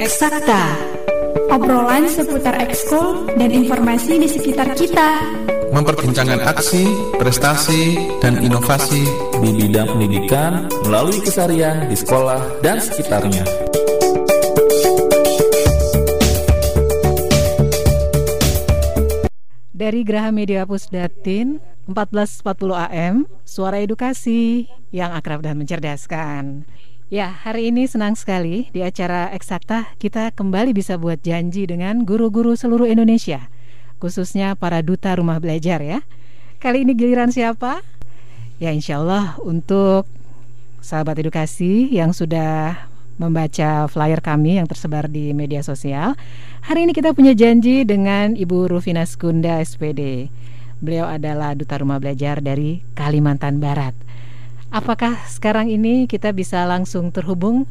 Eksakta Obrolan seputar ekskul dan informasi di sekitar kita Memperbincangkan aksi, prestasi, dan inovasi di bidang pendidikan melalui kesarian di sekolah dan sekitarnya. Dari Graha Media Pusdatin 1440 AM, Suara Edukasi yang akrab dan mencerdaskan. Ya, hari ini senang sekali di acara Eksakta kita kembali bisa buat janji dengan guru-guru seluruh Indonesia, khususnya para duta rumah belajar ya. Kali ini giliran siapa? Ya, insya Allah untuk sahabat edukasi yang sudah membaca flyer kami yang tersebar di media sosial. Hari ini kita punya janji dengan Ibu Rufina Skunda SPD. Beliau adalah duta rumah belajar dari Kalimantan Barat. Apakah sekarang ini kita bisa langsung terhubung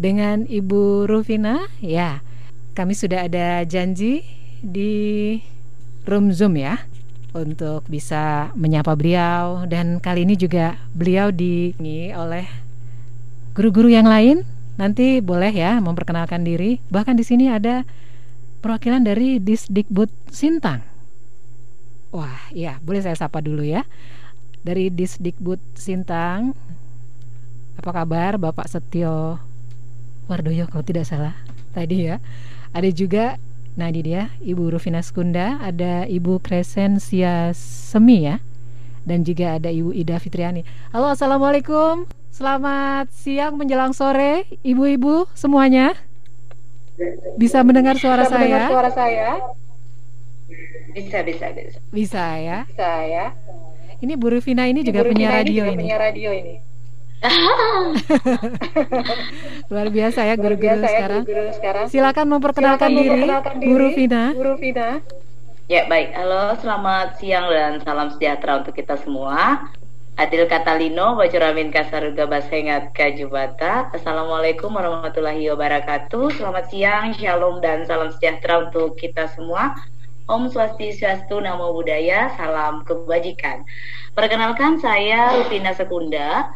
dengan Ibu Rufina? Ya, kami sudah ada janji di room Zoom ya untuk bisa menyapa beliau dan kali ini juga beliau diingi oleh guru-guru yang lain. Nanti boleh ya memperkenalkan diri. Bahkan di sini ada perwakilan dari Disdikbud Sintang. Wah, iya, boleh saya sapa dulu ya dari Disdikbud Sintang. Apa kabar Bapak Setio Wardoyo kalau tidak salah tadi ya. Ada juga nah ini dia Ibu Rufina Skunda, ada Ibu Kresensia Semi ya. Dan juga ada Ibu Ida Fitriani. Halo, Assalamualaikum. Selamat siang menjelang sore, ibu-ibu semuanya. Bisa mendengar suara bisa saya? Mendengar suara saya? Bisa, bisa, bisa. Bisa ya? Bisa ya. Ini Bu Rufina ini juga Bu punya radio juga ini. Punya radio ini. Luar biasa ya Luar guru-guru biasa ya sekarang. sekarang. Silakan memperkenalkan Silakan diri, memperkenalkan Bu diri, Rufina. Bu Rufina. Ya baik, halo selamat siang dan salam sejahtera untuk kita semua. Adil Katalino, Bacuramin Kasaruga Basengat Kajubata. Assalamualaikum warahmatullahi wabarakatuh. Selamat siang, shalom dan salam sejahtera untuk kita semua. Om Swastiastu, Namo Buddhaya, salam kebajikan. Perkenalkan saya Rufina Sekunda,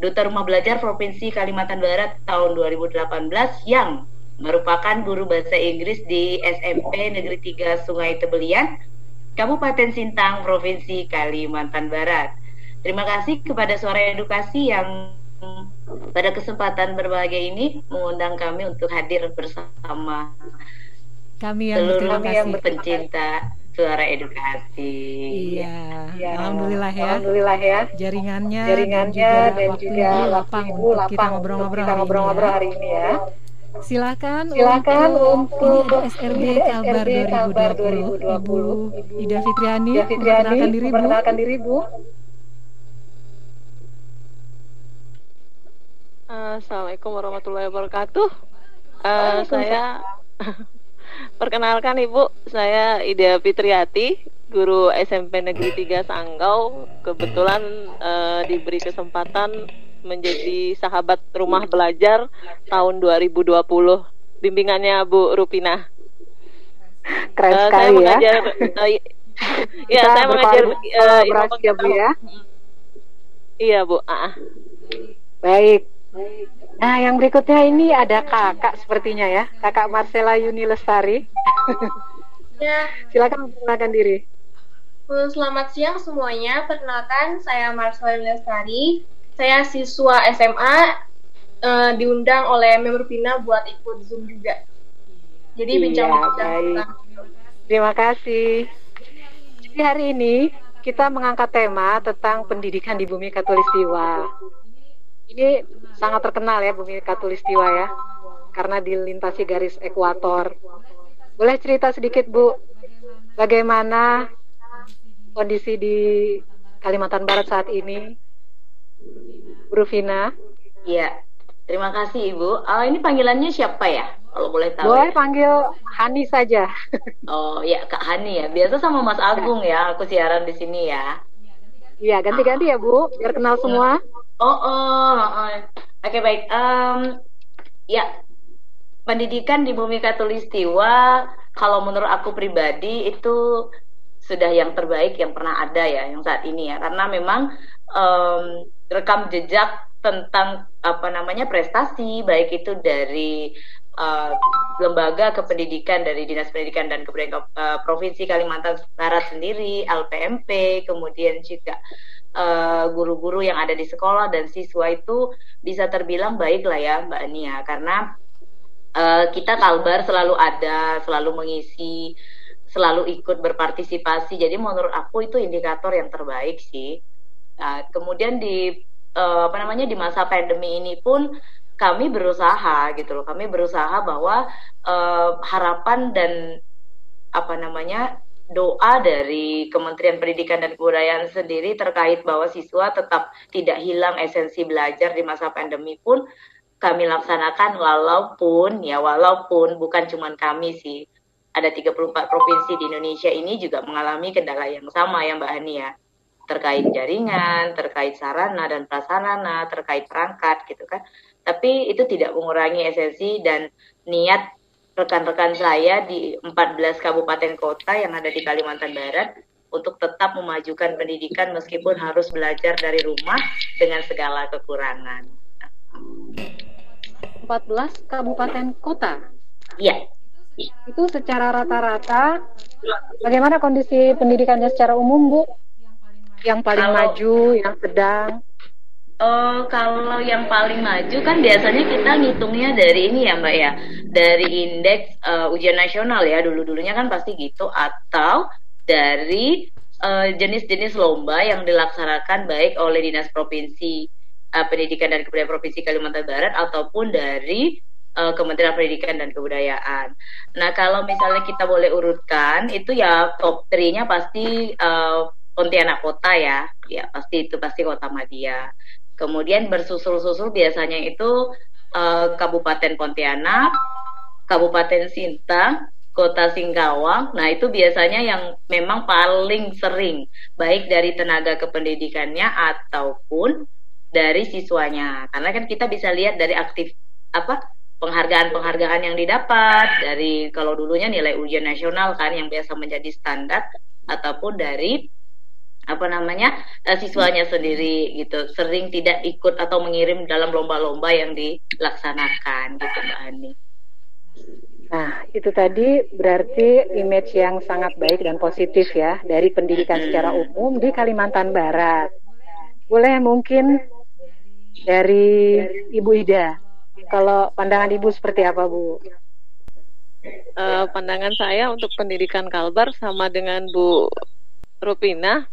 Duta Rumah Belajar Provinsi Kalimantan Barat tahun 2018 yang merupakan guru bahasa Inggris di SMP Negeri 3 Sungai Tebelian, Kabupaten Sintang, Provinsi Kalimantan Barat. Terima kasih kepada Suara Edukasi yang pada kesempatan berbahagia ini mengundang kami untuk hadir bersama Kami yang seluruh berterima yang kasih. pencinta suara edukasi. Iya, Ya, alhamdulillah ya. Alhamdulillah ya. Jaringannya, Jaringannya dan juga ibu waktu lapang ibu untuk kita lapang ngobrol-ngobrol hari, ngobrol-ngobrol ini hari ini ya. ya. Silakan, Silakan untuk, untuk SRB Kalbar SRB Kalbar 2020, 2020. Ibu Ida Fitriani, Ya Fitriani, memperkenalkan diri Bu. memperkenalkan diri Bu. Assalamualaikum warahmatullahi wabarakatuh. Eh, saya perkenalkan Ibu, saya Ida Fitriati, guru SMP Negeri 3 Sanggau. Kebetulan eh, diberi kesempatan menjadi sahabat rumah belajar tahun 2020. Bimbingannya Bu Rupina. Keren Eh, saya sekali ya. mengajar ya, Kita saya mengajar ya, Bu ya. Iya, Bu. Ah, ah. Baik. Nah, yang berikutnya ini ada kakak sepertinya ya, kakak Marcela Yuni Lestari. Ya, Silakan memperkenalkan diri. selamat siang semuanya. Perkenalkan, saya Marcel Lestari. Saya siswa SMA eh, diundang oleh Member Pina buat ikut Zoom juga. Jadi Iya, bincang-bincang tentang Terima kasih. Jadi hari ini kita mengangkat tema tentang pendidikan di bumi Katulistiwa. Ini sangat terkenal ya bumi Katulistiwa ya, karena dilintasi garis ekuator. Boleh cerita sedikit Bu, bagaimana kondisi di Kalimantan Barat saat ini? Bu Rufina, Iya. Terima kasih Ibu. Oh, ini panggilannya siapa ya? Kalau boleh tahu. boleh ya? panggil Hani saja. Oh ya Kak Hani ya. Biasa sama Mas Agung ya. Aku siaran di sini ya. Iya, ganti-ganti ya Bu, biar kenal semua. Oh, oh, oh. oke baik. Em, ya, pendidikan di Bumi Katulistiwa, kalau menurut aku pribadi itu sudah yang terbaik yang pernah ada ya, yang saat ini ya. Karena memang em, rekam jejak tentang apa namanya prestasi baik itu dari uh, lembaga kependidikan dari Dinas Pendidikan dan Kebudayaan uh, Provinsi Kalimantan Barat sendiri, LPMP, kemudian juga uh, guru-guru uh, yang ada di sekolah dan siswa itu bisa terbilang baik lah ya Mbak Ania karena uh, kita Kalbar selalu ada, selalu mengisi, selalu ikut berpartisipasi. Jadi menurut aku itu indikator yang terbaik sih. Nah, kemudian di uh, apa namanya di masa pandemi ini pun kami berusaha gitu loh. Kami berusaha bahwa uh, harapan dan apa namanya doa dari Kementerian Pendidikan dan Kebudayaan sendiri terkait bahwa siswa tetap tidak hilang esensi belajar di masa pandemi pun kami laksanakan walaupun ya walaupun bukan cuma kami sih. Ada 34 provinsi di Indonesia ini juga mengalami kendala yang sama ya Mbak Hani ya. Terkait jaringan, terkait sarana dan prasarana, terkait perangkat gitu kan. Tapi itu tidak mengurangi esensi dan niat rekan-rekan saya di 14 kabupaten kota yang ada di Kalimantan Barat untuk tetap memajukan pendidikan meskipun harus belajar dari rumah dengan segala kekurangan. 14 kabupaten kota. Iya. Itu secara rata-rata bagaimana kondisi pendidikannya secara umum, Bu? Yang paling kalau, maju, yang sedang? Oh, kalau yang paling maju kan biasanya kita ngitungnya dari ini ya Mbak ya, dari indeks uh, ujian nasional ya dulu-dulunya kan pasti gitu, atau dari uh, jenis-jenis lomba yang dilaksanakan baik oleh dinas provinsi uh, pendidikan dan kebudayaan provinsi Kalimantan Barat ataupun dari uh, Kementerian Pendidikan dan Kebudayaan. Nah kalau misalnya kita boleh urutkan itu ya top 3-nya pasti uh, Pontianak Kota ya, ya pasti itu pasti Kota Madia. Kemudian bersusul-susul biasanya itu uh, Kabupaten Pontianak, Kabupaten Sintang, Kota Singkawang. Nah, itu biasanya yang memang paling sering baik dari tenaga kependidikannya ataupun dari siswanya. Karena kan kita bisa lihat dari aktif apa penghargaan-penghargaan yang didapat dari kalau dulunya nilai ujian nasional kan yang biasa menjadi standar ataupun dari apa namanya uh, siswanya sendiri gitu sering tidak ikut atau mengirim dalam lomba-lomba yang dilaksanakan gitu Mbak Ani. Nah, itu tadi berarti image yang sangat baik dan positif ya dari pendidikan hmm. secara umum di Kalimantan Barat. Boleh mungkin dari Ibu Ida, kalau pandangan Ibu seperti apa Bu? Uh, pandangan saya untuk pendidikan Kalbar sama dengan Bu Rupina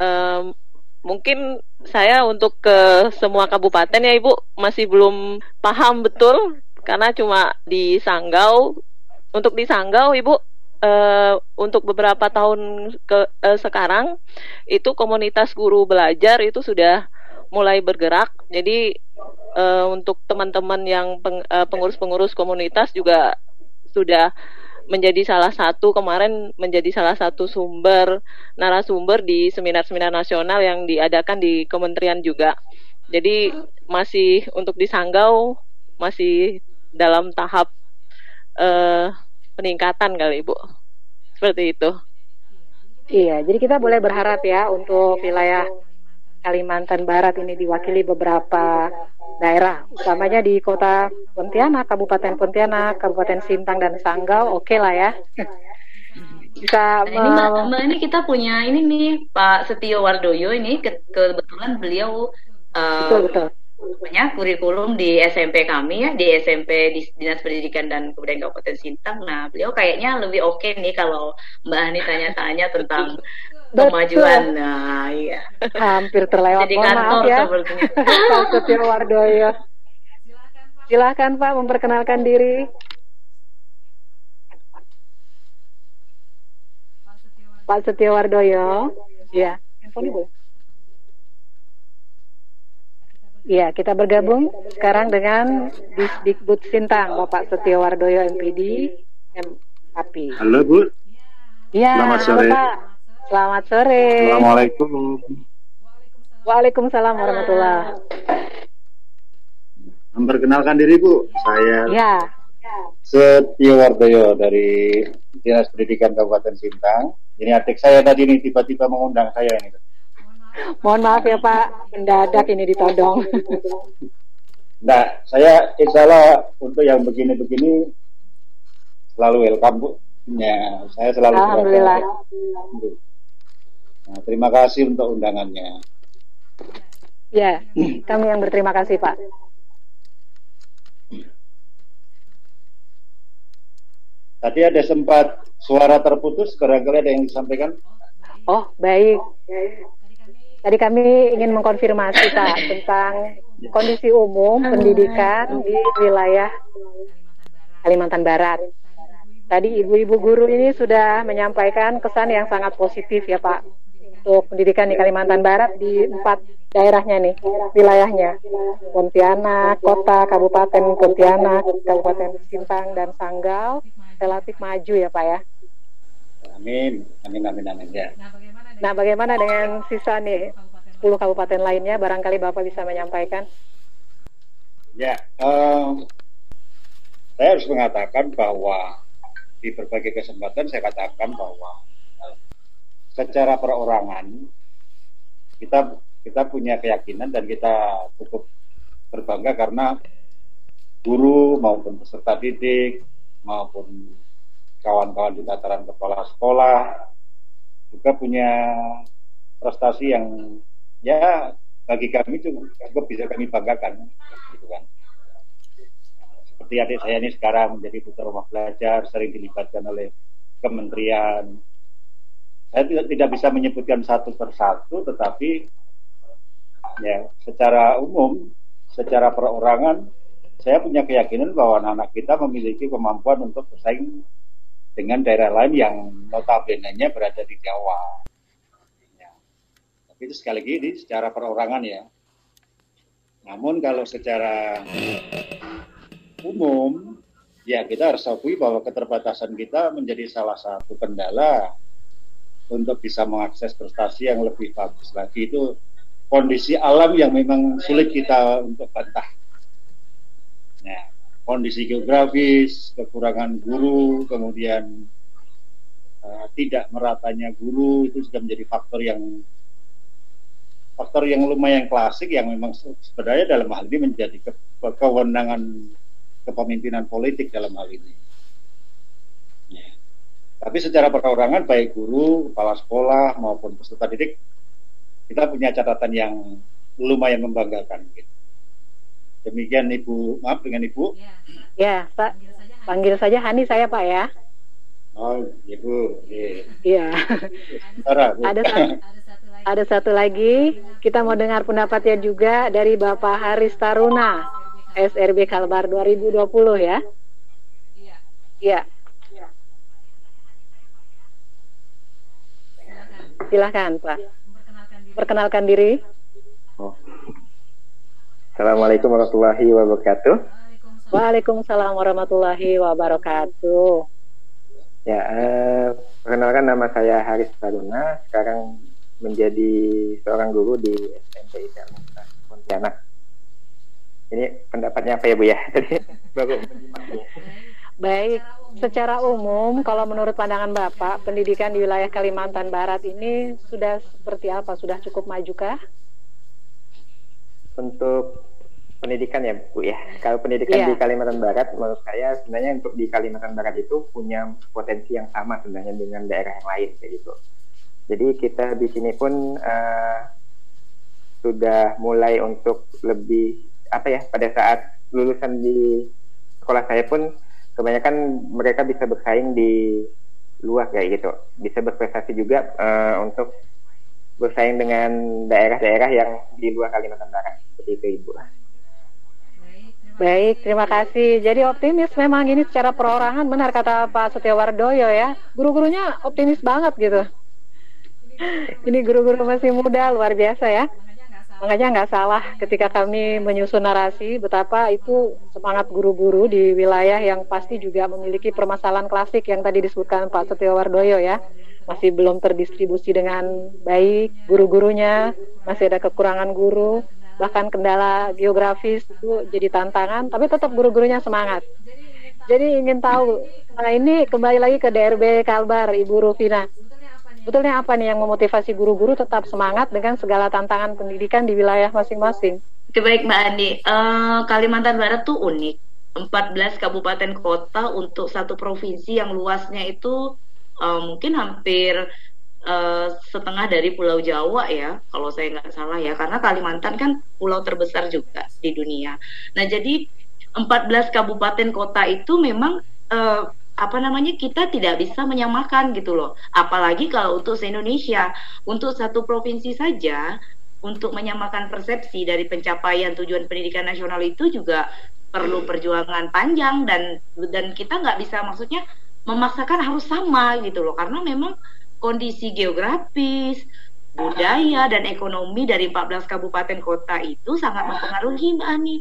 um, mungkin saya untuk ke semua kabupaten ya Ibu masih belum paham betul karena cuma di Sanggau. Untuk di Sanggau Ibu uh, untuk beberapa tahun ke uh, sekarang itu komunitas guru belajar itu sudah mulai bergerak. Jadi uh, untuk teman-teman yang peng, pengurus-pengurus komunitas juga sudah menjadi salah satu kemarin menjadi salah satu sumber narasumber di seminar-seminar nasional yang diadakan di kementerian juga. Jadi masih untuk di Sanggau masih dalam tahap uh, peningkatan kali Ibu. Seperti itu. Iya, jadi kita boleh berharap ya untuk wilayah Kalimantan Barat ini diwakili beberapa daerah, utamanya di kota Pontianak, Kabupaten Pontianak, Kabupaten Sintang dan Sanggau, oke okay lah ya. Bisa nah, ini Mbak, Mbak ini kita punya ini nih Pak Setio Wardoyo ini ke kebetulan beliau uh, betul betul punya kurikulum di SMP kami ya di SMP di Dinas Pendidikan dan Kebudayaan Kabupaten Sintang. Nah beliau kayaknya lebih oke okay nih kalau Mbak Ani tanya-tanya tentang kemajuan. Nah, iya. Hampir terlewat. Jadi kantor ya. sepertinya. Pak Setio Wardoyo. Silakan Pak memperkenalkan diri. Pak Setio Wardoyo. Ya, handphone. Ya, kita bergabung sekarang dengan Disdikbud Sintang, Bapak Setio Wardoyo MPD, MAPI. Halo Bu. Ya, Selamat sore. Halo, Pak. Selamat sore. Assalamualaikum. Waalaikumsalam warahmatullah. Memperkenalkan diri Bu, saya ya. Setio Wardoyo dari Dinas Pendidikan Kabupaten Sintang. Ini adik saya tadi ini tiba-tiba mengundang saya ini. Mohon maaf ya Pak, mendadak ini ditodong. Nah, saya insya Allah untuk yang begini-begini selalu welcome Bu. Ya, saya selalu Alhamdulillah. Nah, terima kasih untuk undangannya. Ya, kami yang berterima kasih Pak. Tadi ada sempat suara terputus, barangkali ada yang disampaikan. Oh, baik. Tadi kami ingin mengkonfirmasi Pak tentang kondisi umum pendidikan di wilayah Kalimantan Barat. Tadi ibu-ibu guru ini sudah menyampaikan kesan yang sangat positif ya Pak untuk pendidikan di Kalimantan Barat di empat daerahnya nih, wilayahnya. Pontianak, Kota, Kabupaten Pontianak, Kabupaten Sintang dan Sanggal relatif maju ya Pak ya. Amin, amin, amin, amin ya. Nah, bagaimana dengan sisa nih 10 kabupaten lainnya? Barangkali Bapak bisa menyampaikan. Ya, um, saya harus mengatakan bahwa di berbagai kesempatan saya katakan bahwa secara perorangan kita kita punya keyakinan dan kita cukup berbangga karena guru maupun peserta didik maupun kawan-kawan di tataran kepala sekolah juga punya prestasi yang ya bagi kami cukup, bisa kami banggakan gitu kan. Seperti adik saya ini sekarang menjadi putra rumah belajar sering dilibatkan oleh kementerian saya tidak, bisa menyebutkan satu persatu tetapi ya secara umum secara perorangan saya punya keyakinan bahwa anak-anak kita memiliki kemampuan untuk bersaing dengan daerah lain yang notabene-nya berada di Jawa. Ya. Tapi itu sekali lagi ini secara perorangan ya. Namun kalau secara umum, ya kita harus akui bahwa keterbatasan kita menjadi salah satu kendala untuk bisa mengakses prestasi yang lebih bagus lagi itu kondisi alam yang memang sulit kita untuk bantah Nah, kondisi geografis, kekurangan guru, kemudian uh, tidak meratanya guru itu sudah menjadi faktor yang faktor yang lumayan klasik yang memang sebenarnya dalam hal ini menjadi ke, kewenangan kepemimpinan politik dalam hal ini. Ya. Tapi secara perorangan baik guru, kepala sekolah maupun peserta didik kita punya catatan yang lumayan membanggakan. Gitu. Demikian Ibu, maaf dengan Ibu. Ya, Pak. Panggil saja Hani saya Pak ya. Oh, Ibu. Iya. ada satu, ada satu lagi, kita mau dengar pendapatnya juga dari Bapak Haris Taruna, SRB Kalbar 2020 ya. Iya. Silakan Pak. Perkenalkan diri. Oh. Assalamualaikum warahmatullahi wabarakatuh. Waalaikumsalam warahmatullahi wabarakatuh. Ya, eh, perkenalkan nama saya Haris Taruna, sekarang menjadi seorang guru di SMP Islam Pontianak. Ini pendapatnya apa ya Bu ya? Tadi baru Baik, secara umum kalau menurut pandangan Bapak, pendidikan di wilayah Kalimantan Barat ini sudah seperti apa? Sudah cukup maju kah? Untuk pendidikan ya Bu ya. Kalau pendidikan yeah. di Kalimantan Barat menurut saya sebenarnya untuk di Kalimantan Barat itu punya potensi yang sama sebenarnya dengan daerah yang lain kayak gitu. Jadi kita di sini pun uh, sudah mulai untuk lebih apa ya pada saat lulusan di sekolah saya pun kebanyakan mereka bisa bersaing di luar kayak gitu. Bisa berprestasi juga uh, untuk bersaing dengan daerah-daerah yang di luar Kalimantan Barat seperti itu Ibu. Baik, terima kasih. Jadi optimis memang ini secara perorangan benar kata Pak Setiawardoyo ya. Guru-gurunya optimis banget gitu. Ini guru-guru masih muda luar biasa ya. Makanya nggak salah ketika kami menyusun narasi betapa itu semangat guru-guru di wilayah yang pasti juga memiliki permasalahan klasik yang tadi disebutkan Pak Setiawardoyo ya. Masih belum terdistribusi dengan baik guru-gurunya, masih ada kekurangan guru, bahkan kendala geografis itu jadi tantangan, tapi tetap guru-gurunya semangat. Jadi ingin tahu, nah ini kembali lagi ke DRB Kalbar, Ibu Rufina. Betulnya apa nih yang memotivasi guru-guru tetap semangat dengan segala tantangan pendidikan di wilayah masing-masing? Oke baik Mbak Andi, uh, Kalimantan Barat tuh unik. 14 kabupaten kota untuk satu provinsi yang luasnya itu uh, mungkin hampir uh, setengah dari Pulau Jawa ya, kalau saya nggak salah ya, karena Kalimantan kan pulau terbesar juga di dunia. Nah jadi 14 kabupaten kota itu memang uh, apa namanya kita tidak bisa menyamakan gitu loh. Apalagi kalau untuk se-Indonesia, untuk satu provinsi saja untuk menyamakan persepsi dari pencapaian tujuan pendidikan nasional itu juga perlu perjuangan panjang dan dan kita nggak bisa maksudnya memaksakan harus sama gitu loh karena memang kondisi geografis budaya dan ekonomi dari 14 kabupaten kota itu sangat mempengaruhi Mbak Ani.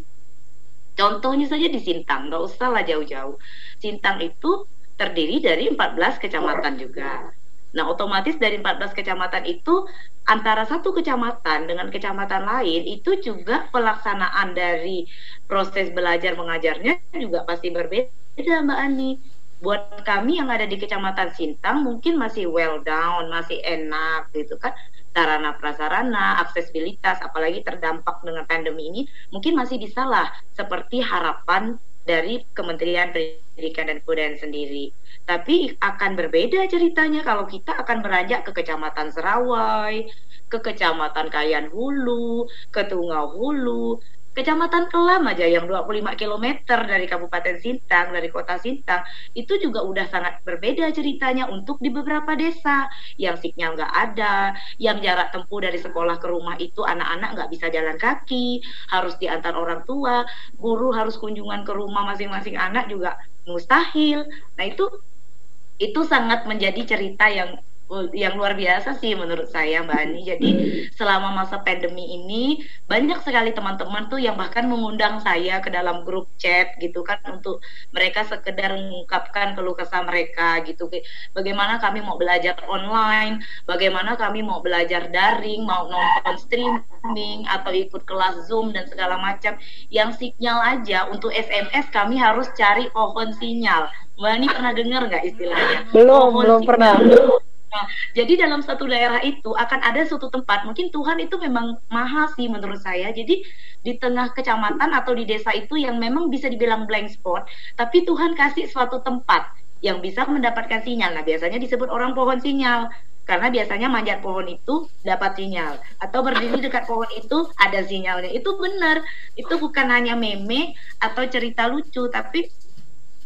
Contohnya saja di Sintang, nggak usah lah jauh-jauh. Sintang itu terdiri dari 14 kecamatan juga. Nah, otomatis dari 14 kecamatan itu antara satu kecamatan dengan kecamatan lain itu juga pelaksanaan dari proses belajar mengajarnya juga pasti berbeda, Mbak Ani. Buat kami yang ada di Kecamatan Sintang mungkin masih well down, masih enak gitu kan. Sarana prasarana, aksesibilitas, apalagi terdampak dengan pandemi ini, mungkin masih bisa lah seperti harapan dari Kementerian Pendidikan dan Kebudayaan sendiri. Tapi akan berbeda ceritanya kalau kita akan beranjak ke Kecamatan Serawai, ke Kecamatan Kayan Hulu, ke Tungau Hulu, Kecamatan Kelam aja yang 25 km dari Kabupaten Sintang, dari kota Sintang, itu juga udah sangat berbeda ceritanya untuk di beberapa desa yang sinyal nggak ada, yang jarak tempuh dari sekolah ke rumah itu anak-anak nggak bisa jalan kaki, harus diantar orang tua, guru harus kunjungan ke rumah masing-masing anak juga mustahil. Nah itu itu sangat menjadi cerita yang yang luar biasa sih menurut saya Mbak Ani. Jadi selama masa pandemi ini banyak sekali teman-teman tuh yang bahkan mengundang saya ke dalam grup chat gitu kan untuk mereka sekedar mengungkapkan keluh kesah mereka gitu. Bagaimana kami mau belajar online, bagaimana kami mau belajar daring, mau nonton streaming atau ikut kelas Zoom dan segala macam. Yang sinyal aja untuk SMS kami harus cari pohon sinyal. Mbak Ani pernah dengar nggak istilahnya? Belum, pohon belum sinyal. pernah Nah, jadi dalam satu daerah itu akan ada suatu tempat, mungkin Tuhan itu memang maha sih menurut saya. Jadi di tengah kecamatan atau di desa itu yang memang bisa dibilang blank spot, tapi Tuhan kasih suatu tempat yang bisa mendapatkan sinyal. Nah, biasanya disebut orang pohon sinyal. Karena biasanya manjat pohon itu dapat sinyal atau berdiri dekat pohon itu ada sinyalnya. Itu benar. Itu bukan hanya meme atau cerita lucu, tapi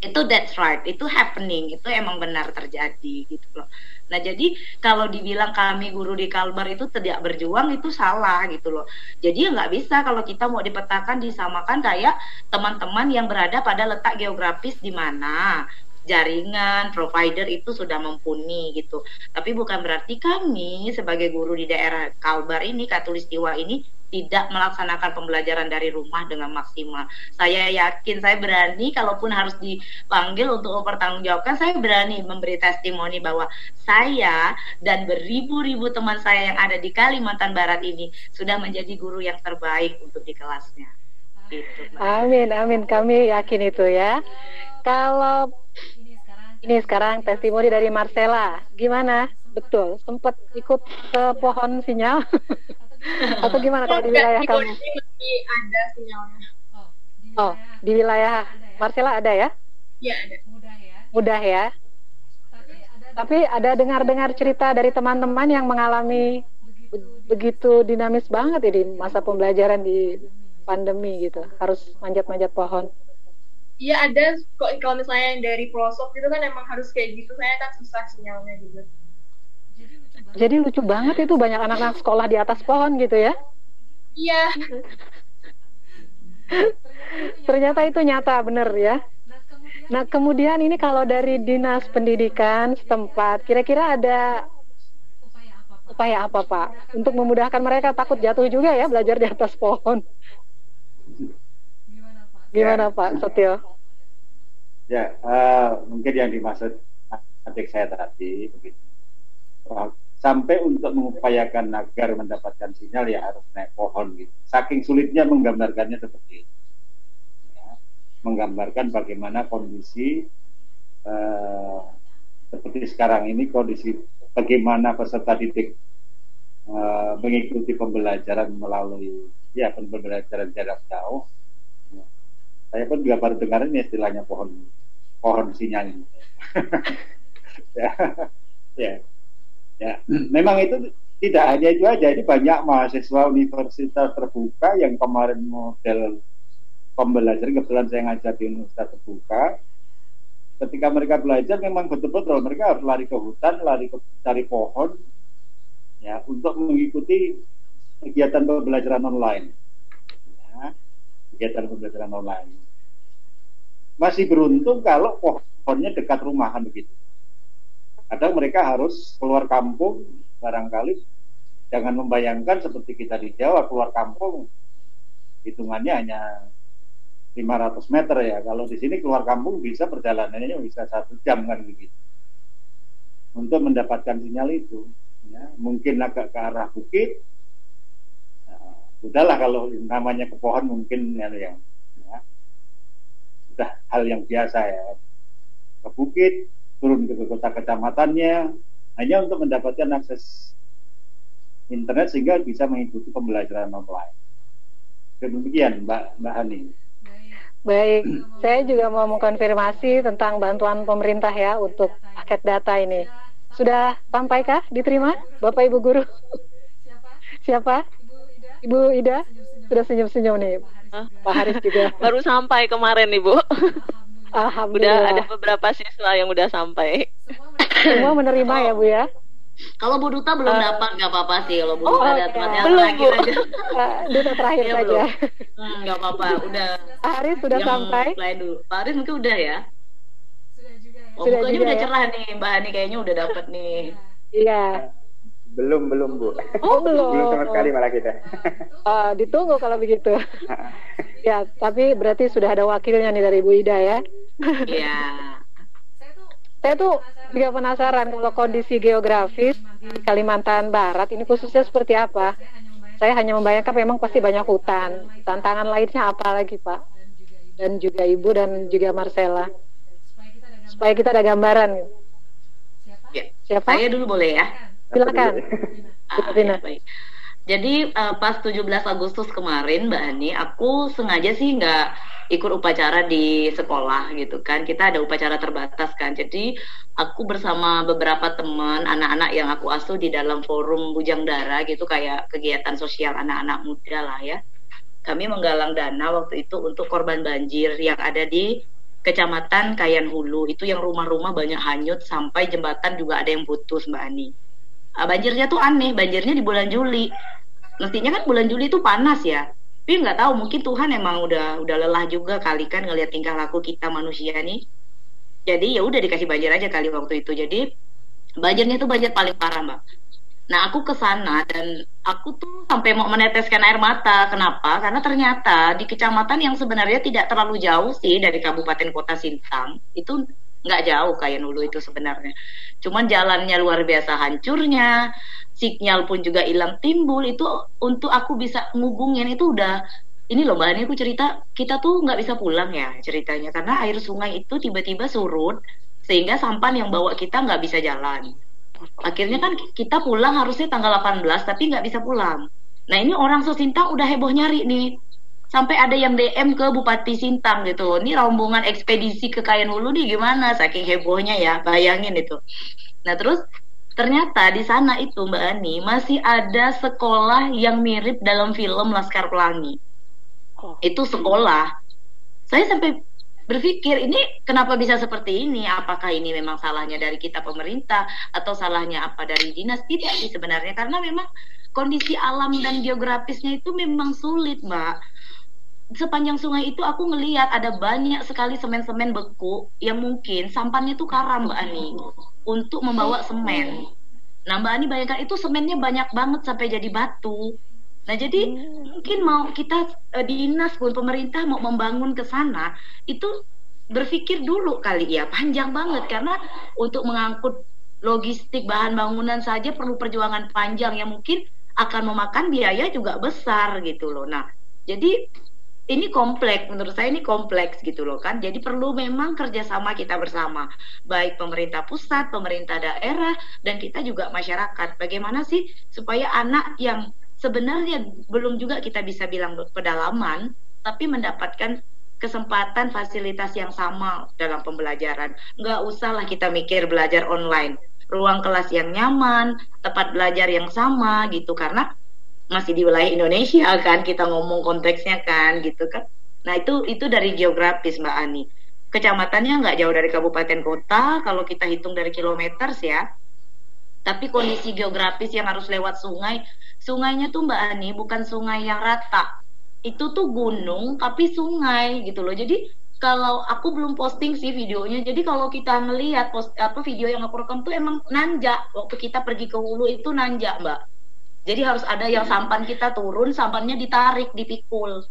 itu that's right. Itu happening. Itu emang benar terjadi gitu loh. Nah, jadi kalau dibilang kami guru di Kalbar itu tidak berjuang itu salah gitu loh. Jadi ya nggak bisa kalau kita mau dipetakan disamakan kayak teman-teman yang berada pada letak geografis di mana jaringan provider itu sudah mumpuni gitu. Tapi bukan berarti kami sebagai guru di daerah Kalbar ini Katulistiwa ini tidak melaksanakan pembelajaran dari rumah dengan maksimal. Saya yakin saya berani kalaupun harus dipanggil untuk mempertanggungjawabkan saya berani memberi testimoni bahwa saya dan beribu-ribu teman saya yang ada di Kalimantan Barat ini sudah menjadi guru yang terbaik untuk di kelasnya. Gitu, amin, amin. Kami yakin itu ya. Kalau ini sekarang testimoni dari Marcella, gimana? Betul, sempat ikut ke pohon sinyal atau gimana kalau di wilayah di kamu? Masih ada sinyalnya. Oh, di wilayah Marcella ada ya? Iya ada. Mudah ya. Mudah ya. Tapi ada dengar-dengar cerita dari teman-teman yang mengalami begitu dinamis banget ya di masa pembelajaran di pandemi gitu, harus manjat-manjat pohon. Iya ada kok kalau misalnya yang dari pelosok gitu kan emang harus kayak gitu, saya kan susah sinyalnya gitu. Jadi lucu banget itu banyak anak-anak sekolah di atas pohon gitu ya? Iya. Ternyata itu nyata bener ya. Nah kemudian ini kalau dari dinas pendidikan setempat, kira-kira ada upaya apa Pak untuk memudahkan mereka takut jatuh juga ya belajar di atas pohon? Gimana Pak Setio? Ya, uh, mungkin yang dimaksud adik saya tadi begitu sampai untuk mengupayakan agar mendapatkan sinyal ya harus naik pohon gitu. Saking sulitnya menggambarkannya seperti itu. Ya, menggambarkan bagaimana kondisi uh, seperti sekarang ini kondisi bagaimana peserta didik uh, mengikuti pembelajaran melalui ya pembelajaran jarak jauh. Ya. Saya pun juga baru dengar ini istilahnya pohon pohon sinyal ya, ya, ya. Memang itu tidak hanya itu aja, ini banyak mahasiswa universitas terbuka yang kemarin model pembelajaran kebetulan saya ngajar di universitas terbuka. Ketika mereka belajar memang betul-betul mereka harus lari ke hutan, lari ke cari pohon, ya untuk mengikuti kegiatan pembelajaran online. Ya, kegiatan pembelajaran online. Masih beruntung kalau pohonnya dekat rumah kan begitu. Kadang mereka harus keluar kampung barangkali jangan membayangkan seperti kita di Jawa keluar kampung hitungannya hanya 500 meter ya. Kalau di sini keluar kampung bisa perjalanannya bisa satu jam kan begitu. Untuk mendapatkan sinyal itu ya, mungkin agak ke arah bukit nah, udahlah kalau namanya ke pohon mungkin ya, yang ya, sudah hal yang biasa ya ke bukit turun ke kota kecamatannya hanya untuk mendapatkan akses internet sehingga bisa mengikuti pembelajaran online. Demikian Mbak Mbak Hani. Baik, saya juga mau mengkonfirmasi tentang bantuan pemerintah ya untuk paket data ini. Sudah sampaikah diterima Bapak Ibu guru? Siapa? Ibu Ida? Sudah senyum-senyum nih. Pak Haris juga. Baru sampai kemarin Ibu. Alhamdulillah. Udah ada beberapa siswa yang udah sampai. Semua menerima ya Bu ya? Kalau Bu Duta belum uh, dapat nggak apa-apa sih kalau Bu oh, Duta okay. ada tempatnya belum, terakhir Bu. aja. Uh, Duta terakhir saja. belum. Hmm, nggak apa-apa, udah. Pak Haris sudah yang sampai? Lain dulu. Pak Haris mungkin udah ya. Oh, Sudah juga udah ya? cerah nih, Mbak Hani kayaknya udah dapat nih. Iya. Belum, belum Bu. Oh belum. belum sama sekali malah kita. Uh, ditunggu kalau begitu. ya, tapi berarti sudah ada wakilnya nih dari Bu Ida ya. Iya. Saya tuh juga penasaran kalau kondisi geografis di Kalimantan Barat ini khususnya seperti apa. Saya hanya membayangkan memang pasti banyak hutan. Tantangan lainnya apa lagi Pak? Dan juga Ibu dan juga Marcella. Supaya kita ada gambaran. Ya. Siapa? Saya dulu boleh ya? Silakan. Ah, ya, baik. Jadi uh, pas 17 Agustus kemarin Mbak Hani, aku sengaja sih nggak ikut upacara di sekolah gitu kan. Kita ada upacara terbatas kan. Jadi aku bersama beberapa teman anak-anak yang aku asuh di dalam forum Bujang Dara gitu kayak kegiatan sosial anak-anak muda lah ya. Kami menggalang dana waktu itu untuk korban banjir yang ada di Kecamatan Kayan Hulu. Itu yang rumah-rumah banyak hanyut sampai jembatan juga ada yang putus Mbak Ani. Ah, banjirnya tuh aneh, banjirnya di bulan Juli. Mestinya kan bulan Juli itu panas ya. Tapi nggak tahu, mungkin Tuhan emang udah udah lelah juga kali kan ngelihat tingkah laku kita manusia nih. Jadi ya udah dikasih banjir aja kali waktu itu. Jadi banjirnya tuh banjir paling parah mbak. Nah aku ke sana dan aku tuh sampai mau meneteskan air mata. Kenapa? Karena ternyata di kecamatan yang sebenarnya tidak terlalu jauh sih dari Kabupaten Kota Sintang itu nggak jauh kayak dulu itu sebenarnya. Cuman jalannya luar biasa hancurnya, sinyal pun juga hilang timbul. Itu untuk aku bisa ngubungin itu udah ini loh mbak ini aku cerita kita tuh nggak bisa pulang ya ceritanya karena air sungai itu tiba-tiba surut sehingga sampan yang bawa kita nggak bisa jalan. Akhirnya kan kita pulang harusnya tanggal 18 tapi nggak bisa pulang. Nah ini orang sesintang udah heboh nyari nih sampai ada yang DM ke Bupati Sintang gitu. Ini rombongan ekspedisi ke Kayan Hulu nih gimana? Saking hebohnya ya, bayangin itu. Nah terus ternyata di sana itu Mbak Ani masih ada sekolah yang mirip dalam film Laskar Pelangi. Itu sekolah. Saya sampai berpikir ini kenapa bisa seperti ini? Apakah ini memang salahnya dari kita pemerintah atau salahnya apa dari dinas? Tidak sih sebenarnya karena memang kondisi alam dan geografisnya itu memang sulit, Mbak sepanjang sungai itu aku ngelihat ada banyak sekali semen-semen beku yang mungkin sampahnya itu karam Mbak Ani untuk membawa semen. Nah Mbak Ani bayangkan itu semennya banyak banget sampai jadi batu. Nah jadi mungkin mau kita eh, dinas pun pemerintah mau membangun ke sana itu berpikir dulu kali ya panjang banget karena untuk mengangkut logistik bahan bangunan saja perlu perjuangan panjang yang mungkin akan memakan biaya juga besar gitu loh. Nah jadi ini kompleks menurut saya ini kompleks gitu loh kan jadi perlu memang kerjasama kita bersama baik pemerintah pusat pemerintah daerah dan kita juga masyarakat bagaimana sih supaya anak yang sebenarnya belum juga kita bisa bilang pedalaman, tapi mendapatkan kesempatan fasilitas yang sama dalam pembelajaran. Nggak usahlah kita mikir belajar online. Ruang kelas yang nyaman, tempat belajar yang sama gitu karena masih di wilayah Indonesia kan kita ngomong konteksnya kan gitu kan. Nah itu itu dari geografis Mbak Ani. Kecamatannya nggak jauh dari kabupaten kota kalau kita hitung dari kilometer ya. Tapi kondisi geografis yang harus lewat sungai, sungainya tuh Mbak Ani bukan sungai yang rata, itu tuh gunung tapi sungai gitu loh. Jadi kalau aku belum posting sih videonya. Jadi kalau kita ngelihat post apa video yang aku rekam tuh emang nanjak. Waktu kita pergi ke hulu itu nanjak, Mbak. Jadi harus ada yang sampan kita turun, sampannya ditarik, dipikul.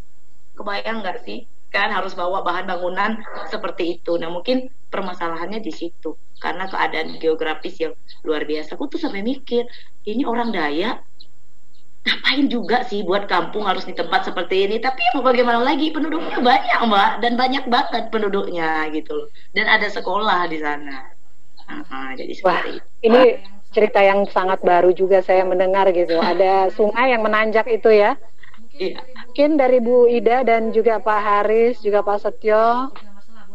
Kebayang nggak sih? Kan harus bawa bahan bangunan seperti itu. Nah, mungkin permasalahannya di situ. Karena keadaan geografis yang luar biasa. Aku tuh sampai mikir, ini orang Dayak ngapain juga sih buat kampung harus di tempat seperti ini tapi mau bagaimana lagi penduduknya banyak mbak dan banyak banget penduduknya gitu loh dan ada sekolah di sana nah, jadi Wah, ini cerita yang sangat baru juga saya mendengar gitu ada sungai yang menanjak itu ya iya. mungkin dari Bu Ida dan juga Pak Haris juga Pak Setio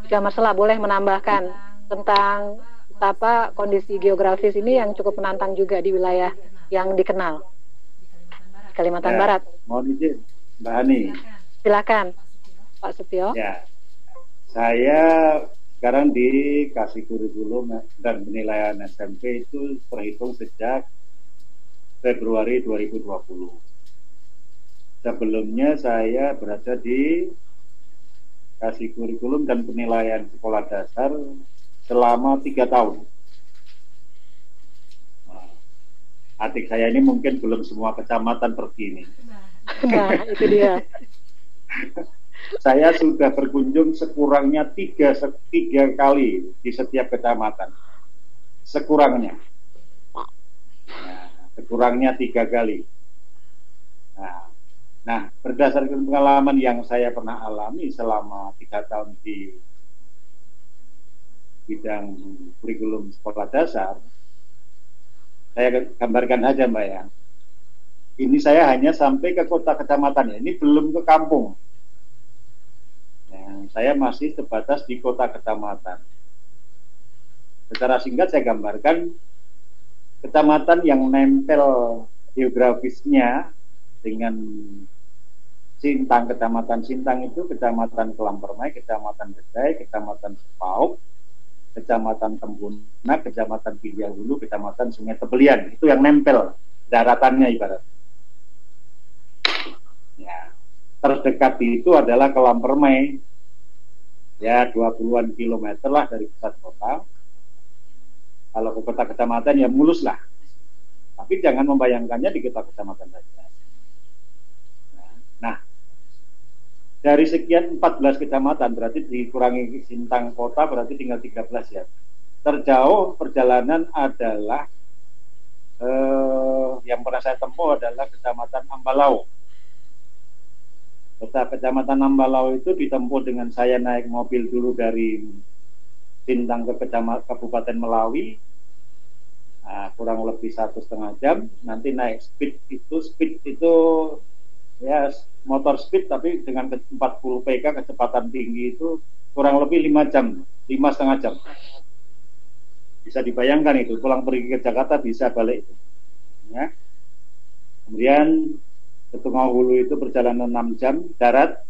juga Marcela boleh menambahkan tentang apa kondisi geografis ini yang cukup menantang juga di wilayah yang dikenal Kalimantan ya, Barat. Mohon izin, Mbak Ani. Silakan, Pak Setio. Ya, saya sekarang dikasih kurikulum dan penilaian SMP itu terhitung sejak Februari 2020. Sebelumnya saya berada di kasih kurikulum dan penilaian sekolah dasar selama tiga tahun. adik saya ini mungkin belum semua kecamatan pergi ini. Nah, itu dia. saya sudah berkunjung sekurangnya tiga, tiga kali di setiap kecamatan. Sekurangnya. Nah, sekurangnya tiga kali. Nah, nah, berdasarkan pengalaman yang saya pernah alami selama tiga tahun di bidang kurikulum sekolah dasar, saya gambarkan saja Mbak ya. Ini saya hanya sampai ke kota kecamatan ya. Ini belum ke kampung. Ya, saya masih sebatas di kota kecamatan. Secara singkat saya gambarkan kecamatan yang nempel geografisnya dengan Sintang, kecamatan Sintang itu kecamatan Kelampermai, kecamatan Gedai, kecamatan Sepauk, Kecamatan Tembuna, Kecamatan Hulu, Kecamatan Sungai Tebelian. Itu yang nempel daratannya ibarat. Ya. Terdekat itu adalah Kelampermai. Ya, 20-an kilometer lah dari pusat kota. Kalau ke kota kecamatan ya mulus lah. Tapi jangan membayangkannya di kota kecamatan saja. Nah, dari sekian 14 kecamatan berarti dikurangi Sintang kota berarti tinggal 13 ya. Terjauh perjalanan adalah eh, yang pernah saya tempuh adalah kecamatan Ambalau. Kota kecamatan Ambalau itu ditempuh dengan saya naik mobil dulu dari Sintang ke kecamatan Kabupaten Melawi nah, kurang lebih satu setengah jam. Nanti naik speed itu speed itu ya motor speed tapi dengan 40 pk kecepatan tinggi itu kurang lebih lima jam lima setengah jam bisa dibayangkan itu pulang pergi ke Jakarta bisa balik itu ya kemudian ke Tungau Hulu itu perjalanan 6 jam darat.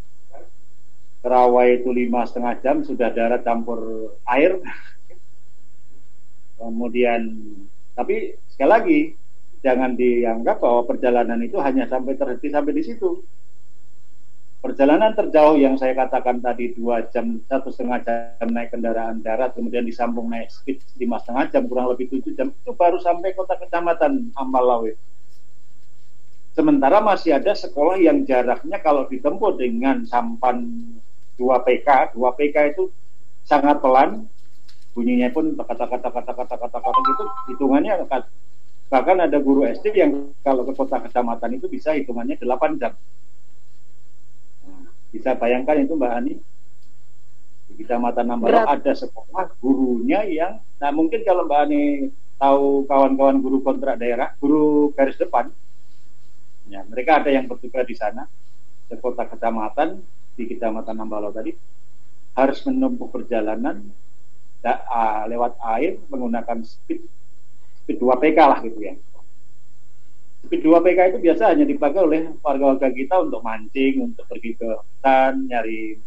Kerawai itu lima setengah jam sudah darat campur air. Kemudian tapi sekali lagi jangan dianggap bahwa perjalanan itu hanya sampai terhenti sampai di situ. Perjalanan terjauh yang saya katakan tadi dua jam satu setengah jam naik kendaraan darat kemudian disambung naik speed lima setengah jam kurang lebih tujuh jam itu baru sampai kota kecamatan Ambalawe sementara masih ada sekolah yang jaraknya kalau ditempuh dengan sampan 2 PK 2 PK itu sangat pelan. Bunyinya pun kata-kata kata-kata kata-kata itu hitungannya bahkan ada guru SD yang kalau ke kota kecamatan itu bisa hitungannya 8 jam. Bisa bayangkan itu Mbak Ani? Di Kecamatan Nambalo ada sekolah gurunya yang nah mungkin kalau Mbak Ani tahu kawan-kawan guru kontrak daerah, guru garis depan Ya, mereka ada yang bertugas di sana, di kota kecamatan, di kecamatan Nambalo tadi, harus menempuh perjalanan da, uh, lewat air menggunakan speed speed 2 PK lah gitu ya. Speed 2 PK itu biasa hanya dipakai oleh warga-warga kita untuk mancing, untuk pergi ke hutan, nyari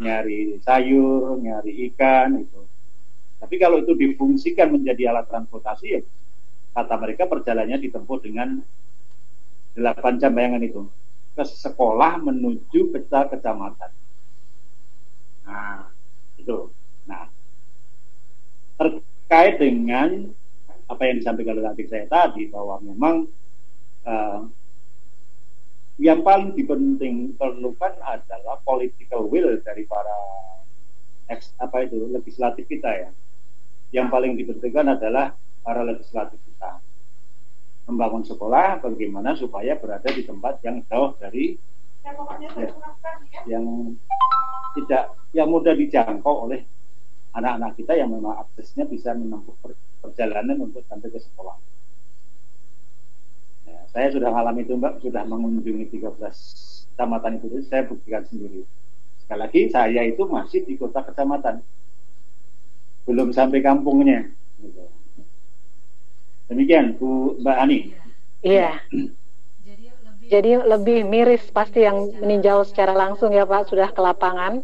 nyari sayur, nyari ikan itu. Tapi kalau itu difungsikan menjadi alat transportasi ya kata mereka perjalanannya ditempuh dengan 8 jam bayangan itu ke sekolah menuju ke kecamatan. Nah, itu. Nah, terkait dengan apa yang disampaikan oleh adik saya tadi bahwa memang uh, yang paling dipenting perlukan adalah political will dari para ex, apa itu legislatif kita ya. Yang paling dipentingkan adalah para legislatif kita membangun sekolah bagaimana supaya berada di tempat yang jauh dari ya, yang tidak yang mudah dijangkau oleh anak-anak kita yang memang aksesnya bisa menempuh perjalanan untuk sampai ke sekolah. Ya, saya sudah mengalami itu Mbak, sudah mengunjungi 13 kecamatan itu, saya buktikan sendiri. Sekali lagi, saya itu masih di kota kecamatan. Belum sampai kampungnya. Gitu. Demikian, Bu Mbak Ani. Iya. Jadi lebih miris pasti yang meninjau secara langsung ya Pak, sudah ke lapangan.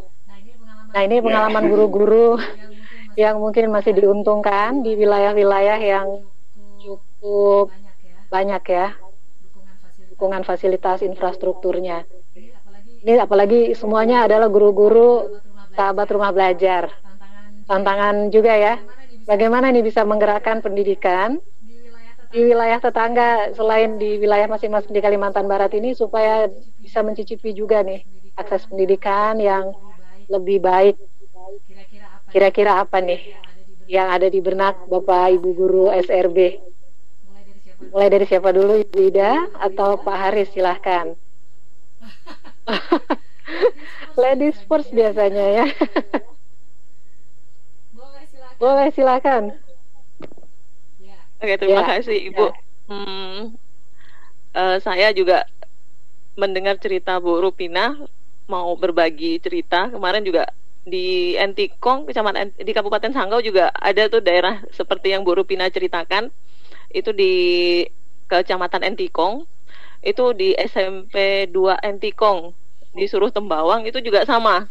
Nah ini pengalaman guru-guru yang mungkin masih diuntungkan di wilayah-wilayah yang cukup banyak ya dukungan fasilitas infrastrukturnya. Ini apalagi semuanya adalah guru-guru sahabat rumah belajar. Tantangan juga ya. Bagaimana ini bisa menggerakkan pendidikan di wilayah tetangga selain di wilayah masing-masing di Kalimantan Barat ini supaya bisa mencicipi juga nih akses pendidikan yang lebih baik Kira-kira apa nih yang ada di benak Bapak Ibu Guru SRB? Mulai dari siapa dulu, Ibu Ida atau Pak Haris silahkan. Ladies first biasanya ya. Boleh silakan. Oke, terima ya, kasih Ibu. Ya. Hmm, uh, saya juga mendengar cerita Bu Rupina mau berbagi cerita. Kemarin juga di Entikong, kecamatan di Kabupaten Sanggau juga ada tuh daerah seperti yang Bu Rupina ceritakan. Itu di Kecamatan Entikong, itu di SMP 2 Entikong disuruh Tembawang itu juga sama.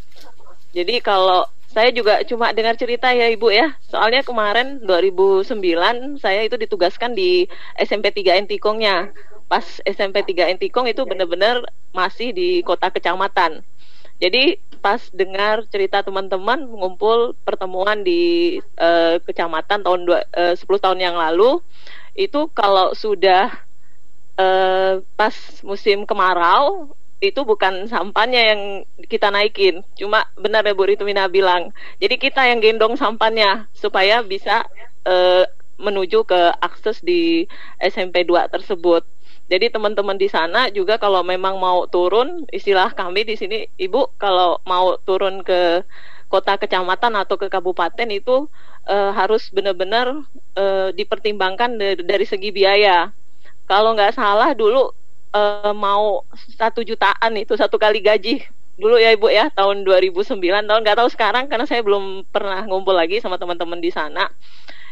Jadi kalau saya juga cuma dengar cerita ya Ibu ya. Soalnya kemarin 2009 saya itu ditugaskan di SMP 3 Entikongnya. Pas SMP 3 Entikong itu benar-benar masih di kota kecamatan. Jadi pas dengar cerita teman-teman mengumpul pertemuan di uh, kecamatan tahun dua, uh, 10 tahun yang lalu itu kalau sudah uh, pas musim kemarau itu bukan sampahnya yang kita naikin, cuma benar ya Bu Ritumina bilang. Jadi kita yang gendong sampahnya supaya bisa uh, menuju ke akses di SMP 2 tersebut. Jadi teman-teman di sana juga kalau memang mau turun, istilah kami di sini, Ibu kalau mau turun ke kota kecamatan atau ke kabupaten itu uh, harus benar-benar uh, dipertimbangkan dari segi biaya. Kalau nggak salah dulu uh, mau satu jutaan itu satu kali gaji dulu ya ibu ya tahun 2009 tahun nggak tahu sekarang karena saya belum pernah ngumpul lagi sama teman-teman di sana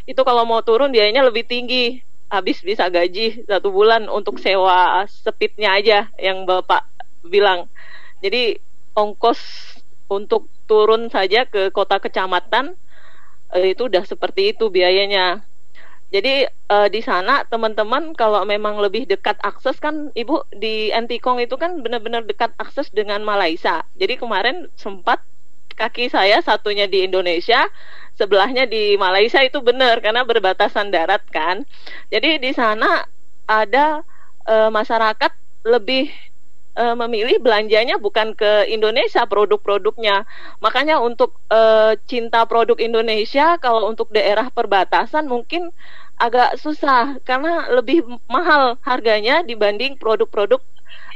itu kalau mau turun biayanya lebih tinggi habis bisa gaji satu bulan untuk sewa speednya aja yang bapak bilang. Jadi ongkos untuk turun saja ke kota kecamatan eh, itu udah seperti itu biayanya. Jadi uh, di sana teman-teman kalau memang lebih dekat akses kan Ibu di Antikong itu kan benar-benar dekat akses dengan Malaysia. Jadi kemarin sempat kaki saya satunya di Indonesia, sebelahnya di Malaysia itu benar karena berbatasan darat kan. Jadi di sana ada e, masyarakat lebih e, memilih belanjanya bukan ke Indonesia produk-produknya. Makanya untuk e, cinta produk Indonesia kalau untuk daerah perbatasan mungkin agak susah karena lebih mahal harganya dibanding produk-produk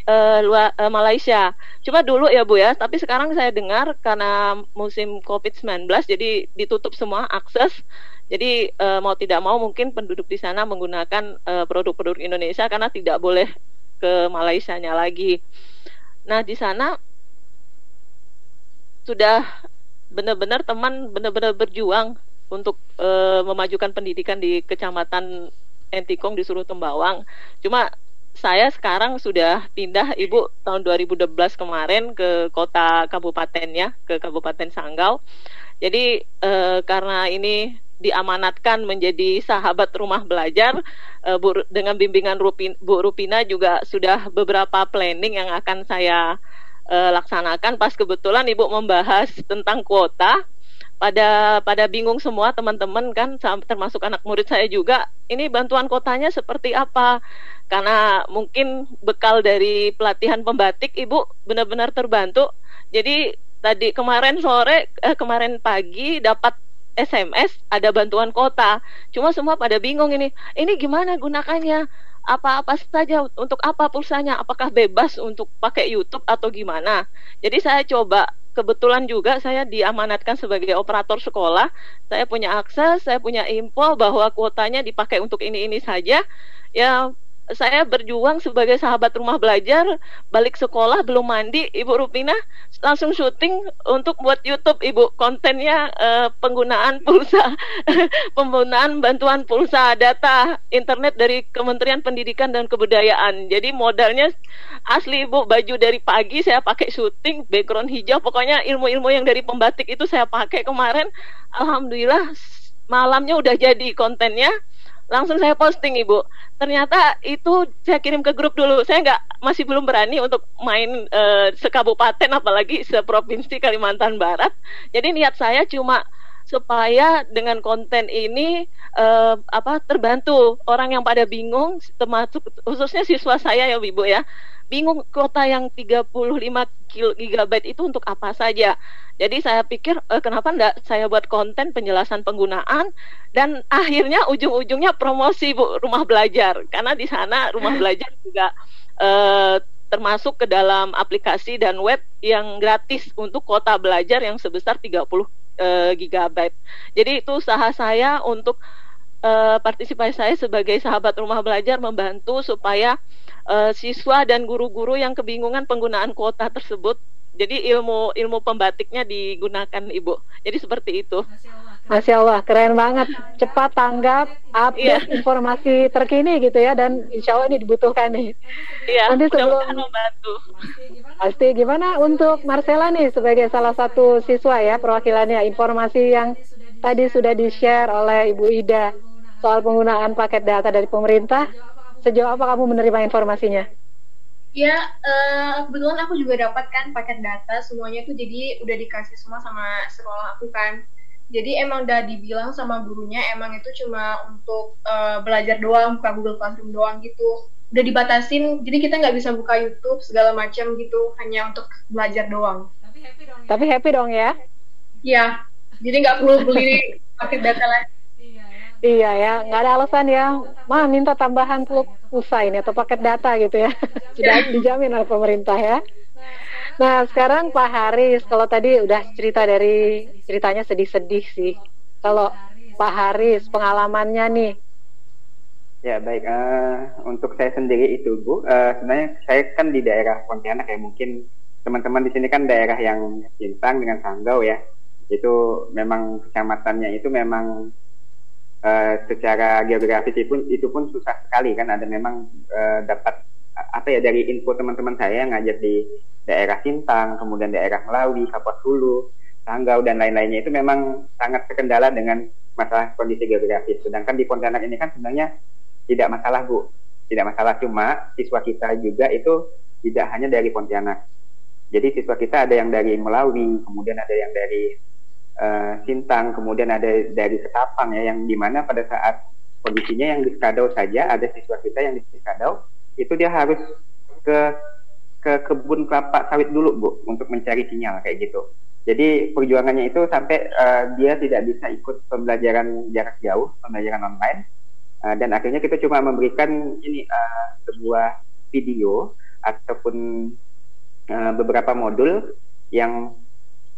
uh, luar uh, Malaysia. Cuma dulu ya Bu ya, tapi sekarang saya dengar karena musim Covid-19 jadi ditutup semua akses. Jadi uh, mau tidak mau mungkin penduduk di sana menggunakan produk-produk uh, Indonesia karena tidak boleh ke Malaysia-nya lagi. Nah, di sana sudah benar-benar teman benar-benar berjuang untuk uh, memajukan pendidikan di Kecamatan Entikong di Suruh Tembawang. Cuma saya sekarang sudah pindah Ibu tahun 2012 kemarin ke kota kabupatennya, ke Kabupaten Sanggau. Jadi uh, karena ini diamanatkan menjadi sahabat rumah belajar uh, Bu, dengan bimbingan Rupin, Bu Rupina juga sudah beberapa planning yang akan saya uh, laksanakan pas kebetulan Ibu membahas tentang kuota pada pada bingung semua teman-teman kan termasuk anak murid saya juga ini bantuan kotanya seperti apa? Karena mungkin bekal dari pelatihan pembatik ibu benar-benar terbantu. Jadi tadi kemarin sore eh, kemarin pagi dapat SMS ada bantuan kota. Cuma semua pada bingung ini ini gimana gunakannya? Apa-apa saja untuk apa pulsanya? Apakah bebas untuk pakai YouTube atau gimana? Jadi saya coba kebetulan juga saya diamanatkan sebagai operator sekolah. Saya punya akses, saya punya info bahwa kuotanya dipakai untuk ini ini saja. Ya saya berjuang sebagai sahabat rumah belajar, balik sekolah belum mandi, Ibu Rupina langsung syuting untuk buat YouTube, Ibu. Kontennya uh, penggunaan pulsa, penggunaan bantuan pulsa data internet dari Kementerian Pendidikan dan Kebudayaan. Jadi modalnya asli, Ibu, baju dari pagi saya pakai syuting, background hijau, pokoknya ilmu-ilmu yang dari pembatik itu saya pakai kemarin. Alhamdulillah malamnya udah jadi kontennya langsung saya posting ibu. Ternyata itu saya kirim ke grup dulu. Saya nggak masih belum berani untuk main uh, sekabupaten apalagi seprovinsi Kalimantan Barat. Jadi niat saya cuma supaya dengan konten ini uh, apa terbantu. Orang yang pada bingung termasuk khususnya siswa saya ya ibu ya bingung kota yang 35 GB itu untuk apa saja. Jadi saya pikir eh, kenapa enggak saya buat konten penjelasan penggunaan dan akhirnya ujung-ujungnya promosi Bu rumah belajar karena di sana rumah belajar juga eh, termasuk ke dalam aplikasi dan web yang gratis untuk kota belajar yang sebesar 30 eh, GB. Jadi itu usaha saya untuk eh, partisipasi saya sebagai sahabat rumah belajar membantu supaya uh, siswa dan guru-guru yang kebingungan penggunaan kuota tersebut. Jadi ilmu ilmu pembatiknya digunakan ibu. Jadi seperti itu. Masya Allah, keren banget. Cepat tanggap, update yeah. informasi terkini gitu ya, dan insya Allah ini dibutuhkan nih. Iya, Nanti sebelum membantu. Pasti gimana untuk Marcela nih sebagai salah satu siswa ya perwakilannya informasi yang tadi sudah di-share oleh Ibu Ida soal penggunaan paket data dari pemerintah Sejauh apa kamu menerima informasinya? Ya, uh, kebetulan aku juga dapat kan paket data semuanya tuh jadi udah dikasih semua sama sekolah aku kan. Jadi emang udah dibilang sama gurunya emang itu cuma untuk uh, belajar doang, buka Google Classroom doang gitu. Udah dibatasin, jadi kita nggak bisa buka YouTube segala macam gitu, hanya untuk belajar doang. Tapi happy dong ya? Tapi happy dong ya? Iya, jadi nggak perlu beli paket data lagi. Iya ya, nggak ada alasan ya, mah minta tambahan pulsa ini atau paket data gitu ya, sudah dijamin oleh pemerintah ya. Nah sekarang Pak Haris, kalau tadi udah cerita dari ceritanya sedih-sedih sih, kalau Pak Haris. Pengalamannya nih. Ya baik, uh, untuk saya sendiri itu Bu, uh, sebenarnya saya kan di daerah Pontianak ya. Mungkin teman-teman di sini kan daerah yang Cintang dengan Sanggau ya, itu memang kecamatannya itu memang uh, secara geografis itu pun itu pun susah sekali kan ada memang uh, dapat apa ya dari info teman-teman saya yang ngajar di daerah Sintang, kemudian daerah Melawi, Kapuas Hulu, Sanggau dan lain-lainnya itu memang sangat terkendala dengan masalah kondisi geografis. Sedangkan di Pontianak ini kan sebenarnya tidak masalah Bu, tidak masalah cuma siswa kita juga itu tidak hanya dari Pontianak. Jadi siswa kita ada yang dari Melawi, kemudian ada yang dari uh, Sintang, kemudian ada dari Ketapang ya, yang di mana pada saat kondisinya yang di Skadau saja ada siswa kita yang di Skadau itu dia harus ke ke kebun kelapa sawit dulu bu untuk mencari sinyal kayak gitu. Jadi perjuangannya itu sampai uh, dia tidak bisa ikut pembelajaran jarak jauh, pembelajaran online, uh, dan akhirnya kita cuma memberikan ini uh, sebuah video ataupun uh, beberapa modul yang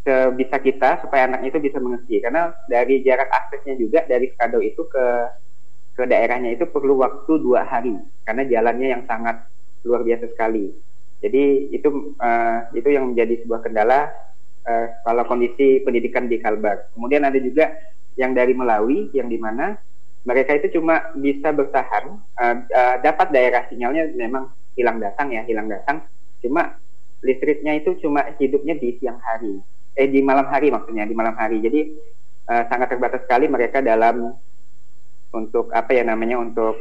sebisa kita supaya anak itu bisa mengerti karena dari jarak aksesnya juga dari Skado itu ke ke daerahnya itu perlu waktu dua hari karena jalannya yang sangat luar biasa sekali. Jadi itu uh, itu yang menjadi sebuah kendala uh, kalau kondisi pendidikan di Kalbar. Kemudian ada juga yang dari Melawi yang di mana mereka itu cuma bisa bertahan uh, uh, dapat daerah sinyalnya memang hilang datang ya hilang datang cuma listriknya itu cuma hidupnya di siang hari eh di malam hari maksudnya di malam hari. Jadi uh, sangat terbatas sekali mereka dalam untuk apa ya namanya untuk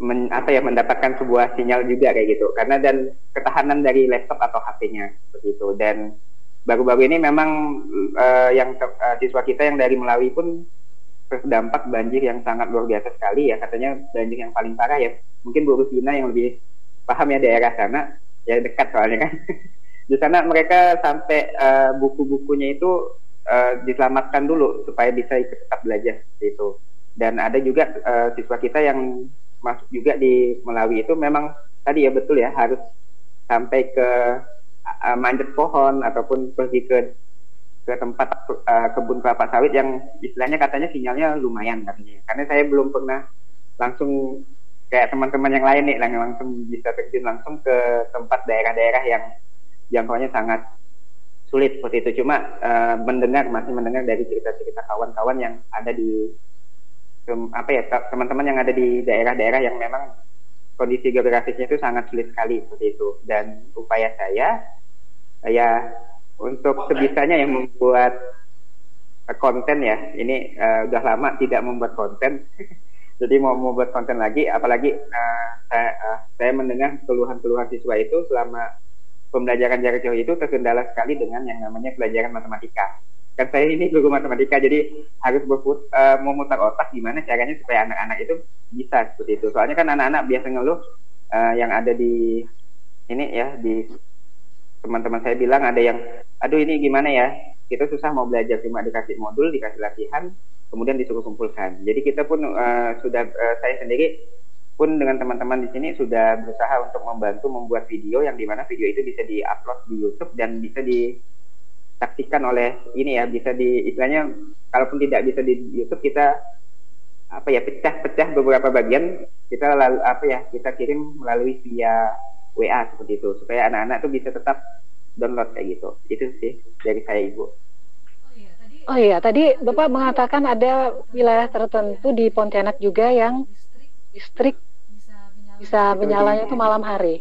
men, apa ya mendapatkan sebuah sinyal juga kayak gitu. Karena dan ketahanan dari laptop atau HP-nya seperti itu. Dan baru-baru ini memang uh, yang uh, siswa kita yang dari Melawi pun terdampak banjir yang sangat luar biasa sekali ya. Katanya banjir yang paling parah ya mungkin Bu Rusina yang lebih paham ya daerah sana ya dekat soalnya kan di sana mereka sampai uh, buku-bukunya itu uh, diselamatkan dulu supaya bisa tetap belajar itu. Dan ada juga uh, siswa kita yang masuk juga di Melawi itu memang tadi ya betul ya harus sampai ke uh, manjat pohon ataupun pergi ke ke tempat uh, kebun kelapa sawit yang istilahnya katanya sinyalnya lumayan katanya. Karena saya belum pernah langsung kayak teman-teman yang lain nih langsung bisa terjun langsung ke tempat daerah-daerah yang jangkauannya sangat sulit seperti itu. Cuma uh, mendengar masih mendengar dari cerita-cerita kawan-kawan yang ada di apa ya teman-teman yang ada di daerah-daerah yang memang kondisi geografisnya itu sangat sulit sekali seperti itu. Dan upaya saya ya untuk sebisanya yang membuat konten ya ini uh, udah lama tidak membuat konten. Jadi mau membuat konten lagi apalagi uh, saya, uh, saya mendengar keluhan-keluhan siswa itu selama pembelajaran jarak jauh itu terkendala sekali dengan yang namanya pelajaran matematika. Kan saya ini guru matematika jadi harus berput, uh, memutar otak gimana caranya supaya anak-anak itu bisa seperti itu. Soalnya kan anak-anak biasa ngeluh uh, yang ada di ini ya di teman-teman saya bilang ada yang aduh ini gimana ya? Kita susah mau belajar cuma dikasih modul dikasih latihan kemudian disuruh kumpulkan. Jadi kita pun uh, sudah uh, saya sendiri pun dengan teman-teman di sini sudah berusaha untuk membantu membuat video yang di mana video itu bisa diupload di YouTube dan bisa di saksikan oleh ini ya bisa di istilahnya kalaupun tidak bisa di YouTube kita apa ya pecah-pecah beberapa bagian kita lalu apa ya kita kirim melalui via WA seperti itu supaya anak-anak tuh bisa tetap download kayak gitu. Itu sih dari saya ibu. Oh iya tadi bapak mengatakan ada wilayah tertentu di Pontianak juga yang listrik bisa menyalanya itu malam hari.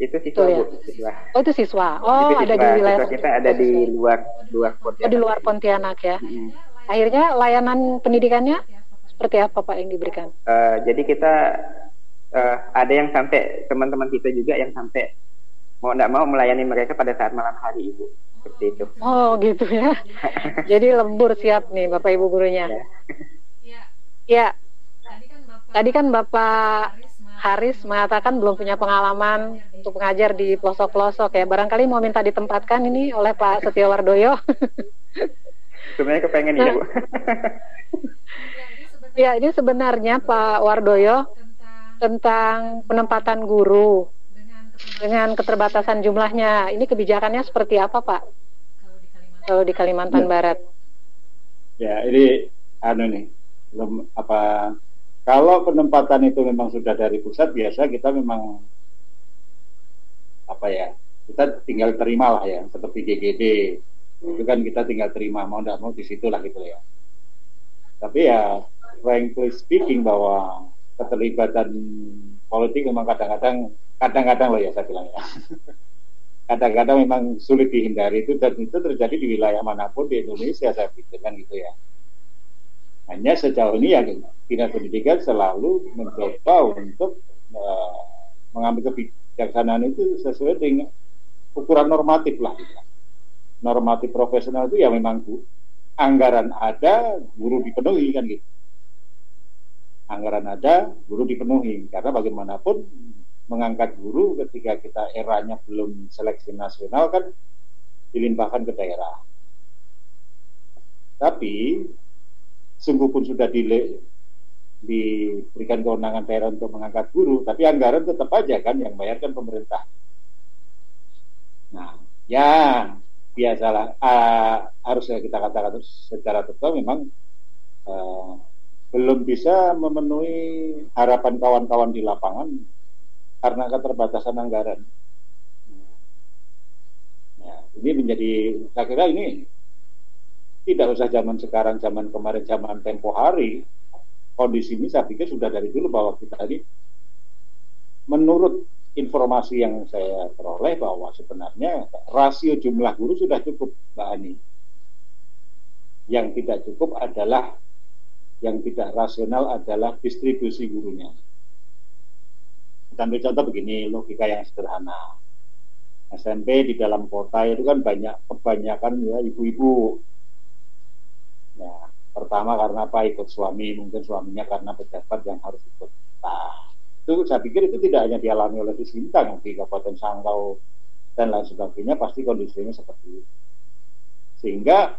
Itu siswa ya? bu siswa. Oh itu siswa. Oh itu siswa. ada di wilayah siswa kita ada di luar luar Pontianak. Oh, di luar Pontianak ya. Hmm. akhirnya layanan pendidikannya seperti apa pak yang diberikan? Uh, jadi kita uh, ada yang sampai teman-teman kita juga yang sampai mau tidak mau melayani mereka pada saat malam hari ibu. Seperti itu. Oh gitu ya. Jadi lembur siap nih bapak ibu gurunya. Ya, ya. tadi kan bapak Haris mengatakan belum punya pengalaman untuk mengajar di pelosok-pelosok ya. Barangkali mau minta ditempatkan ini oleh Pak Setio Wardoyo. Sebenarnya kepengen ya, Bu. ya, ini sebenarnya Pak Wardoyo tentang penempatan guru dengan keterbatasan jumlahnya. Ini kebijakannya seperti apa, Pak? Kalau di Kalimantan ya. Barat. Ya, ini anu nih, belum apa kalau penempatan itu memang sudah dari pusat, biasa kita memang apa ya, kita tinggal terima lah ya, seperti GGD itu kan kita tinggal terima mau tidak mau di situ lah gitu ya. Tapi ya frankly speaking bahwa keterlibatan politik memang kadang-kadang kadang-kadang loh ya saya bilang ya. kadang-kadang memang sulit dihindari itu dan itu terjadi di wilayah mana pun di Indonesia saya pikir kan gitu ya. Hanya sejauh ini ya dinas pendidikan selalu mencoba untuk uh, mengambil kebijaksanaan itu sesuai dengan ukuran normatif lah. Gitu. Normatif profesional itu ya memang anggaran ada, guru dipenuhi kan gitu. Anggaran ada, guru dipenuhi karena bagaimanapun mengangkat guru ketika kita eranya belum seleksi nasional kan dilimpahkan ke daerah. Tapi sungguh pun sudah dile, diberikan kewenangan daerah untuk mengangkat guru, tapi anggaran tetap aja kan yang bayarkan pemerintah. Nah, ya biasalah uh, harus kita katakan secara tetap memang uh, belum bisa memenuhi harapan kawan-kawan di lapangan karena keterbatasan anggaran. Ya, ini menjadi, saya kira ini tidak usah zaman sekarang, zaman kemarin, zaman tempo hari, kondisi ini saya pikir sudah dari dulu bahwa kita ini menurut informasi yang saya peroleh bahwa sebenarnya rasio jumlah guru sudah cukup Mbak Ani. Yang tidak cukup adalah yang tidak rasional adalah distribusi gurunya. Kita contoh begini, logika yang sederhana. SMP di dalam kota itu kan banyak kebanyakan ya ibu-ibu. Pertama karena apa ikut suami, mungkin suaminya karena pejabat yang harus ikut. Nah, itu saya pikir itu tidak hanya dialami oleh di Sintang di Kabupaten Sanggau dan lain sebagainya pasti kondisinya seperti itu. Sehingga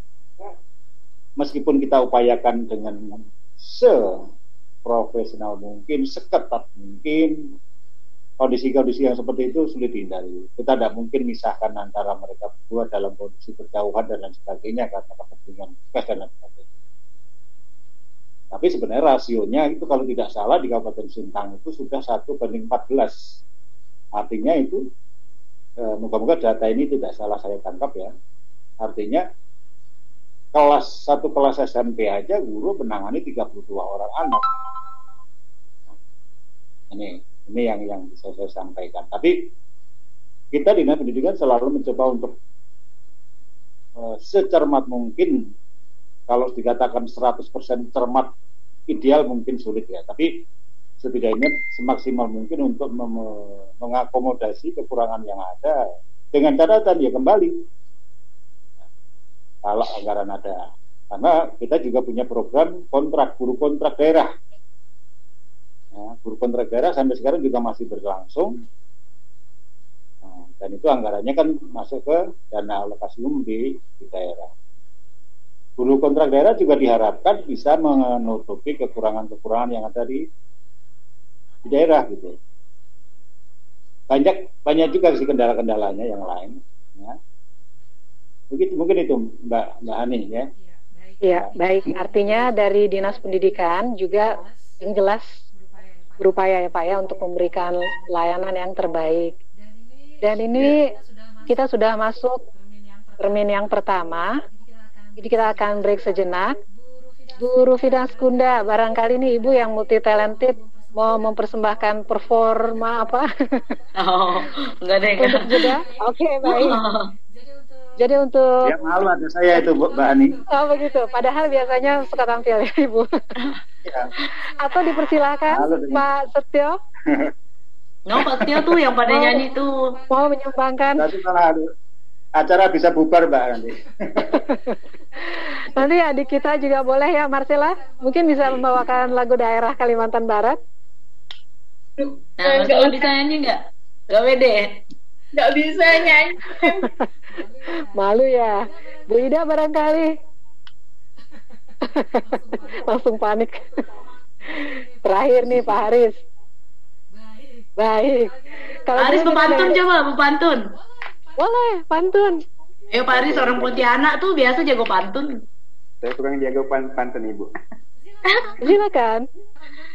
meskipun kita upayakan dengan seprofesional mungkin, seketat mungkin, kondisi-kondisi yang seperti itu sulit dihindari. Kita tidak mungkin misahkan antara mereka berdua dalam kondisi berjauhan dan lain sebagainya karena kepentingan tugas dan lain sebagainya. Tapi sebenarnya rasionya itu kalau tidak salah di Kabupaten Sintang itu sudah satu banding 14. Artinya itu, eh, moga-moga data ini tidak salah saya tangkap ya. Artinya kelas satu kelas SMP aja guru menangani 32 orang anak. Ini ini yang yang bisa saya sampaikan. Tapi kita di pendidikan selalu mencoba untuk uh, secermat mungkin kalau dikatakan 100% cermat ideal mungkin sulit ya. Tapi setidaknya semaksimal mungkin untuk mengakomodasi kekurangan yang ada dengan catatan ya kembali kalau anggaran ada. Karena kita juga punya program kontrak, guru kontrak daerah. Ya, guru kontrak daerah sampai sekarang juga masih berlangsung. Nah, dan itu anggarannya kan masuk ke dana alokasi umum di, di daerah. Guru kontrak daerah juga diharapkan bisa menutupi kekurangan-kekurangan yang ada di, di daerah gitu. Banyak banyak juga sih kendala-kendalanya yang lain. Ya. Begitu mungkin itu Mbak Mbak Ani ya. Iya, baik. Artinya dari Dinas Pendidikan juga yang jelas berupaya ya Pak ya untuk memberikan layanan yang terbaik. Dan ini kita sudah masuk termin yang pertama. Jadi kita akan break sejenak. Bu Rufida Skunda, barangkali ini Ibu yang multi talented mau mempersembahkan performa apa? Oh, enggak deh. Untuk juga? Oke, okay, baik. Jadi untuk Ya malu ada saya itu Mbak Ani. Oh begitu. Padahal biasanya suka tampil ya Ibu. Ya. Atau dipersilakan Pak Setio. No Pak Setio tuh yang pada nyanyi tuh. Mau menyumbangkan. Nanti malah acara bisa bubar Mbak nanti. Nanti adik kita juga boleh ya Marcella. Mungkin bisa membawakan lagu daerah Kalimantan Barat. Nah, Marcella bisa nyanyi nggak? Gak pede. Gak bisa nyanyi. Malu ya. Bu Ida barangkali. Langsung panik. Terakhir nih Pak Haris. Baik. Kalau Haris pantun coba, pantun. Boleh, pantun. Ayo Pak Haris orang Pontianak tuh biasa jago pantun. Saya kurang jago pantun Ibu. Silakan.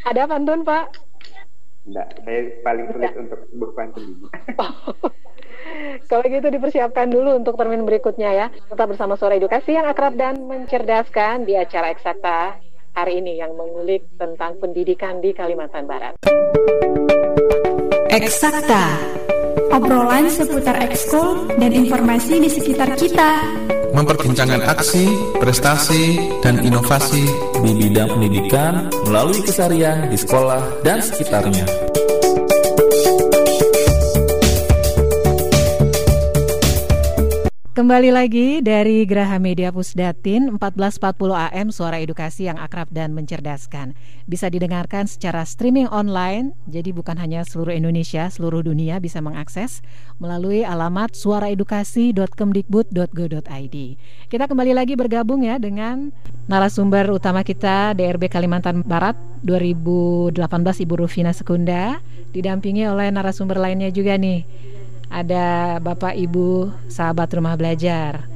Ada pantun Pak? Enggak, saya paling sulit Enggak. untuk berpantun Ibu. Kalau gitu dipersiapkan dulu untuk termin berikutnya ya. Tetap bersama Suara Edukasi yang akrab dan mencerdaskan di acara Eksakta hari ini yang mengulik tentang pendidikan di Kalimantan Barat. Eksakta. Obrolan seputar ekskul dan informasi di sekitar kita. Memperbincangkan aksi, prestasi, dan inovasi di bidang pendidikan melalui kesarian di sekolah dan sekitarnya. Kembali lagi dari Geraha Media Pusdatin 1440 AM Suara Edukasi yang akrab dan mencerdaskan. Bisa didengarkan secara streaming online, jadi bukan hanya seluruh Indonesia, seluruh dunia bisa mengakses melalui alamat suaraedukasi.kemdikbud.go.id. Kita kembali lagi bergabung ya dengan narasumber utama kita DRB Kalimantan Barat 2018 Ibu Rufina Sekunda, didampingi oleh narasumber lainnya juga nih ada Bapak Ibu sahabat rumah belajar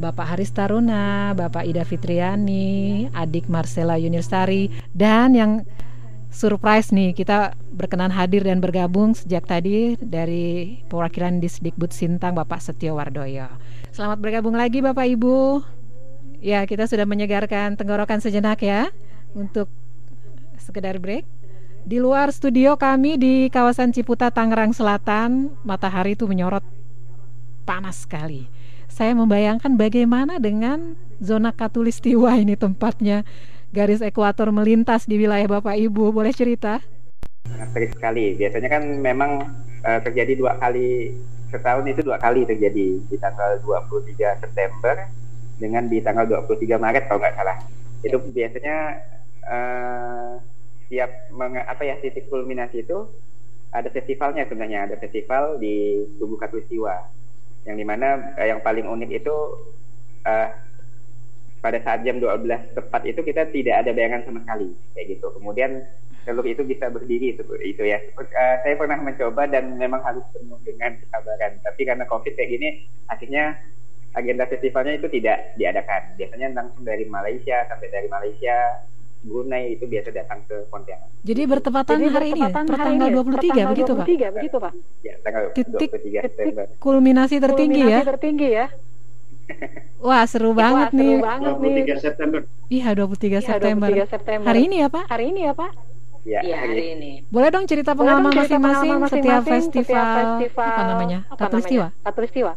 Bapak Haris Taruna, Bapak Ida Fitriani, adik Marcella Yunirstari dan yang surprise nih kita berkenan hadir dan bergabung sejak tadi dari perwakilan Disdikbud Sintang Bapak Setio Wardoyo. Selamat bergabung lagi Bapak Ibu. Ya, kita sudah menyegarkan tenggorokan sejenak ya untuk sekedar break. Di luar studio kami di kawasan Ciputa Tangerang Selatan, matahari itu menyorot panas sekali. Saya membayangkan bagaimana dengan zona katulistiwa ini tempatnya garis ekuator melintas di wilayah Bapak Ibu. Boleh cerita? Sangat sekali. Biasanya kan memang uh, terjadi dua kali setahun itu dua kali terjadi di tanggal 23 September dengan di tanggal 23 Maret kalau nggak salah. Itu biasanya uh, tiap meng, apa ya titik kulminasi itu ada festivalnya sebenarnya ada festival di Tugu Katulistiwa yang di mana uh, yang paling unik itu uh, pada saat jam 12 tepat itu kita tidak ada bayangan sama sekali kayak gitu. Kemudian telur itu bisa berdiri itu itu ya. Uh, saya pernah mencoba dan memang harus penuh dengan kesabaran. Tapi karena covid kayak gini, akhirnya agenda festivalnya itu tidak diadakan. Biasanya langsung dari Malaysia sampai dari Malaysia Brunei itu biasa datang ke Pontianak. Jadi bertepatan Jadi hari ini, ya? per tanggal 23 begitu Pak? begitu Pak? Ya, tanggal titik, 23 September. Kulminasi tertinggi kulminasi ya? tertinggi ya. Wah seru banget Wah, nih. Seru banget 23 nih. September. Iya 23 iya, September. 23 September. Hari ini ya Pak? Hari ini ya Pak? Ya, ya hari ini. Boleh dong cerita pengalaman masing-masing setiap festival, festival apa namanya? Katulistiwa. Katulistiwa.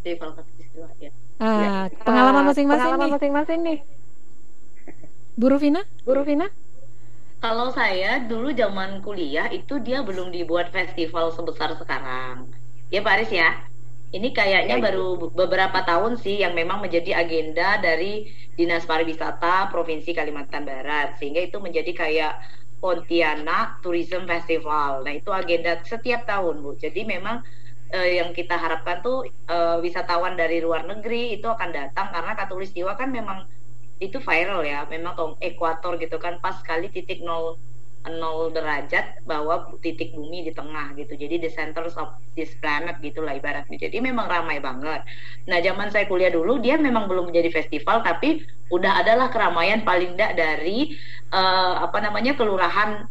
Festival Katulistiwa ya. Ah, ya. pengalaman masing-masing pengalaman nih. masing-masing nih. Bu Rufina? Bu Rufina? Kalau saya dulu zaman kuliah itu dia belum dibuat festival sebesar sekarang. Ya Pak Aris ya. Ini kayaknya ya, baru beberapa tahun sih yang memang menjadi agenda dari Dinas Pariwisata Provinsi Kalimantan Barat sehingga itu menjadi kayak Pontianak Tourism Festival. Nah, itu agenda setiap tahun, Bu. Jadi memang eh, yang kita harapkan tuh eh, wisatawan dari luar negeri itu akan datang karena Katulistiwa kan memang itu viral ya. Memang tong ekuator gitu kan pas sekali titik nol nol derajat bahwa titik bumi di tengah gitu. Jadi the center of this planet gitulah ibaratnya. Jadi memang ramai banget. Nah zaman saya kuliah dulu dia memang belum menjadi festival tapi udah adalah keramaian paling tidak dari uh, apa namanya kelurahan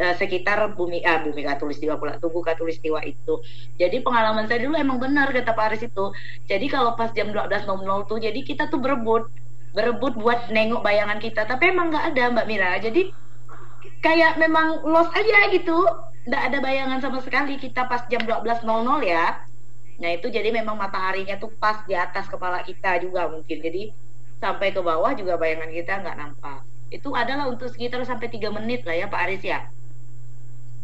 uh, sekitar bumi ah bumi katulistiwa pula tugu katulistiwa itu. Jadi pengalaman saya dulu emang benar kata Pak Aris itu. Jadi kalau pas jam 12.00 tuh jadi kita tuh berebut berebut buat nengok bayangan kita. Tapi emang nggak ada Mbak Mira. Jadi kayak memang lost aja gitu. Nggak ada bayangan sama sekali kita pas jam 12.00 ya. Nah itu jadi memang mataharinya tuh pas di atas kepala kita juga mungkin. Jadi sampai ke bawah juga bayangan kita nggak nampak. Itu adalah untuk sekitar sampai tiga menit lah ya Pak Aris ya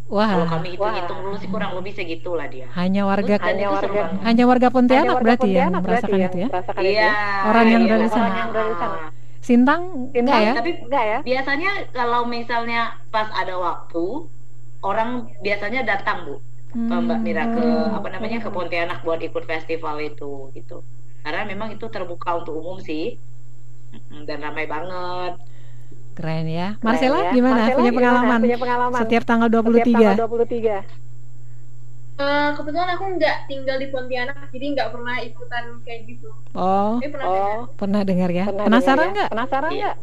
Wah. Kalau kami hitung-hitung dulu sih kurang lebih segitu lah dia. Hanya warga hanya warga, hanya warga Pontianak berarti ya merasakan ya, itu ya. Iya. Orang yang iya, dari sana. Orang yang dari sana. Sintang, enggak ya? Tapi enggak ya? Biasanya kalau misalnya pas ada waktu, orang biasanya datang bu, hmm. Mbak Mira ke apa namanya ke Pontianak buat ikut festival itu gitu. Karena memang itu terbuka untuk umum sih dan ramai banget. Keren ya. Marcella ya. gimana? Marcella punya, pengalaman punya pengalaman setiap tanggal 23? Setiap tanggal 23. Uh, kebetulan aku nggak tinggal di Pontianak, jadi nggak pernah ikutan kayak gitu. Oh, Tapi pernah oh. dengar. pernah dengar ya? Pernah Penasaran dengar nggak? ya? Penasaran nggak?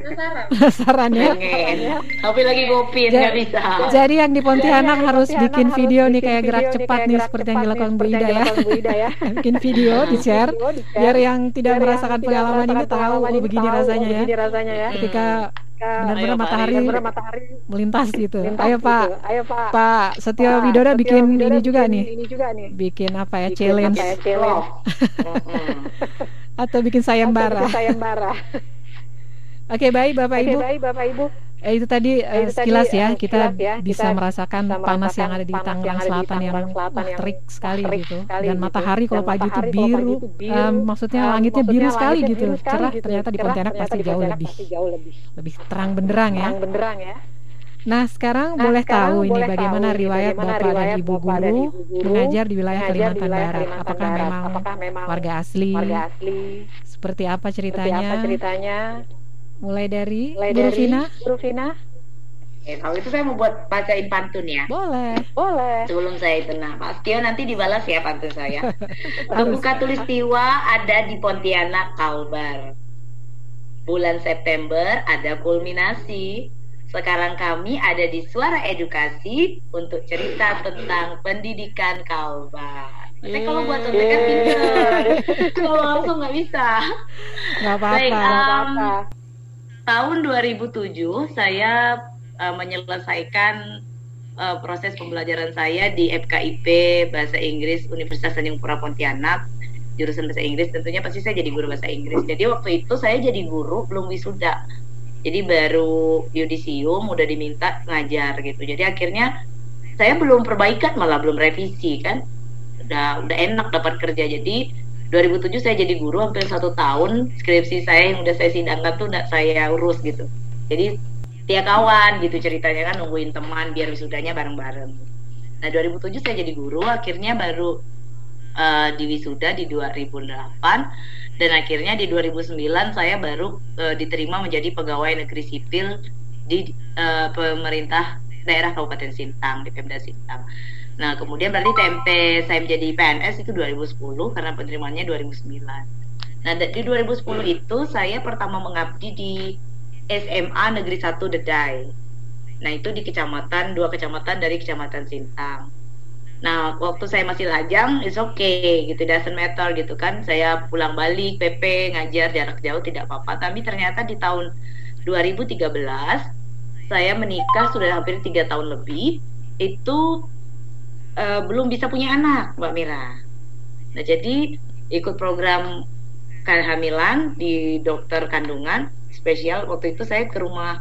Penasaran. Penasaran ya? Pengen. Tapi lagi kopi nggak bisa. Jadi yang di Pontianak Jadi yang di harus Pontianak bikin harus video nih bikin kayak gerak video nih cepat kayak nih gerak seperti yang cepat nih dilakukan Bu Ida yang ya. dilakukan Bu Ida ya. bikin video di share biar yang tidak Biar yang merasakan tidak pengalaman ini merasakan tahu oh ini begini tahu, rasanya ya. begini rasanya ya. Ketika benar-benar Ayo, Pak matahari Ari. Benar matahari melintas gitu. lintas Ayo Pak, gitu. Ayo Pak. Pak Setio Pak, Widodo bikin Widodo ini juga bikin nih. Ini juga nih. Bikin apa ya? Bikin challenge apa ya? Challenge. Atau bikin sayembara. Atau sayembara. Oke, baik Bapak Oke, Ibu. baik Bapak Ibu. Eh, itu tadi eh, itu tadi, sekilas ya eh, kita sekilas ya, bisa kita merasakan bisa panas yang ada di Tangerang yang Selatan yang wah, yang terik sekali terik gitu. sekali Dan gitu. matahari kalau Dan pagi itu biru, biru, em, maksudnya em, langitnya biru sekali gitu. biru sekali Cerah gitu. ternyata di Pontianak pasti jauh lebih lebih terang benderang ya. terang benderang ya. Nah, sekarang Nah, boleh sekarang tahu ini boleh bagaimana tahu ini riwayat bagaimana Bapak dan riwayat Ibu Bapak dan guru Ibu guru mengajar di wilayah Kalimantan Barat. Apakah memang Apakah memang warga asli? warga asli? Seperti apa Seperti ceritanya? apa ceritanya? Mulai dari Mulai Bu dari Rufina? Bu Rufina? Oke, kalau itu saya mau buat bacain pantun ya. Boleh. Boleh. Sebelum saya itu, nah Pak Setio nanti dibalas ya pantun saya. Harus. Tugu Katulistiwa ada di Pontianak, Kalbar. Bulan September ada kulminasi. Sekarang kami ada di Suara Edukasi untuk cerita tentang pendidikan kalbar. Tapi kalau buat contekan pinter, kalau langsung nggak bisa. Nggak apa-apa. Baik, um, apa-apa. Tahun 2007 saya uh, menyelesaikan uh, proses pembelajaran saya di FKIP Bahasa Inggris Universitas Tanjung Pura Pontianak jurusan bahasa Inggris. Tentunya pasti saya jadi guru bahasa Inggris. Jadi waktu itu saya jadi guru belum wisuda. Jadi baru yudisium udah diminta ngajar gitu. Jadi akhirnya saya belum perbaikan malah belum revisi kan. Udah udah enak dapat kerja. Jadi 2007 saya jadi guru hampir satu tahun skripsi saya yang udah saya sidangkan tuh udah saya urus gitu jadi tiap kawan gitu ceritanya kan nungguin teman biar wisudanya bareng-bareng nah 2007 saya jadi guru akhirnya baru uh, di wisuda di 2008 dan akhirnya di 2009 saya baru uh, diterima menjadi pegawai negeri sipil di uh, pemerintah daerah Kabupaten Sintang di Pemda Sintang. Nah, kemudian berarti TMP saya menjadi PNS itu 2010 karena penerimaannya 2009. Nah, di 2010 itu saya pertama mengabdi di SMA Negeri 1 Dedai. Nah, itu di kecamatan, dua kecamatan dari kecamatan Sintang. Nah, waktu saya masih lajang, it's okay, gitu, doesn't matter, gitu kan. Saya pulang balik, PP, ngajar jarak jauh, tidak apa-apa. Tapi ternyata di tahun 2013, saya menikah sudah hampir tiga tahun lebih, itu uh, belum bisa punya anak, Mbak Mira. Nah, jadi ikut program kehamilan di dokter kandungan spesial. Waktu itu saya ke rumah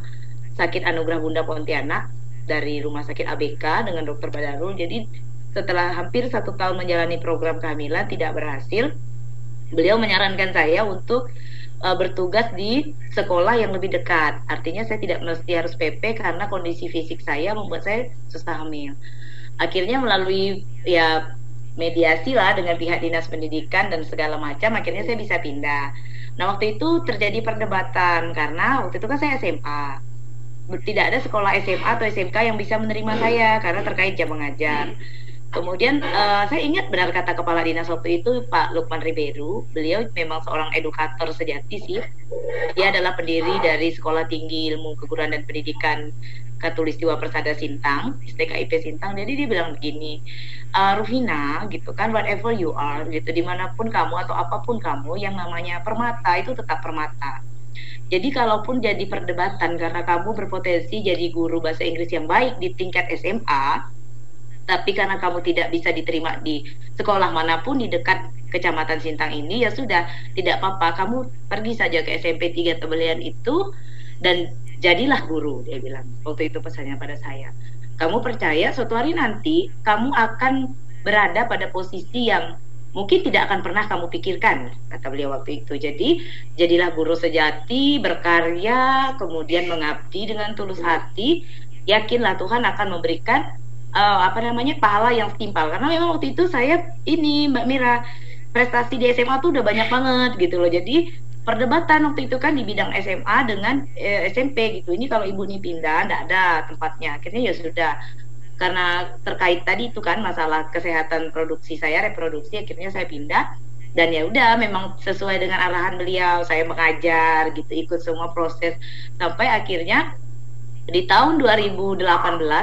sakit Anugerah Bunda Pontianak dari rumah sakit ABK dengan dokter Badarul. Jadi setelah hampir satu tahun menjalani program kehamilan tidak berhasil, beliau menyarankan saya untuk uh, bertugas di sekolah yang lebih dekat. Artinya saya tidak mesti harus PP karena kondisi fisik saya membuat saya susah hamil akhirnya melalui ya mediasi lah dengan pihak dinas pendidikan dan segala macam akhirnya saya bisa pindah. Nah waktu itu terjadi perdebatan karena waktu itu kan saya SMA tidak ada sekolah SMA atau SMK yang bisa menerima saya karena terkait jam mengajar. Kemudian uh, saya ingat benar kata kepala dinas waktu itu Pak Lukman Riberu, beliau memang seorang edukator sejati sih. Dia adalah pendiri dari Sekolah Tinggi Ilmu Keguruan dan Pendidikan Katulistiwa Persada Sintang, STKIP Sintang. Jadi dia bilang begini, uh, Rufina gitu kan, whatever you are gitu, di mana pun kamu atau apa pun kamu, yang namanya permata itu tetap permata. Jadi kalaupun jadi perdebatan karena kamu berpotensi jadi guru bahasa Inggris yang baik di tingkat SMA, tapi karena kamu tidak bisa diterima di sekolah mana pun di dekat kecamatan Sintang ini ya sudah tidak apa-apa kamu pergi saja ke SMP 3 Tebelian itu dan jadilah guru dia bilang. Waktu itu pesannya pada saya. Kamu percaya suatu hari nanti kamu akan berada pada posisi yang mungkin tidak akan pernah kamu pikirkan kata beliau waktu itu. Jadi jadilah guru sejati berkarya kemudian mengabdi dengan tulus hati. Yakinlah Tuhan akan memberikan uh, apa namanya pahala yang setimpal. Karena memang waktu itu saya ini Mbak Mira prestasi di SMA tuh udah banyak banget gitu loh. Jadi perdebatan waktu itu kan di bidang SMA dengan eh, SMP gitu. Ini kalau ibu ini pindah nggak ada tempatnya. Akhirnya ya sudah. Karena terkait tadi itu kan masalah kesehatan produksi saya reproduksi akhirnya saya pindah. Dan ya udah memang sesuai dengan arahan beliau saya mengajar gitu ikut semua proses. Sampai akhirnya di tahun 2018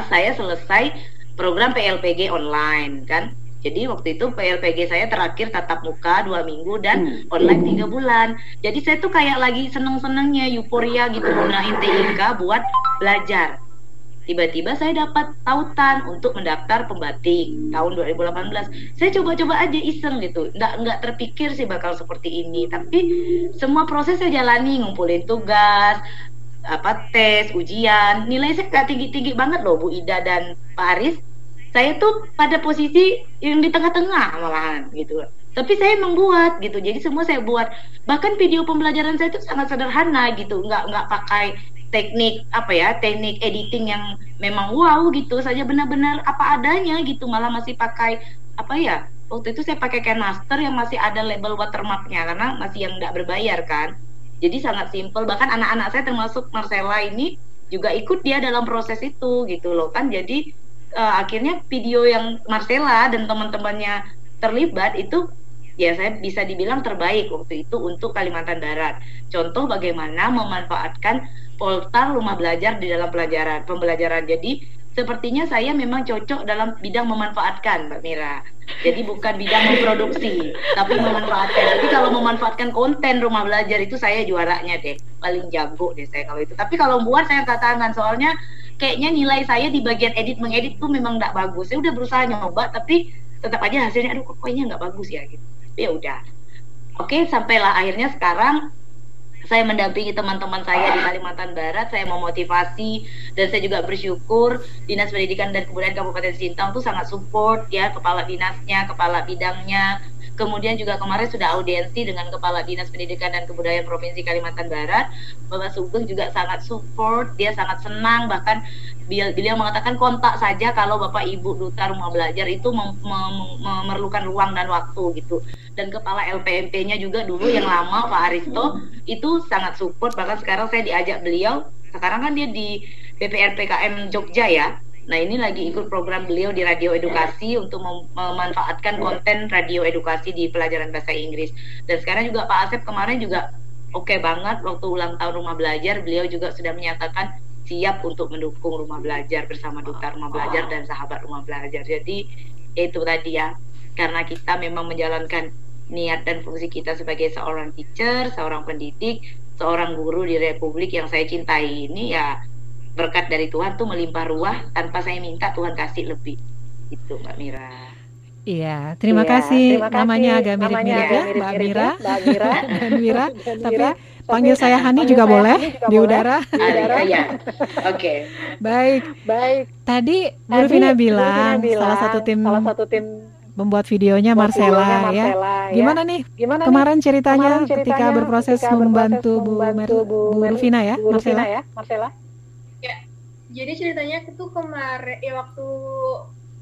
saya selesai program PLPG online kan. Jadi waktu itu PLPG saya terakhir tatap muka dua minggu dan hmm. online tiga bulan. Jadi saya tuh kayak lagi seneng-senengnya euforia gitu gunain TIK buat belajar. Tiba-tiba saya dapat tautan untuk mendaftar pembatik tahun 2018. Saya coba-coba aja iseng gitu. Nggak nggak terpikir sih bakal seperti ini. Tapi semua proses saya jalani, ngumpulin tugas, apa tes, ujian, nilai saya nggak tinggi-tinggi banget loh Bu Ida dan Pak Aris. Saya tuh pada posisi yang di tengah-tengah malahan gitu. Tapi saya membuat gitu, jadi semua saya buat. Bahkan video pembelajaran saya itu sangat sederhana gitu, nggak nggak pakai teknik apa ya, teknik editing yang memang wow gitu saja benar-benar apa adanya gitu, malah masih pakai apa ya? Waktu itu saya pakai Master yang masih ada label watermarknya karena masih yang nggak berbayar kan jadi sangat simpel. Bahkan anak-anak saya termasuk Marcella ini juga ikut dia dalam proses itu gitu loh kan. Jadi uh, akhirnya video yang Marcella dan teman-temannya terlibat itu ya saya bisa dibilang terbaik waktu itu untuk Kalimantan Barat. Contoh bagaimana memanfaatkan portal rumah belajar di dalam pelajaran pembelajaran. Jadi sepertinya saya memang cocok dalam bidang memanfaatkan Mbak Mira. Jadi bukan bidang memproduksi, tapi memanfaatkan. Jadi kalau memanfaatkan konten rumah belajar itu saya juaranya deh, paling jago deh saya kalau itu. Tapi kalau buat saya katakan soalnya kayaknya nilai saya di bagian edit mengedit tuh memang nggak bagus. Saya udah berusaha nyoba tapi tetap aja hasilnya aduh kok kayaknya nggak bagus ya gitu. Ya udah. Oke, sampailah akhirnya sekarang saya mendampingi teman-teman saya di Kalimantan Barat, saya memotivasi dan saya juga bersyukur Dinas Pendidikan dan Kebudayaan Kabupaten Sintang tuh sangat support ya kepala dinasnya, kepala bidangnya. Kemudian juga kemarin sudah audiensi dengan Kepala Dinas Pendidikan dan Kebudayaan Provinsi Kalimantan Barat. Bapak Sugeng juga sangat support, dia sangat senang bahkan beliau mengatakan kontak saja kalau Bapak Ibu Duta Rumah Belajar itu mem mem memerlukan ruang dan waktu gitu. Dan kepala LPMP-nya juga dulu yang lama Pak Aristo itu sangat support bahkan sekarang saya diajak beliau sekarang kan dia di BPR PKM Jogja ya. Nah ini lagi ikut program beliau di radio edukasi untuk mem memanfaatkan konten radio edukasi di pelajaran bahasa Inggris. Dan sekarang juga Pak Asep kemarin juga oke okay banget waktu ulang tahun rumah belajar beliau juga sudah menyatakan siap untuk mendukung rumah belajar bersama duta rumah belajar dan sahabat rumah belajar. Jadi itu tadi ya, karena kita memang menjalankan niat dan fungsi kita sebagai seorang teacher, seorang pendidik, seorang guru di Republik yang saya cintai ini ya berkat dari Tuhan tuh melimpah ruah tanpa saya minta Tuhan kasih lebih. Itu Mbak Mira. Iya, terima iya, kasih. Terima kasih. Namanya agak mirip-mirip ya, Mbak Mira, Mbak Mira dan Mira. Tapi Panggil saya Hani juga boleh juga di udara. Di udara. ya. Oke. Baik. Baik. Tadi Bu Vina bilang, bilang salah satu tim salah satu tim membuat videonya Marcella, videonya Marcella ya. ya. Gimana nih? Gimana kemarin ceritanya, kemarin ceritanya ketika berproses ketika membantu, Bu, Rufina ya, Bu Marcella? ya, Marcella. Jadi ceritanya itu kemarin ya waktu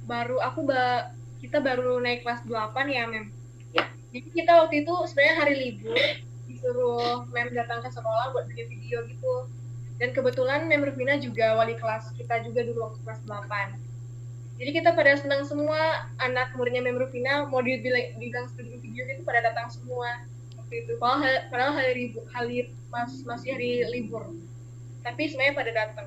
baru aku ba kita baru naik kelas 8 ya, Mem. Ya. Jadi kita waktu itu sebenarnya hari libur disuruh mem datang ke sekolah buat bikin video gitu. Dan kebetulan mem Rufina juga wali kelas kita juga dulu waktu kelas 8 jadi kita pada senang semua anak muridnya mem Rufina mau dibilang dibilang studio video itu pada datang semua waktu itu. Padahal, padahal hari libur hari mas, masih hari libur. Tapi semuanya pada datang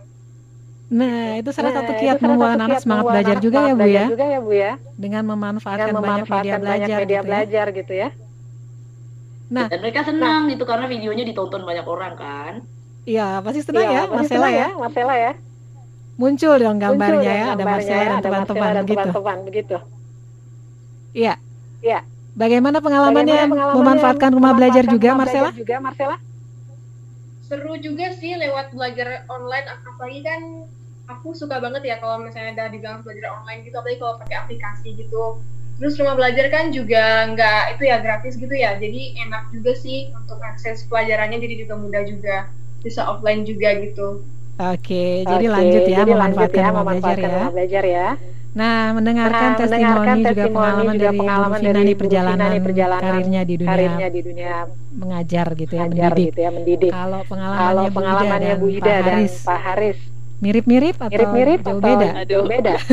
Nah, itu salah nah, satu kiat membuat anak semangat belajar juga ya, Bu ya. Juga ya, Bu ya. Dengan memanfaatkan, Dengan memanfaatkan banyak media belajar, banyak media gitu belajar ya. gitu ya. Nah, dan mereka senang nah, gitu karena videonya ditonton banyak orang kan. Iya, pasti senang iya, ya, Marcella ya. Marcella ya. Muncul dong gambarnya Muncul ya, ada Marcella dan teman-teman begitu. Teman-teman begitu. Iya. Iya. Bagaimana pengalamannya, Bagaimana pengalamannya memanfaatkan rumah belajar juga, Marcella? Juga, Marcella? Seru juga sih lewat belajar online, apalagi kan aku suka banget ya kalau misalnya ada dibilang belajar online gitu, apalagi kalau pakai aplikasi gitu Terus rumah belajar kan juga nggak itu ya gratis gitu ya, jadi enak juga sih untuk akses pelajarannya jadi juga mudah juga, bisa offline juga gitu. Oke, jadi lanjut ya jadi memanfaatkan, ya, rumah, belajar ya. rumah belajar ya. Nah, mendengarkan nah, testimoni mendengarkan juga pengalaman juga dari pengalaman dari di perjalanan, di perjalanan karirnya di dunia karirnya di dunia mengajar gitu ya, mendidik. Gitu ya, mendidik. Kalau pengalamannya, Kalau pengalamannya Bu Ida dan, dan Pak Haris mirip-mirip atau mirip-mirip jauh beda? Jauh beda.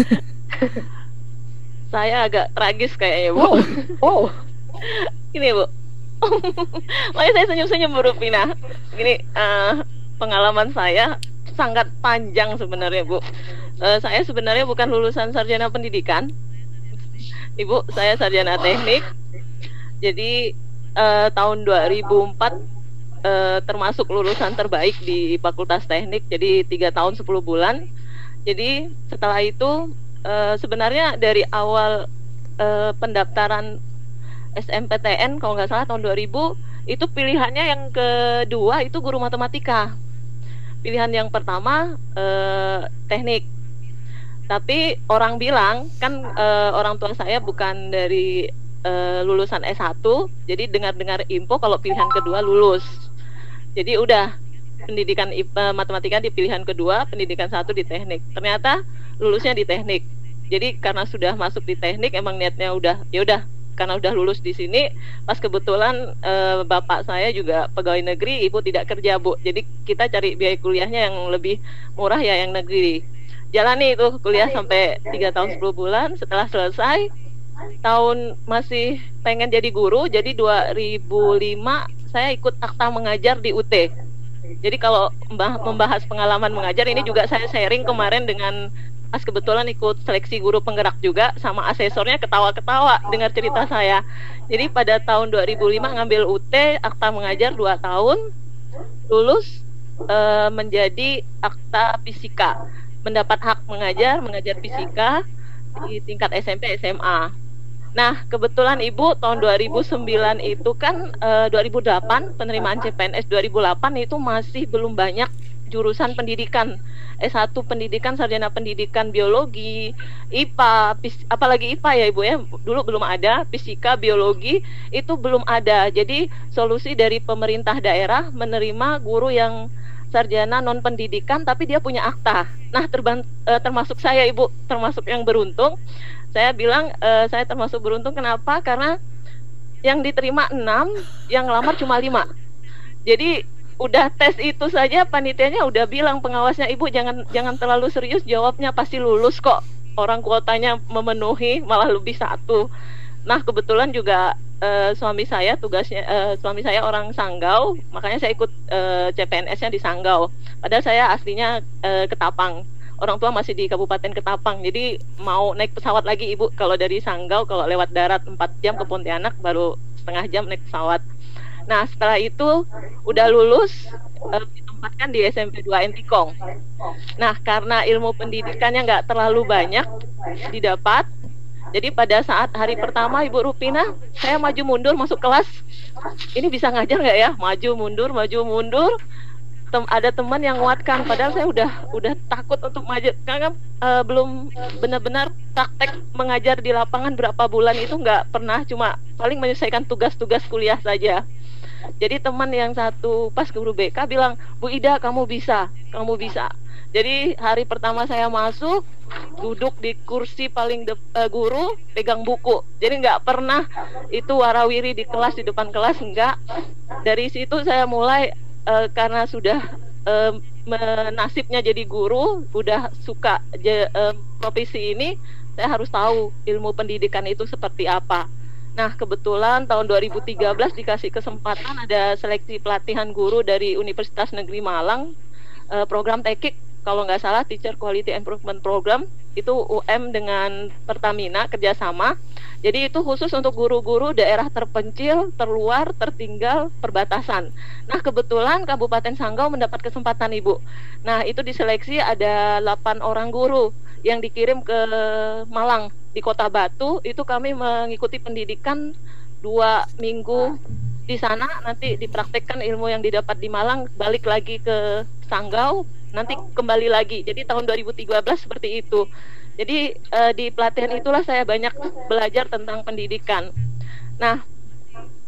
saya agak tragis kayaknya bu. Oh, oh. Ini bu. Makanya saya senyum-senyum Bu Rupina. Gini uh, pengalaman saya sangat panjang sebenarnya bu. Uh, saya sebenarnya bukan lulusan sarjana pendidikan. Ibu, saya sarjana teknik. Jadi uh, tahun 2004 uh, termasuk lulusan terbaik di Fakultas Teknik. Jadi tiga tahun 10 bulan. Jadi setelah itu uh, sebenarnya dari awal uh, pendaftaran SMPTN kalau nggak salah tahun 2000 itu pilihannya yang kedua itu guru matematika. Pilihan yang pertama uh, teknik. Tapi orang bilang kan uh, orang tua saya bukan dari uh, lulusan S1, jadi dengar-dengar info kalau pilihan kedua lulus. Jadi udah pendidikan uh, matematika di pilihan kedua, pendidikan satu di teknik. Ternyata lulusnya di teknik. Jadi karena sudah masuk di teknik emang niatnya udah ya udah karena udah lulus di sini pas kebetulan e, bapak saya juga pegawai negeri ibu tidak kerja bu. Jadi kita cari biaya kuliahnya yang lebih murah ya yang negeri. Jalani itu kuliah sampai tiga tahun 10 bulan. Setelah selesai tahun masih pengen jadi guru jadi 2005 saya ikut akta mengajar di UT Jadi kalau membahas pengalaman mengajar ini juga saya sharing kemarin dengan pas kebetulan ikut seleksi guru penggerak juga sama asesornya ketawa-ketawa dengar cerita saya. Jadi pada tahun 2005 ngambil UT akta mengajar 2 tahun lulus e, menjadi akta fisika mendapat hak mengajar mengajar fisika di tingkat SMP SMA. Nah, kebetulan Ibu tahun 2009 itu kan e, 2008 penerimaan CPNS 2008 itu masih belum banyak jurusan pendidikan S1 pendidikan sarjana pendidikan biologi, IPA, pis, apalagi IPA ya Ibu ya. Dulu belum ada, fisika, biologi itu belum ada. Jadi solusi dari pemerintah daerah menerima guru yang sarjana non pendidikan tapi dia punya akta. Nah, terban, eh, termasuk saya Ibu, termasuk yang beruntung. Saya bilang eh, saya termasuk beruntung kenapa? Karena yang diterima 6, yang lamar cuma 5. Jadi udah tes itu saja panitianya udah bilang pengawasnya ibu jangan jangan terlalu serius jawabnya pasti lulus kok orang kuotanya memenuhi malah lebih satu nah kebetulan juga uh, suami saya tugasnya uh, suami saya orang Sanggau makanya saya ikut uh, CPNS-nya di Sanggau. Padahal saya aslinya uh, Ketapang. Orang tua masih di Kabupaten Ketapang jadi mau naik pesawat lagi ibu. Kalau dari Sanggau kalau lewat darat 4 jam ke Pontianak baru setengah jam naik pesawat. Nah setelah itu udah lulus ditempatkan di SMP 2 Entikong. Nah karena ilmu pendidikannya nggak terlalu banyak didapat, jadi pada saat hari pertama Ibu Rupina, saya maju mundur masuk kelas. Ini bisa ngajar nggak ya? Maju mundur, maju mundur. Tem ada teman yang nguatkan. Padahal saya udah udah takut untuk maju karena uh, belum benar-benar praktek mengajar di lapangan berapa bulan itu nggak pernah. Cuma paling menyelesaikan tugas-tugas kuliah saja. Jadi teman yang satu pas guru BK bilang, Bu Ida kamu bisa, kamu bisa. Jadi hari pertama saya masuk, duduk di kursi paling de uh, guru, pegang buku. Jadi nggak pernah itu warawiri di kelas di depan kelas enggak. Dari situ saya mulai uh, karena sudah uh, menasibnya jadi guru, udah suka uh, profesi ini, saya harus tahu ilmu pendidikan itu seperti apa. Nah, kebetulan tahun 2013 dikasih kesempatan ada seleksi pelatihan guru dari Universitas Negeri Malang, eh, program TEKIK, kalau nggak salah Teacher Quality Improvement Program, itu UM dengan Pertamina kerjasama. Jadi itu khusus untuk guru-guru daerah terpencil, terluar, tertinggal, perbatasan. Nah, kebetulan Kabupaten Sanggau mendapat kesempatan Ibu. Nah, itu diseleksi ada 8 orang guru yang dikirim ke Malang di Kota Batu itu kami mengikuti pendidikan dua minggu di sana. Nanti dipraktekkan ilmu yang didapat di Malang balik lagi ke Sanggau nanti kembali lagi. Jadi tahun 2013 seperti itu. Jadi uh, di pelatihan itulah saya banyak belajar tentang pendidikan. Nah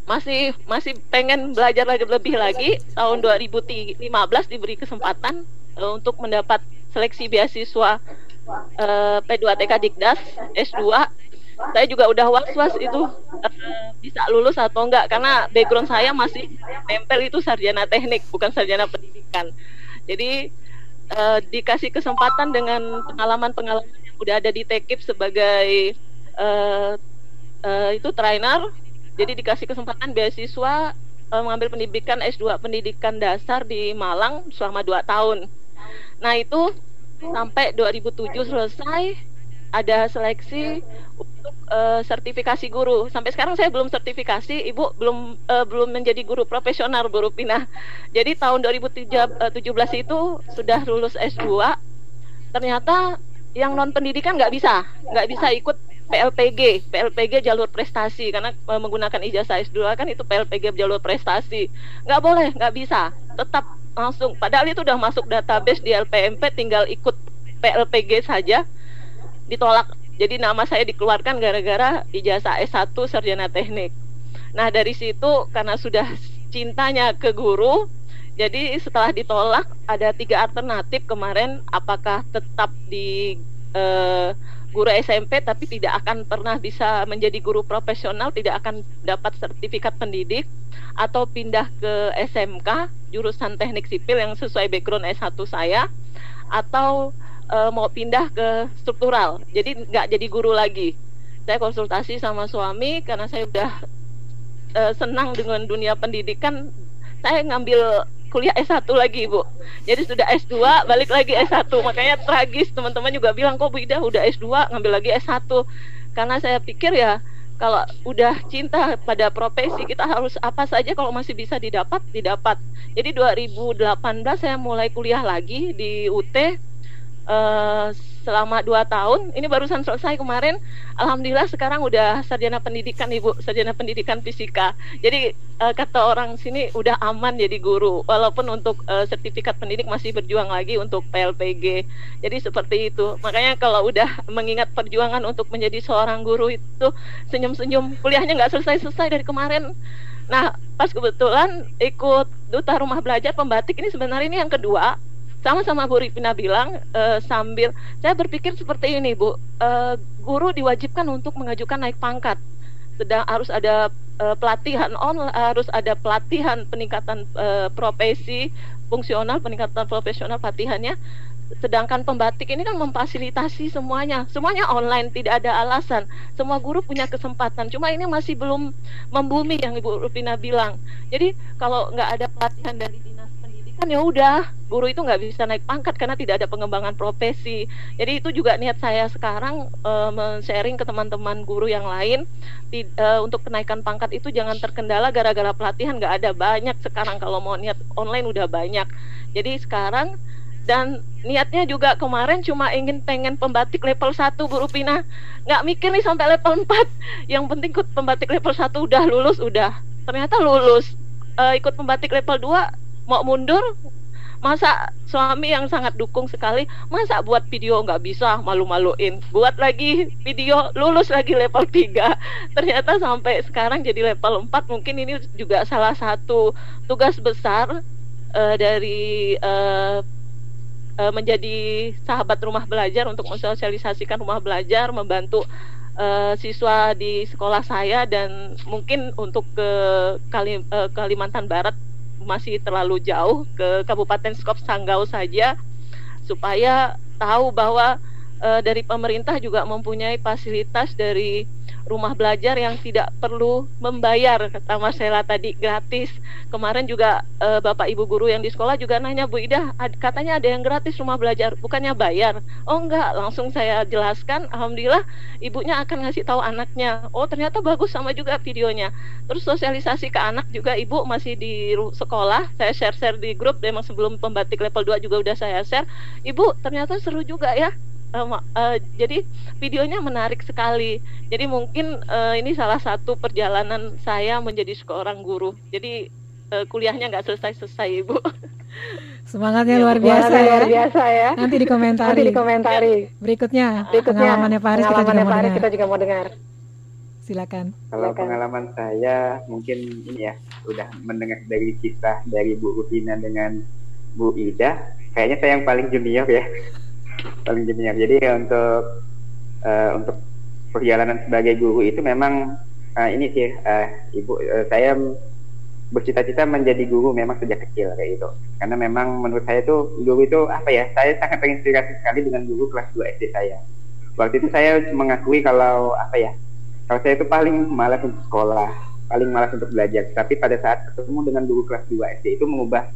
masih masih pengen belajar lagi lebih lagi tahun 2015 diberi kesempatan uh, untuk mendapat seleksi beasiswa uh, P2TK Dikdas S2 saya juga udah was-was itu uh, bisa lulus atau enggak karena background saya masih nempel itu sarjana teknik bukan sarjana pendidikan. Jadi uh, dikasih kesempatan dengan pengalaman-pengalaman yang udah ada di Tekip sebagai uh, uh, itu trainer. Jadi dikasih kesempatan beasiswa uh, mengambil pendidikan S2 pendidikan dasar di Malang selama 2 tahun. Nah itu sampai 2007 selesai ada seleksi untuk uh, sertifikasi guru. Sampai sekarang saya belum sertifikasi, Ibu belum uh, belum menjadi guru profesional guru Pinah. Jadi tahun 2017 itu sudah lulus S2. Ternyata yang non pendidikan nggak bisa, nggak bisa ikut PLPG, PLPG jalur prestasi karena uh, menggunakan ijazah S2 kan itu PLPG jalur prestasi. Nggak boleh, nggak bisa. Tetap langsung. Padahal itu udah masuk database di LPMP tinggal ikut PLPG saja. Ditolak. Jadi nama saya dikeluarkan gara-gara ijazah S1 sarjana teknik. Nah dari situ karena sudah cintanya ke guru jadi setelah ditolak ada tiga alternatif kemarin apakah tetap di eh, guru SMP tapi tidak akan pernah bisa menjadi guru profesional, tidak akan dapat sertifikat pendidik atau pindah ke SMK jurusan teknik sipil yang sesuai background S1 saya atau e, mau pindah ke struktural. Jadi nggak jadi guru lagi. Saya konsultasi sama suami karena saya udah e, senang dengan dunia pendidikan. Saya ngambil kuliah S1 lagi Bu. Jadi sudah S2 balik lagi S1. Makanya tragis teman-teman juga bilang kok Bu Ida udah S2 ngambil lagi S1. Karena saya pikir ya kalau udah cinta pada profesi kita harus apa saja kalau masih bisa didapat didapat. Jadi 2018 saya mulai kuliah lagi di UT uh, selama dua tahun. Ini barusan selesai kemarin. Alhamdulillah sekarang udah sarjana pendidikan ibu, sarjana pendidikan fisika. Jadi uh, kata orang sini udah aman jadi guru. Walaupun untuk uh, sertifikat pendidik masih berjuang lagi untuk PLPG. Jadi seperti itu. Makanya kalau udah mengingat perjuangan untuk menjadi seorang guru itu senyum-senyum. Kuliahnya nggak selesai-selesai dari kemarin. Nah, pas kebetulan ikut duta rumah belajar pembatik ini sebenarnya ini yang kedua sama-sama Bu Ripina bilang uh, sambil saya berpikir seperti ini Bu, uh, guru diwajibkan untuk mengajukan naik pangkat, sedang harus ada uh, pelatihan on, harus ada pelatihan peningkatan uh, profesi fungsional, peningkatan profesional pelatihannya. Sedangkan pembatik ini kan memfasilitasi semuanya, semuanya online, tidak ada alasan. Semua guru punya kesempatan, cuma ini masih belum membumi yang Ibu Rupina bilang. Jadi kalau nggak ada pelatihan dari kan ya udah guru itu nggak bisa naik pangkat karena tidak ada pengembangan profesi. Jadi itu juga niat saya sekarang uh, men-sharing ke teman-teman guru yang lain di, uh, untuk kenaikan pangkat itu jangan terkendala gara-gara pelatihan nggak ada banyak sekarang kalau mau niat online udah banyak. Jadi sekarang dan niatnya juga kemarin cuma ingin pengen pembatik level 1 Bu Rupina nggak mikir nih sampai level 4 yang penting ikut pembatik level 1 udah lulus udah ternyata lulus uh, ikut pembatik level 2 mau mundur masa suami yang sangat dukung sekali masa buat video nggak bisa malu-maluin? Buat lagi video lulus lagi level 3 ternyata sampai sekarang jadi level 4 mungkin ini juga salah satu tugas besar uh, dari uh, menjadi sahabat rumah belajar untuk mensosialisasikan rumah belajar membantu uh, siswa di sekolah saya dan mungkin untuk ke Kalim, Kalimantan Barat masih terlalu jauh ke Kabupaten Skop Sanggau saja supaya tahu bahwa e, dari pemerintah juga mempunyai fasilitas dari rumah belajar yang tidak perlu membayar kata Marcella tadi gratis. Kemarin juga e, bapak ibu guru yang di sekolah juga nanya Bu Ida ad, katanya ada yang gratis rumah belajar bukannya bayar? Oh enggak langsung saya jelaskan alhamdulillah ibunya akan ngasih tahu anaknya. Oh ternyata bagus sama juga videonya. Terus sosialisasi ke anak juga ibu masih di sekolah saya share-share di grup memang sebelum pembatik level 2 juga udah saya share. Ibu ternyata seru juga ya uh, uh, jadi videonya menarik sekali. Jadi mungkin uh, ini salah satu perjalanan saya menjadi seorang guru. Jadi uh, kuliahnya nggak selesai-selesai, Ibu. Semangatnya ya, luar biasa ya. Luar biasa ya. Nanti dikomentari. Nanti dikomentari. Berikutnya, Berikutnya pengalamannya Faris kita juga mau dengar. kita juga mau dengar. Silakan. Kalau Silakan. pengalaman saya mungkin ini ya udah mendengar dari kisah dari Bu Rufina dengan Bu Ida, kayaknya saya yang paling junior ya paling junior. Jadi untuk uh, untuk perjalanan sebagai guru itu memang uh, ini sih uh, ibu uh, saya bercita-cita menjadi guru memang sejak kecil kayak gitu. Karena memang menurut saya itu guru itu apa ya? Saya sangat terinspirasi sekali dengan guru kelas 2 SD saya. Waktu itu saya mengakui kalau apa ya? Kalau saya itu paling malas untuk sekolah, paling malas untuk belajar. Tapi pada saat ketemu dengan guru kelas 2 SD itu mengubah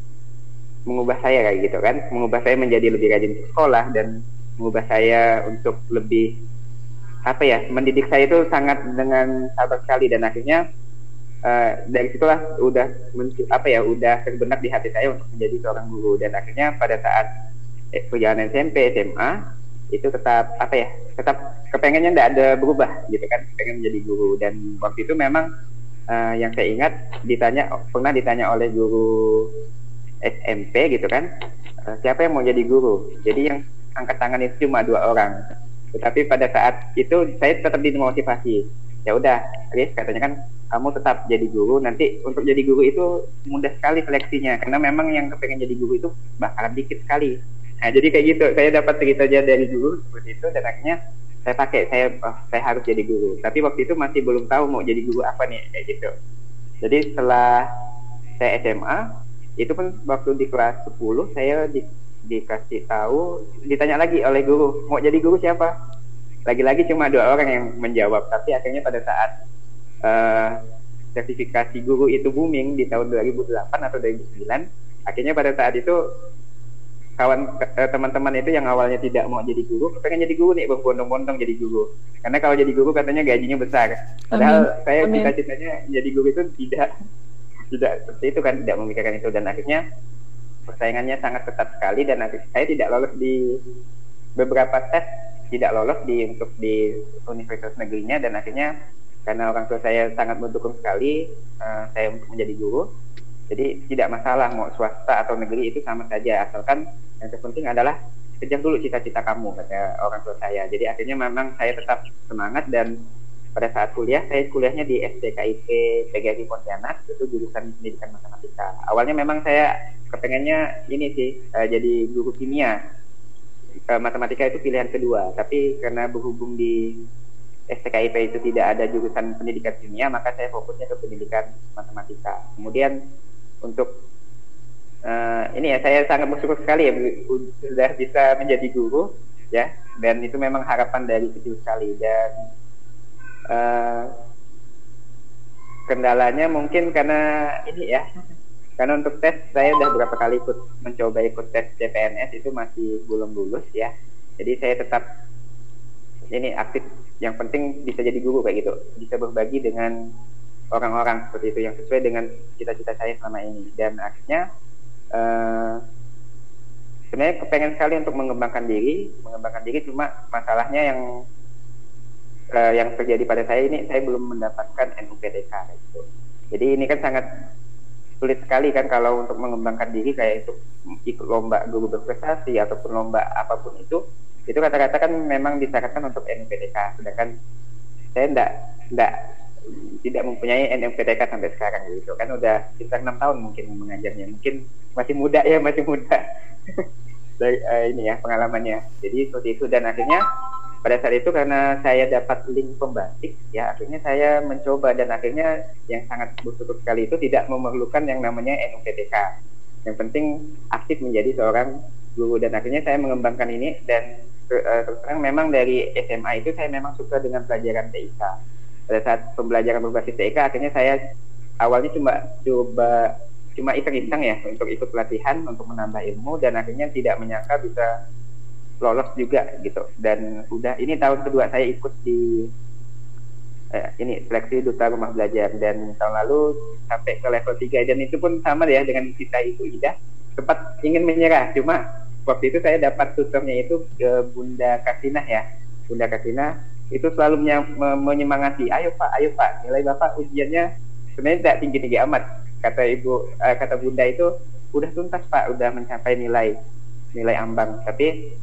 mengubah saya kayak gitu kan. Mengubah saya menjadi lebih rajin ke sekolah dan mengubah saya untuk lebih apa ya mendidik saya itu sangat dengan sabar sekali dan akhirnya uh, dari situlah udah apa ya udah terbenak di hati saya untuk menjadi seorang guru. Dan akhirnya pada saat eh, perjalanan SMP SMA itu tetap apa ya tetap kepengennya tidak ada berubah gitu kan. Pengen menjadi guru. Dan waktu itu memang uh, yang saya ingat ditanya pernah ditanya oleh guru SMP gitu kan uh, siapa yang mau jadi guru? Jadi yang angkat tangan itu cuma dua orang. Tetapi pada saat itu saya tetap dimotivasi. Ya udah Riz katanya kan kamu tetap jadi guru nanti untuk jadi guru itu mudah sekali seleksinya karena memang yang kepengen jadi guru itu bakalan dikit sekali. Nah jadi kayak gitu saya dapat cerita aja dari guru seperti itu dan akhirnya saya pakai saya oh, saya harus jadi guru. Tapi waktu itu masih belum tahu mau jadi guru apa nih kayak gitu. Jadi setelah saya SMA itu pun waktu di kelas 10 saya di, dikasih tahu ditanya lagi oleh guru mau jadi guru siapa? Lagi-lagi cuma dua orang yang menjawab tapi akhirnya pada saat uh, sertifikasi guru itu booming di tahun 2008 atau 2009 akhirnya pada saat itu kawan eh, teman-teman itu yang awalnya tidak mau jadi guru pengen jadi guru nih berbondong-bondong jadi guru. Karena kalau jadi guru katanya gajinya besar. Padahal Amin. saya cita-citanya jadi guru itu tidak tidak seperti itu kan tidak memikirkan itu. Dan akhirnya persaingannya sangat ketat sekali dan akhirnya saya tidak lolos di beberapa tes tidak lolos di untuk di universitas negerinya. Dan akhirnya karena orang tua saya sangat mendukung sekali uh, saya untuk menjadi guru jadi tidak masalah mau swasta atau negeri itu sama saja. Asalkan yang terpenting adalah kejar dulu cita-cita kamu kata orang tua saya. Jadi akhirnya memang saya tetap semangat dan pada saat kuliah saya kuliahnya di SDKIP PGRI Pontianak itu jurusan pendidikan matematika. Awalnya memang saya kepengennya ini sih uh, jadi guru kimia. Uh, matematika itu pilihan kedua tapi karena berhubung di STKIP itu tidak ada jurusan pendidikan kimia maka saya fokusnya ke pendidikan matematika. Kemudian untuk uh, ini ya saya sangat bersyukur sekali ya sudah bisa menjadi guru ya. Dan itu memang harapan dari kecil sekali. Dan uh, kendalanya mungkin karena ini ya karena untuk tes saya sudah berapa kali ikut mencoba ikut tes CPNS itu masih belum lulus ya. Jadi saya tetap ini aktif. Yang penting bisa jadi guru kayak gitu. Bisa berbagi dengan orang-orang seperti itu yang sesuai dengan cita-cita saya selama ini. Dan akhirnya uh, sebenarnya kepengen sekali untuk mengembangkan diri mengembangkan diri. Cuma masalahnya yang uh, yang terjadi pada saya ini saya belum mendapatkan NUPTK gitu. Jadi ini kan sangat sulit sekali kan kalau untuk mengembangkan diri kayak itu ikut lomba guru berprestasi ataupun lomba apa pun itu itu kata-kata kan memang disyaratkan untuk NUPTK sedangkan saya enggak enggak tidak mempunyai NMPTK sampai sekarang gitu. Kan udah sekitar enam tahun mungkin mengajarnya. Mungkin masih muda ya masih muda. Dari uh, ini ya pengalamannya. Jadi seperti itu. Dan akhirnya pada saat itu karena saya dapat link pembatik ya akhirnya saya mencoba dan akhirnya yang sangat bersyukur sekali itu tidak memerlukan yang namanya NUPTK yang penting aktif menjadi seorang guru dan akhirnya saya mengembangkan ini dan uh, terus terang memang dari SMA itu saya memang suka dengan pelajaran TIK pada saat pembelajaran berbasis TIK akhirnya saya awalnya cuma coba cuma iseng-iseng ya untuk ikut pelatihan untuk menambah ilmu dan akhirnya tidak menyangka bisa lolos juga gitu. Dan udah ini tahun kedua saya ikut di eh, ini seleksi duta rumah belajar. Dan tahun lalu sampai ke level 3 dan itu pun sama ya dengan kita itu Ida. Sempat ingin menyerah. Cuma waktu itu saya dapat tutornya itu ke Bunda Kasinah ya. Bunda Kasinah itu selalu menyemangati ayo pak ayo pak. Nilai bapak ujiannya sebenarnya tidak tinggi tinggi amat. Kata ibu uh, kata bunda itu udah tuntas pak. Udah mencapai nilai nilai ambang. Tapi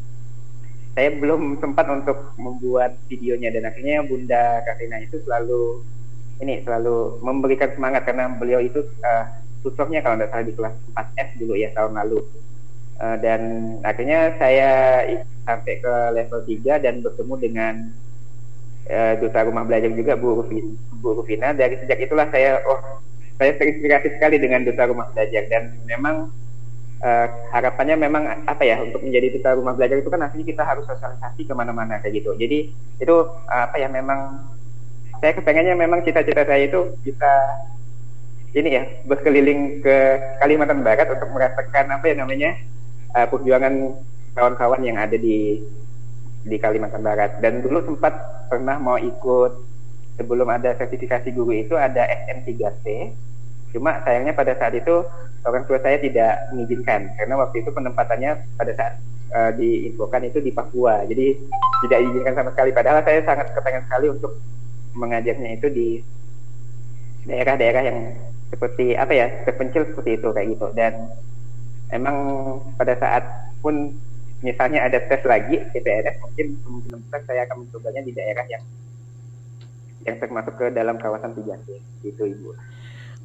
saya belum sempat untuk membuat videonya dan akhirnya bunda Karina itu selalu ini selalu memberikan semangat karena beliau itu uh, tutornya kalau tidak salah di kelas 4S dulu ya tahun lalu uh, dan akhirnya saya sampai ke level 3 dan bertemu dengan uh, duta rumah belajar juga Bu Rufina, Bu Rufina. Dari sejak itulah saya oh saya terinspirasi sekali dengan duta rumah belajar dan memang uh, harapannya memang apa ya untuk menjadi duta rumah belajar itu kan aslinya kita harus sosialisasi ke mana-mana kayak gitu. Jadi itu uh, apa ya memang saya kepengennya memang cita-cita saya itu bisa ini ya berkeliling ke Kalimantan Barat untuk merasakan apa ya namanya uh, perjuangan kawan-kawan yang ada di di Kalimantan Barat dan dulu sempat pernah mau ikut sebelum ada sertifikasi guru itu ada SM3C cuma sayangnya pada saat itu orang tua saya tidak mengizinkan karena waktu itu penempatannya pada saat uh, diinfokan itu di Papua. Jadi tidak diizinkan sama sekali. Padahal saya sangat kepengen sekali untuk mengajarnya itu di daerah-daerah yang seperti apa ya terpencil seperti itu kayak gitu. Dan emang pada saat pun misalnya ada tes lagi CPNS mungkin kemungkinan besar saya akan mencobanya di daerah yang yang termasuk ke dalam kawasan 3C itu ibu.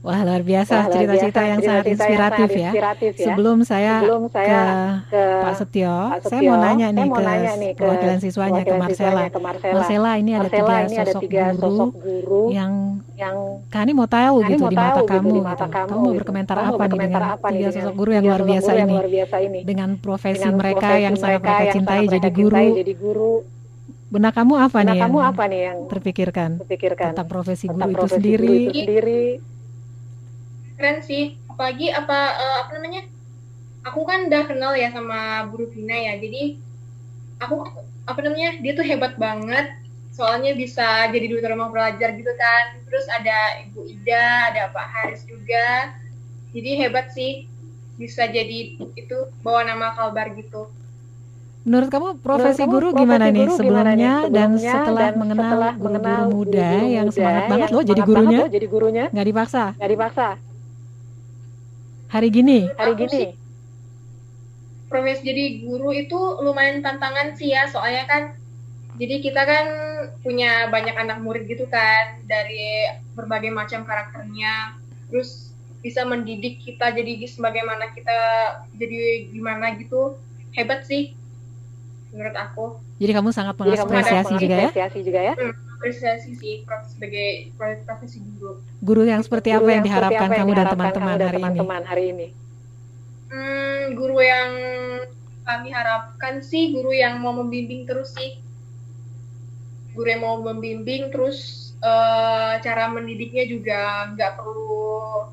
Wah luar biasa cerita-cerita yang, sangat inspiratif, ya. inspiratif ya. Sebelum saya, Sebelum saya ke, ke Pak Setio, Pak Setio, saya mau nanya nih mau ke, nanya nih perwakilan siswanya ke Marcella. ke Marcella. Marcella ini ada tiga, ini sosok, ada tiga guru sosok guru yang yang Kani mau tahu Kani gitu mau di mata tahu, kamu gitu, di mata gitu. kamu. Kamu mau berkomentar kamu apa nih dengan tiga sosok guru yang luar biasa ini? Dengan profesi dengan mereka profesi yang sangat mereka cintai jadi guru. Benak kamu apa Benak nih kamu yang apa nih yang terpikirkan, terpikirkan tentang profesi guru, tentang profesi itu, sendiri? Guru itu sendiri? Keren sih apalagi apa uh, apa namanya aku kan udah kenal ya sama Bu Rufina ya jadi aku apa namanya dia tuh hebat banget soalnya bisa jadi duta rumah pelajar gitu kan terus ada Ibu Ida ada Pak Haris juga jadi hebat sih bisa jadi itu bawa nama Kalbar gitu Menurut kamu profesi Menurut guru kamu gimana profesi nih guru sebelumnya, gimana nih? dan Sebelumnya setelah dan mengenal setelah mengenal muda guru-guru yang muda semangat banget yang loh jadi semangat banget gurunya? loh jadi gurunya? Nggak dipaksa. Nggak dipaksa. Hari gini. Hari gini. sih profesi jadi guru itu lumayan tantangan sih ya soalnya kan jadi kita kan punya banyak anak murid gitu kan dari berbagai macam karakternya terus bisa mendidik kita jadi sebagaimana kita jadi gimana gitu hebat sih menurut aku Jadi kamu sangat mengapresiasi juga ya? mengapresiasi juga ya? Hmm, apresiasi sih prof- sebagai pro- profesi guru Guru yang seperti apa Guru yang yang seperti diharapkan apa yang kamu dan teman-teman hari ini? teman-teman hari ini? Hmm, guru yang kami harapkan sih guru yang mau membimbing terus sih. Guru yang mau membimbing terus eh, cara mendidiknya juga nggak perlu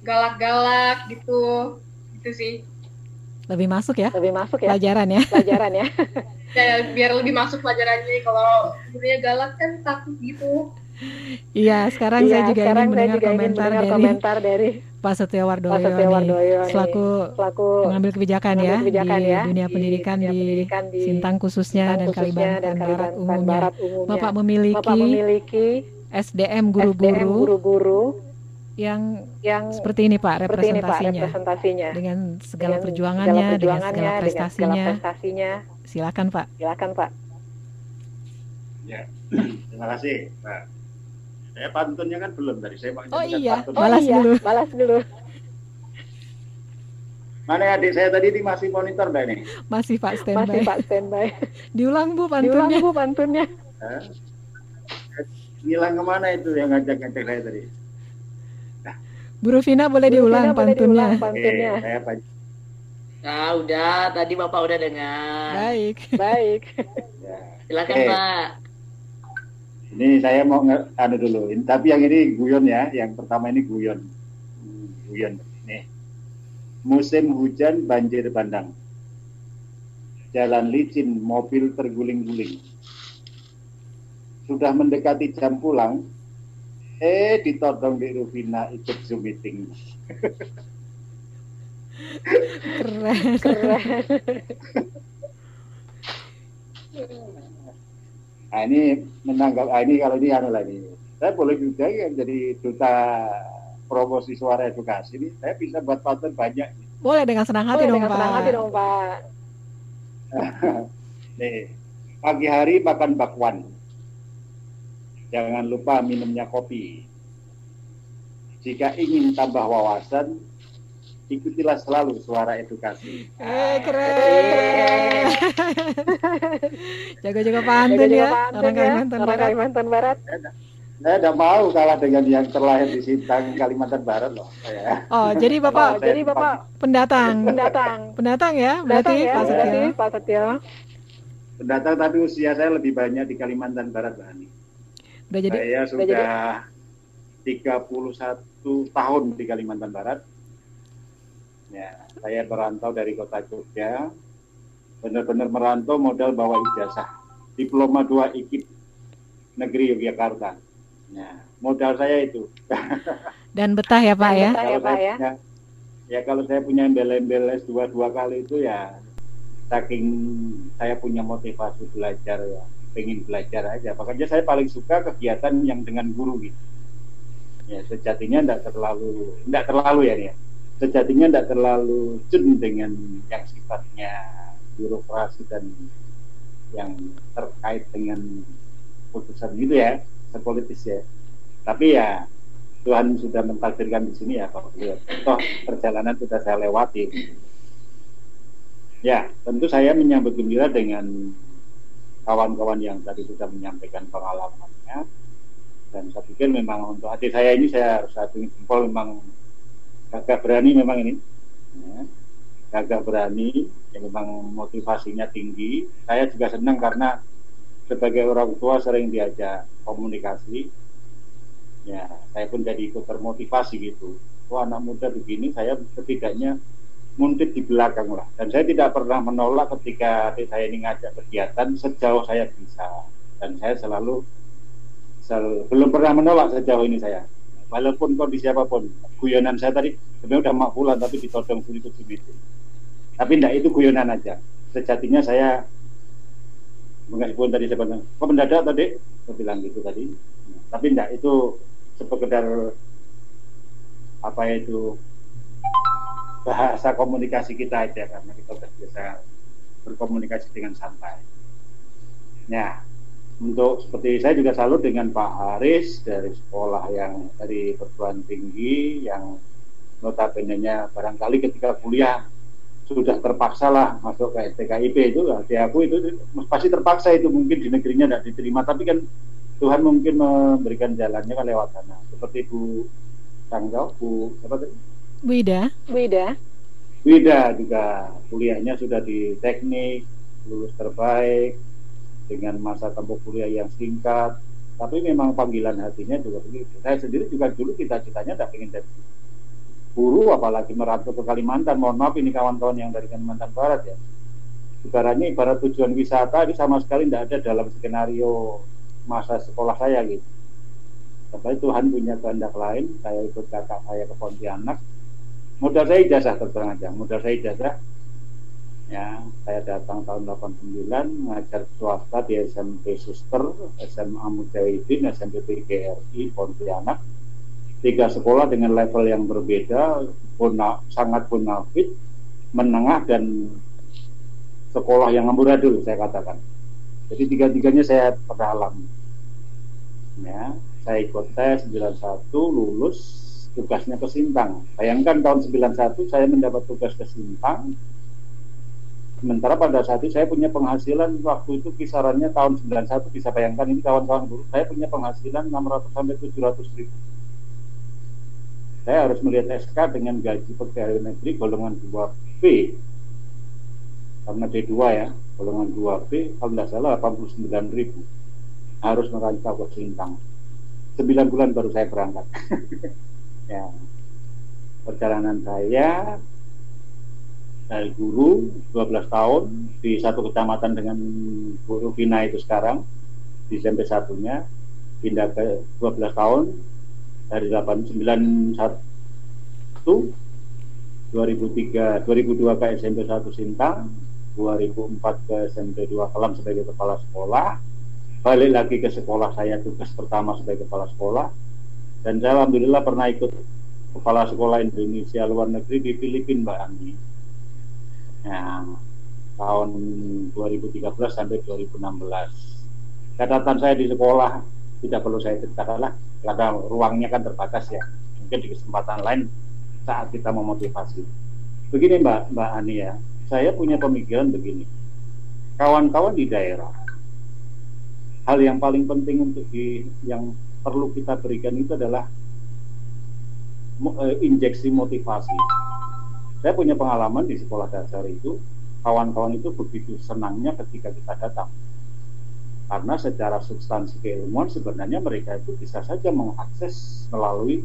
galak-galak gitu. Gitu sih. Lebih masuk ya? Lebih masuk ya? Pelajaran ya? Pelajaran ya? Ya, biar lebih masuk pelajarannya kalau gurunya galak kan takut gitu. Iya, sekarang saya Iya, juga sekarang ingin saya mendengar juga ingin komentar mendengar dari komentar dari Pak Setio Wardoyo, Pak Setio nih, Wardoyo nih, selaku selaku pengambil kebijakan ya kebijakan di ya, dunia di pendidikan dunia di pendidikan di Sintang khususnya Sintang dan khususnya Kalimantan dan Barat umumnya. Barat umumnya. Bapak memiliki, Bapak memiliki SDM SDM guru-guru guru-guru yang yang seperti ini Pak seperti ini Pak representasinya representasinya dengan segala Dengan perjuangannya, segala dengan perjuangannya, segala dengan segala prestasinya. prestasinya. Silakan Pak. Silakan Pak. Ya, terima kasih. Nah, saya pantunnya kan belum tadi. Saya mau Oh iya, pantun. balas iya, dulu. balas dulu. Mana adik saya tadi ini masih monitor enggak nih? Masih Pak Masih standby. Pak standby. Diulang Bu Diulang pantunnya. Bu pantunnya. Hah? Ngilang ke mana itu yang ngajak-ngajak saya tadi? Bu Rufina boleh Bu diulang boleh pantunnya. diulang Oke, pantunnya. saya Nah, udah. Tadi Bapak udah dengar. Baik. Baik. ya. Silakan, Oke. Pak. Ini saya mau nge- anu dulu. Ini- tapi yang ini guyon ya. Yang pertama ini guyon. Guyon. Nih. Musim hujan banjir bandang. Jalan licin, mobil terguling-guling. Sudah mendekati jam pulang, eh ditodong di Rufina ikut Zoom meeting. Keren. Keren. Nah ini menanggap, ah, ini kalau ini anu lah ini. Saya boleh juga ya jadi duta promosi suara edukasi ini. Saya bisa buat pantun banyak. Boleh dengan senang hati Boleh dong dengan Pak. senang hati dong Pak. Nih, pagi hari makan bakwan. Jangan lupa minumnya kopi. Jika ingin tambah wawasan, ikutilah selalu suara edukasi. Eh keren. Jago-jago pantun Jaga-jaga ya. pantun Orang ya, Kalimantan Orang Barat. Kalimantan Barat. Saya tidak mau kalah dengan yang terlahir di Sintang, Kalimantan Barat loh. Saya. Oh, jadi Oh, Bapak jadi Bapak pendatang. pendatang. Pendatang ya, berarti Pendatang ya, Pak Setio. berarti Pak Setio. Pendatang tapi usia saya lebih banyak di Kalimantan Barat, Mbak Ani. Udah jadi saya udah jadi. sudah 31 tahun di Kalimantan Barat. Ya, saya merantau dari kota Jogja. Benar-benar merantau modal bawa ijazah. Diploma 2 IKIP Negeri Yogyakarta. Ya, modal saya itu. dan betah ya Pak ya. Betah ya, Pak, ya. punya, ya kalau saya punya embel-embel S2 dua kali itu ya saking saya punya motivasi belajar ya pengen belajar aja makanya saya paling suka kegiatan yang dengan guru gitu ya sejatinya tidak terlalu tidak terlalu ya ya sejatinya tidak terlalu cun dengan yang sifatnya birokrasi dan yang terkait dengan putusan gitu ya sepolitis ya tapi ya Tuhan sudah mentakdirkan di sini ya Pak Beliau. Toh perjalanan sudah saya lewati. Ya, tentu saya menyambut gembira dengan kawan-kawan yang tadi sudah menyampaikan pengalamannya. Dan saya pikir memang untuk hati saya ini saya harus satu jempol memang gagah berani memang ini. Ya, gagah berani, yang memang motivasinya tinggi. Saya juga senang karena sebagai orang tua sering diajak komunikasi ya saya pun jadi ikut termotivasi gitu oh anak muda begini saya setidaknya muntit di belakang lah. Dan saya tidak pernah menolak ketika adik saya ini ngajak kegiatan sejauh saya bisa. Dan saya selalu, selalu belum pernah menolak sejauh ini saya. Walaupun kondisi apa pun, guyonan saya tadi sebenarnya udah makbulan tapi ditodong itu itu. Tapi tidak itu guyonan aja. Sejatinya saya meskipun tadi saya bilang, kok mendadak tadi? Saya bilang gitu tadi. Tapi tidak itu sekedar apa itu bahasa komunikasi kita aja karena kita sudah biasa berkomunikasi dengan santai. Ya, untuk seperti saya juga salut dengan Pak Haris dari sekolah yang dari perguruan tinggi yang notabene-nya barangkali ketika kuliah sudah terpaksa lah masuk ke STKIP itu di aku itu pasti terpaksa itu mungkin di negerinya tidak diterima tapi kan Tuhan mungkin memberikan jalannya kan lewat sana seperti Bu Tanggau Bu apa Wida. Wida. Wida juga kuliahnya sudah di teknik, lulus terbaik dengan masa tempuh kuliah yang singkat. Tapi memang panggilan hatinya juga begitu. Saya sendiri juga dulu kita citanya tidak ingin jadi guru, apalagi merantau ke Kalimantan. Mohon maaf ini kawan-kawan yang dari Kalimantan Barat ya. Ibaratnya ibarat tujuan wisata ini sama sekali tidak ada dalam skenario masa sekolah saya gitu. Tapi Tuhan punya kehendak lain. Saya ikut kakak saya ke Pontianak, modal saya ijazah terus aja modal saya ijazah ya saya datang tahun 89 ngajar swasta di SMP Suster SMA Mujahidin SMP PGRI Pontianak. Tiga sekolah dengan level yang berbeda bona, sangat bonafit menengah dan sekolah yang amburadul saya katakan. Jadi tiga-tiganya saya pernah alami. Ya saya ikut tes 91 lulus tugasnya ke Sintang. Bayangkan tahun 91 saya mendapat tugas ke Sintang. Sementara pada saat itu saya punya penghasilan waktu itu kisarannya tahun 91 bisa bayangkan ini kawan-kawan guru saya punya penghasilan 600 sampai 700 ribu. Saya harus melihat SK dengan gaji pegawai negeri golongan 2B karena D2 ya golongan 2B kalau tidak salah 89 ribu harus merancang ke Sintang 9 bulan baru saya berangkat ya. Perjalanan saya dari guru 12 tahun di satu kecamatan dengan Bu Rufina itu sekarang di SMP satunya pindah ke 12 tahun dari 891 2003 2002 ke SMP 1 Sintang 2004 ke SMP 2 Kelam sebagai kepala sekolah balik lagi ke sekolah saya tugas pertama sebagai kepala sekolah dan saya alhamdulillah pernah ikut kepala sekolah Indonesia luar negeri di Filipina Mbak Andi. Ya, tahun 2013 sampai 2016 catatan saya di sekolah tidak perlu saya ceritakan lah. Karena ruangnya kan terbatas ya. Mungkin di kesempatan lain saat kita memotivasi. Begini Mbak Mbak Ani ya. Saya punya pemikiran begini. Kawan-kawan di daerah hal yang paling penting untuk di yang perlu kita berikan itu adalah eh, injeksi motivasi. Saya punya pengalaman di sekolah dasar itu, kawan-kawan itu begitu senangnya ketika kita datang. Karena secara substansi keilmuan sebenarnya mereka itu bisa saja mengakses melalui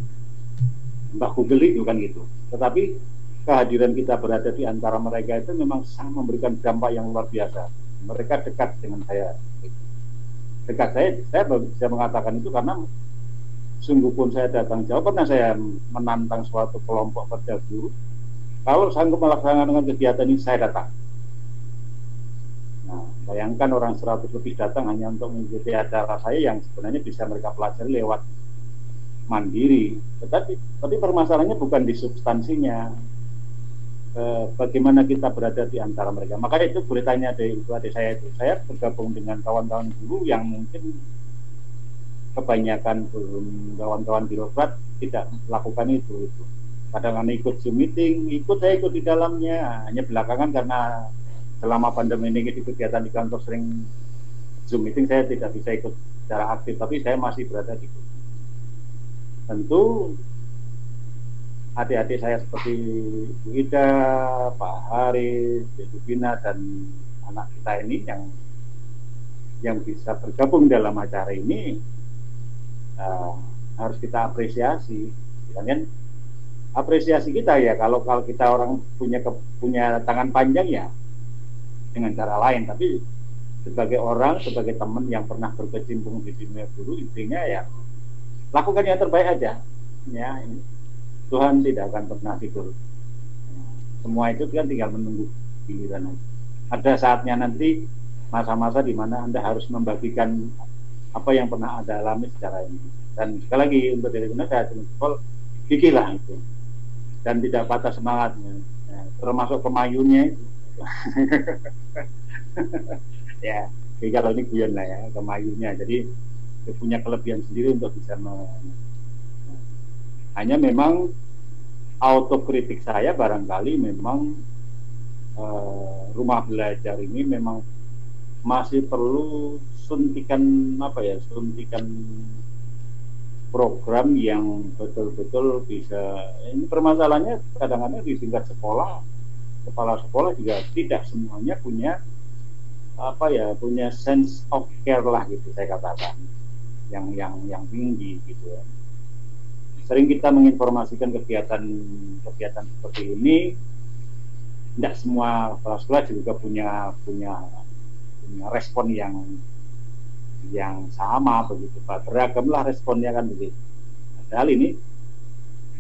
Mbak Google itu kan gitu. Tetapi kehadiran kita berada di antara mereka itu memang sangat memberikan dampak yang luar biasa. Mereka dekat dengan saya dekat saya saya bisa mengatakan itu karena sungguh pun saya datang jauh. Pernah saya menantang suatu kelompok kerja guru kalau sanggup melaksanakan kegiatan ini saya datang. Nah bayangkan orang 100 lebih datang hanya untuk mengikuti acara saya yang sebenarnya bisa mereka pelajari lewat mandiri. Tetapi tapi permasalahannya bukan di substansinya eh, bagaimana kita berada di antara mereka. Makanya itu boleh tanya dari itu adik saya itu. Saya bergabung dengan kawan-kawan guru yang mungkin kebanyakan belum kawan-kawan birokrat tidak melakukan itu. itu. Kadang-kadang ikut Zoom meeting, ikut saya ikut di dalamnya. Hanya belakangan karena selama pandemi ini di kegiatan di kantor sering Zoom meeting saya tidak bisa ikut secara aktif, tapi saya masih berada di. Tentu adik-adik saya seperti Bu Ida, Pak Haris, Bu Bina dan anak kita ini yang yang bisa bergabung dalam acara ini uh, harus kita apresiasi. Kan? Apresiasi kita ya kalau kalau kita orang punya ke, punya tangan panjang ya dengan cara lain. Tapi sebagai orang sebagai teman yang pernah berkecimpung di dunia guru intinya ya lakukan yang terbaik aja. Ya Tuhan tidak akan pernah tidur. Semua itu kan tinggal menunggu giliran aja. Ada saatnya nanti masa-masa di mana anda harus membagikan apa yang pernah anda alami secara ini. Dan sekali lagi untuk diri saya cuma gigih lah itu. Dan tidak patah semangatnya. Ya, termasuk pemayunnya itu. Ya jadi kalau ini guyon lah ya pemayunnya jadi punya kelebihan sendiri untuk bisa hanya memang autokritik saya barangkali memang uh, rumah belajar ini memang masih perlu suntikan apa ya suntikan program yang betul-betul bisa ini permasalahannya kadang-kadang di tingkat sekolah kepala sekolah juga tidak semuanya punya apa ya punya sense of care lah gitu saya katakan yang yang yang tinggi gitu ya sering kita menginformasikan kegiatan kegiatan seperti ini tidak semua kepala sekolah juga punya punya punya respon yang yang sama begitu Pak. Beragamlah responnya kan begitu. Padahal ini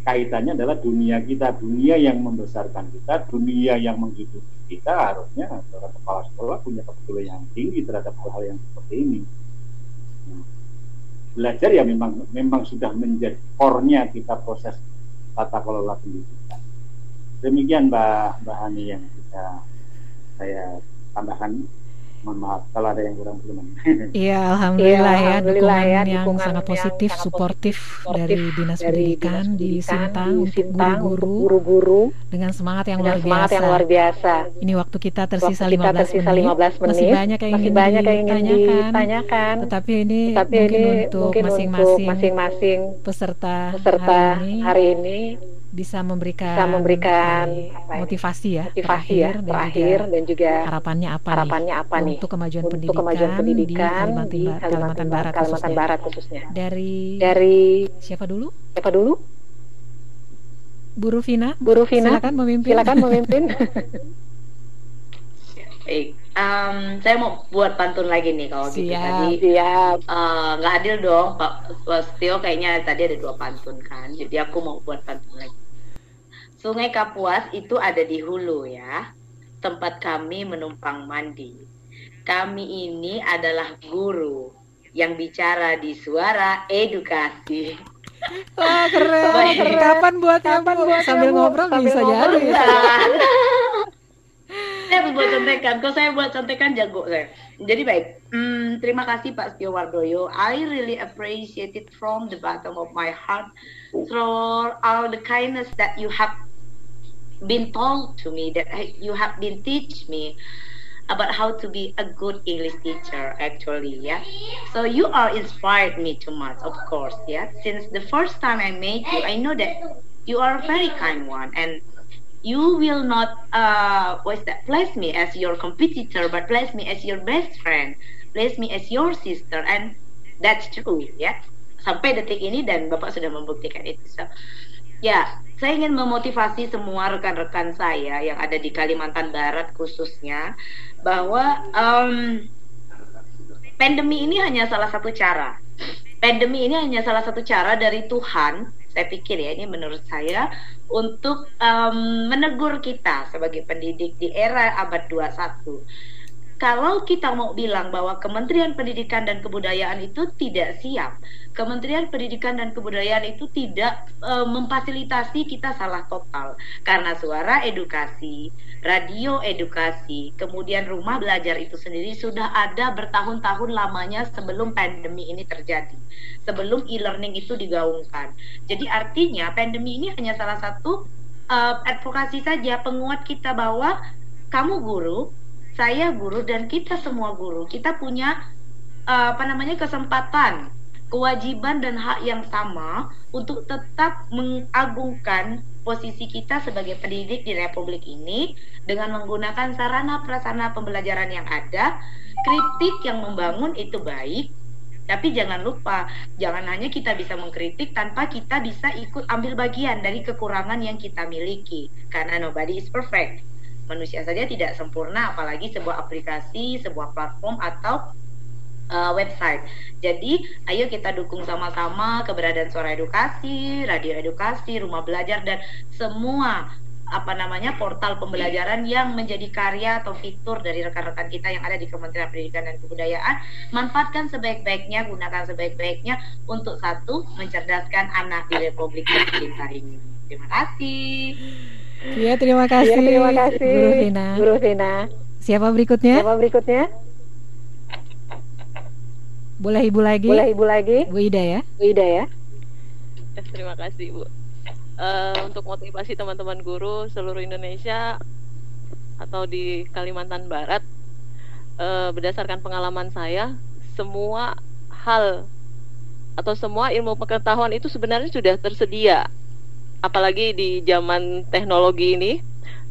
kaitannya adalah dunia kita, dunia yang membesarkan kita, dunia yang menghidupi kita harusnya seorang kepala sekolah punya kepedulian yang tinggi terhadap hal-hal yang seperti ini. Belajar ya memang memang sudah menjadi core-nya kita proses tata kelola pendidikan. Demikian Mbak Mbak Hani yang bisa saya tambahkan mohon maaf kalau ada yang kurang berkenan. Iya, alhamdulillah, ya, alhamdulillah dukungan, ya, dukungan yang sangat positif, yang suportif dari Dinas dari Pendidikan di Sintang di untuk guru-guru dengan semangat yang dengan luar semangat biasa. yang luar biasa. Ini waktu kita tersisa, waktu kita 15, tersisa menit. 15 menit. Masih banyak yang ingin banyak yang ingin ditanyakan. ditanyakan. Tetapi ini Tetapi mungkin ini untuk masing-masing peserta, peserta hari ini, hari ini bisa memberikan, bisa memberikan apa motivasi ya motivasi terakhir, ya terakhir dan, juga dan juga harapannya apa harapannya nih apa nih? Untuk kemajuan untuk pendidikan, kemajuan pendidikan di Kalimantan, di Kalimantan, Kalimantan Barat Kalimantan khususnya. Barat khususnya. Dari dari siapa dulu? siapa dulu? Bu Rufina. Bu Rufina. Silakan memimpin. Silakan memimpin. Baik, um, saya mau buat pantun lagi nih kalau gitu. Tadi. Siap. Eh, nggak uh, adil dong, Pak Setio kayaknya tadi ada dua pantun kan, jadi aku mau buat pantun lagi. Sungai Kapuas itu ada di hulu ya, tempat kami menumpang mandi. Kami ini adalah guru yang bicara di suara edukasi. Wah keren, keren. Kapan buatnya Kapan buat sambil ngobrol sambil bisa jadi. saya buat contekan. Kalau saya buat contekan jago saya. Jadi baik. Hmm, terima kasih Pak Setio Wardoyo. I really appreciate it from the bottom of my heart for all the kindness that you have been told to me, that you have been teach me about how to be a good English teacher actually yeah? So you are inspired me too much of course yeah? Since the first time I met you I know that you are a very kind one and you will not uh, what's that? Place me as your competitor but place me as your best friend. Place me as your sister and that's true ya sampai detik ini dan bapak sudah membuktikan itu. So ya saya ingin memotivasi semua rekan-rekan saya yang ada di Kalimantan Barat khususnya bahwa um, pandemi ini hanya salah satu cara. Pandemi ini hanya salah satu cara dari Tuhan saya pikir ya ini menurut saya untuk um, menegur kita sebagai pendidik di era abad 21 kalau kita mau bilang bahwa Kementerian Pendidikan dan Kebudayaan itu tidak siap, Kementerian Pendidikan dan Kebudayaan itu tidak e, memfasilitasi kita salah total karena suara edukasi, radio edukasi, kemudian rumah belajar itu sendiri sudah ada bertahun-tahun lamanya sebelum pandemi ini terjadi, sebelum e-learning itu digaungkan. Jadi artinya pandemi ini hanya salah satu uh, advokasi saja penguat kita bahwa kamu guru saya guru dan kita semua guru kita punya uh, apa namanya kesempatan kewajiban dan hak yang sama untuk tetap mengagungkan posisi kita sebagai pendidik di Republik ini dengan menggunakan sarana prasarana pembelajaran yang ada, kritik yang membangun itu baik, Tapi jangan lupa, jangan hanya kita bisa mengkritik tanpa kita bisa ikut ambil bagian dari kekurangan yang kita miliki. Karena nobody is perfect. Manusia saja tidak sempurna, apalagi sebuah aplikasi, sebuah platform atau uh, website. Jadi, ayo kita dukung sama-sama keberadaan suara edukasi, radio edukasi, rumah belajar dan semua apa namanya portal pembelajaran yang menjadi karya atau fitur dari rekan-rekan kita yang ada di Kementerian Pendidikan dan Kebudayaan. Manfaatkan sebaik-baiknya gunakan sebaik-baiknya untuk satu mencerdaskan anak di Republik kita ini. Terima kasih Iya terima kasih ya, terima kasih. Guru Vina. Guru Vina. Siapa berikutnya? Siapa berikutnya? Boleh ibu lagi? Boleh ibu lagi? Bu Ida ya. Bu Ida ya. Terima kasih Bu. Uh, untuk motivasi teman-teman guru seluruh Indonesia atau di Kalimantan Barat uh, berdasarkan pengalaman saya semua hal atau semua ilmu pengetahuan itu sebenarnya sudah tersedia apalagi di zaman teknologi ini.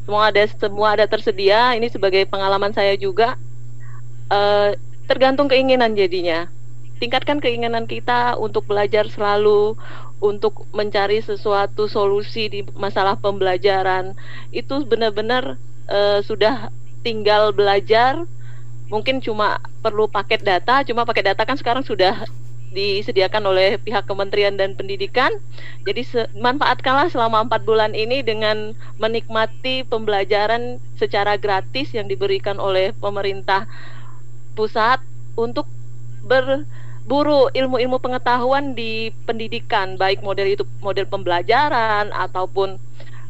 Semua ada semua ada tersedia. Ini sebagai pengalaman saya juga. Uh, tergantung keinginan jadinya. Tingkatkan keinginan kita untuk belajar selalu untuk mencari sesuatu solusi di masalah pembelajaran. Itu benar-benar uh, sudah tinggal belajar. Mungkin cuma perlu paket data cuma paket data kan sekarang sudah disediakan oleh pihak Kementerian dan Pendidikan. Jadi manfaatkanlah selama empat bulan ini dengan menikmati pembelajaran secara gratis yang diberikan oleh pemerintah pusat untuk ber buru ilmu-ilmu pengetahuan di pendidikan baik model itu model pembelajaran ataupun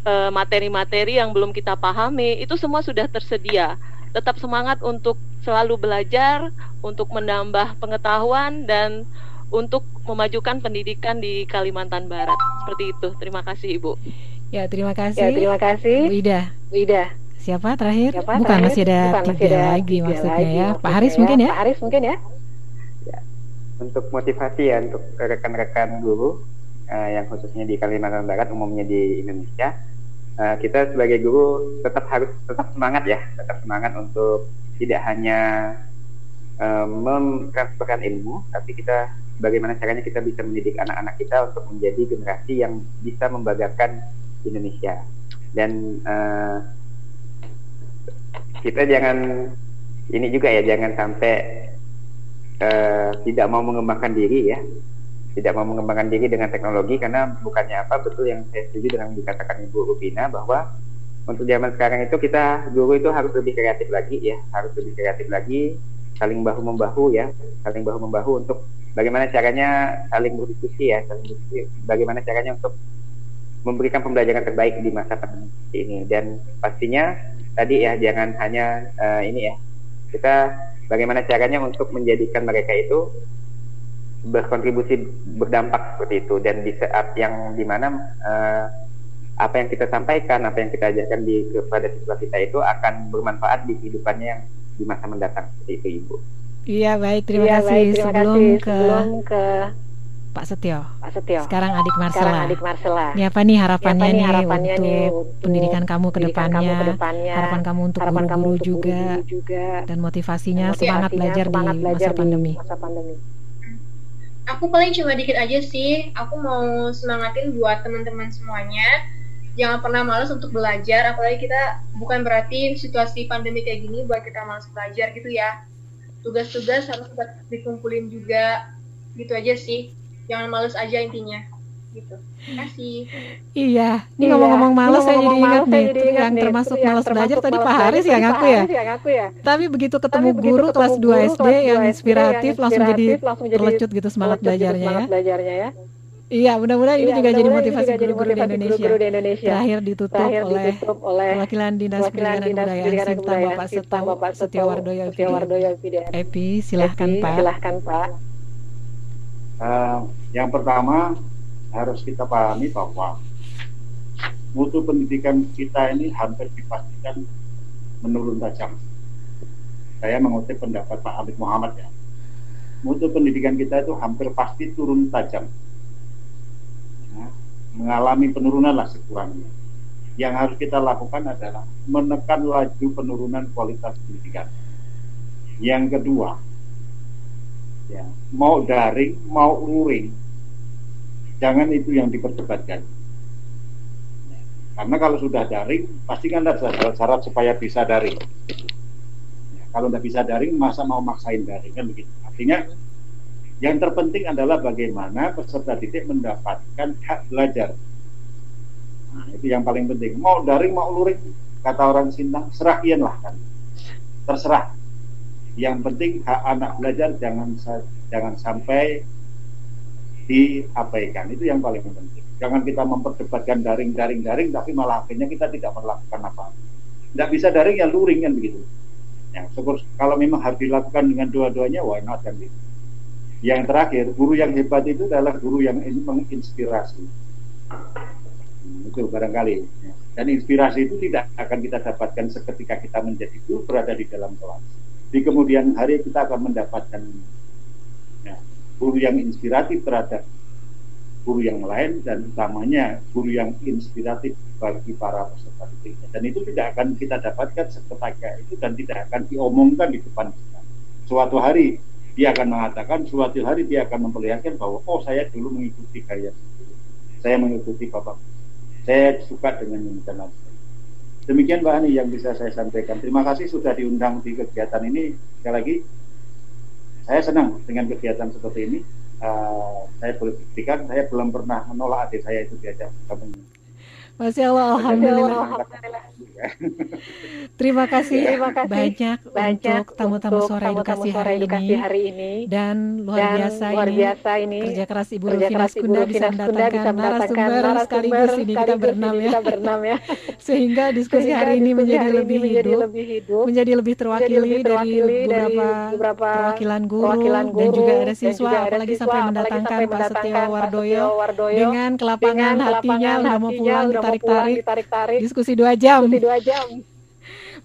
eh, materi-materi yang belum kita pahami. Itu semua sudah tersedia tetap semangat untuk selalu belajar untuk menambah pengetahuan dan untuk memajukan pendidikan di Kalimantan Barat. Seperti itu. Terima kasih ibu. Ya terima kasih. Ya terima kasih. Bu Ida. Bu Ida siapa terakhir? Siapa bukan terakhir? masih ada bukan, tiga masih ada lagi tiga maksudnya lagi, ya. maksudnya Pak Haris ya. mungkin ya? Pak Haris mungkin ya? Untuk motivasi ya untuk rekan-rekan guru uh, yang khususnya di Kalimantan Barat umumnya di Indonesia uh, kita sebagai guru tetap harus tetap semangat ya. Tetap semangat untuk tidak hanya uh, ilmu tapi kita bagaimana caranya kita bisa mendidik anak-anak kita untuk menjadi generasi yang bisa membanggakan Indonesia. Dan uh, kita jangan ini juga ya jangan sampai uh, tidak mau mengembangkan diri ya tidak mau mengembangkan diri dengan teknologi karena bukannya apa betul yang saya setuju dengan dikatakan Ibu Rupina bahwa untuk zaman sekarang itu kita guru itu harus lebih kreatif lagi ya harus lebih kreatif lagi saling bahu membahu ya saling bahu membahu untuk bagaimana caranya saling berdiskusi ya saling berdiskusi bagaimana caranya untuk memberikan pembelajaran terbaik di masa pandemi ini. Dan pastinya tadi ya jangan hanya uh, ini ya kita bagaimana caranya untuk menjadikan mereka itu berkontribusi berdampak seperti itu dan di saat yang di mana uh, apa yang kita sampaikan apa yang kita ajarkan di kepada siswa kita itu akan bermanfaat di kehidupannya yang di masa mendatang seperti itu ibu. Iya baik terima ya, kasih baik, terima sebelum kasih. ke sebelum ke Pak Setio. Pak Setio. Sekarang adik Marcela. Sekarang adik Marcela. Ini apa nih harapannya, apa nih, nih, harapannya untuk, nih untuk pendidikan kamu ke depannya, kamu ke depannya, harapan kamu untuk harapan kamu guru-guru untuk juga, juga, dan motivasinya, dan semangat motivasinya belajar semangat di belajar masa pandemi. Di masa pandemi. Aku paling cuma dikit aja sih. Aku mau semangatin buat teman-teman semuanya. Jangan pernah malas untuk belajar, apalagi kita bukan berarti situasi pandemi kayak gini buat kita malas belajar gitu ya. Tugas-tugas harus dikumpulin juga. Gitu aja sih. Jangan males aja intinya. Gitu. Kasih. Iya, ini Iya, ngomong-ngomong malas saya jadi ingat nih, jadi ingat yang nih, termasuk yang malas belajar tadi Pak Haris ya Pak ngaku ya. Ya. Tapi begitu ketemu Tapi begitu guru kelas ketemu 2 guru SD kelas yang 2 SD inspiratif yang langsung jadi inspiratif, langsung jadi terlecut gitu semangat gitu belajarnya ya. belajarnya ya. Iya, mudah-mudahan ini Iya, juga jadi motivasi guru-guru di di Indonesia. Terakhir ditutup Terakhir ditutup oleh Perwakilan Dinas Pendidikan dan Kebudayaan Sinta Kebudayaan Bapak Seto Setiawardoyo. Epi, silahkan Pak. Silahkan Pak. Uh, yang pertama harus kita pahami bahwa mutu pendidikan kita ini hampir dipastikan menurun tajam. Saya mengutip pendapat Pak Hamid Muhammad ya. Mutu pendidikan kita itu hampir pasti turun tajam. Ya, mengalami penurunan lah sekurangnya. Yang harus kita lakukan adalah menekan laju penurunan kualitas pendidikan. Yang kedua, ya mau daring mau luring jangan itu yang diperdebatkan. Karena kalau sudah daring pasti kan ada syarat-syarat supaya bisa daring. Ya, kalau tidak bisa daring masa mau maksain daring? Kan begitu. Artinya yang terpenting adalah bagaimana peserta didik mendapatkan hak belajar. Nah itu yang paling penting. Mau daring mau luring kata orang Sintang serahian lah kan. Terserah. Yang penting hak anak belajar jangan jangan sampai diabaikan. Itu yang paling penting. Jangan kita memperdebatkan daring daring daring tapi malah akhirnya kita tidak melakukan apa. Tidak bisa daring ya luring kan begitu. Ya syukur. Kalau memang harus dilakukan dengan dua-duanya why not kan gitu yang terakhir guru yang hebat itu adalah guru yang menginspirasi. Itu barangkali. Ya. dan inspirasi itu tidak akan kita dapatkan seketika kita menjadi guru berada di dalam kelas. Di kemudian hari kita akan mendapatkan guru yang inspiratif terhadap guru yang lain dan utamanya guru yang inspiratif bagi para peserta didiknya dan itu tidak akan kita dapatkan seketika itu dan tidak akan diomongkan di depan kita. Suatu hari dia akan mengatakan suatu hari dia akan memperlihatkan bahwa oh saya dulu mengikuti gaya saya mengikuti bapak saya suka dengan ini dan lain Demikian Mbak Ani yang bisa saya sampaikan. Terima kasih sudah diundang di kegiatan ini. Sekali lagi, saya senang dengan kegiatan seperti ini. Uh, saya boleh buktikan, saya belum pernah menolak adik saya itu diajak bergabung. Masya Allah, Alhamdulillah. Alhamdulillah. Terima kasih, Terima kasih banyak, banyak untuk tamu-tamu sore edukasi, hari, edukasi ini. hari ini dan luar dan biasa luar ini biasa ini kerja keras Ibu Rufina Skunda bisa mendatangkan narasumber sekaligus ini kita berenam ya. Kita berenam ya. Sehingga diskusi hari ini menjadi lebih hidup, menjadi lebih terwakili dari beberapa perwakilan guru dan juga ada siswa apalagi sampai mendatangkan Pak Setio Wardoyo dengan kelapangan hatinya udah mau pulang ditarik-tarik diskusi dua jam. Diskusi dua jam.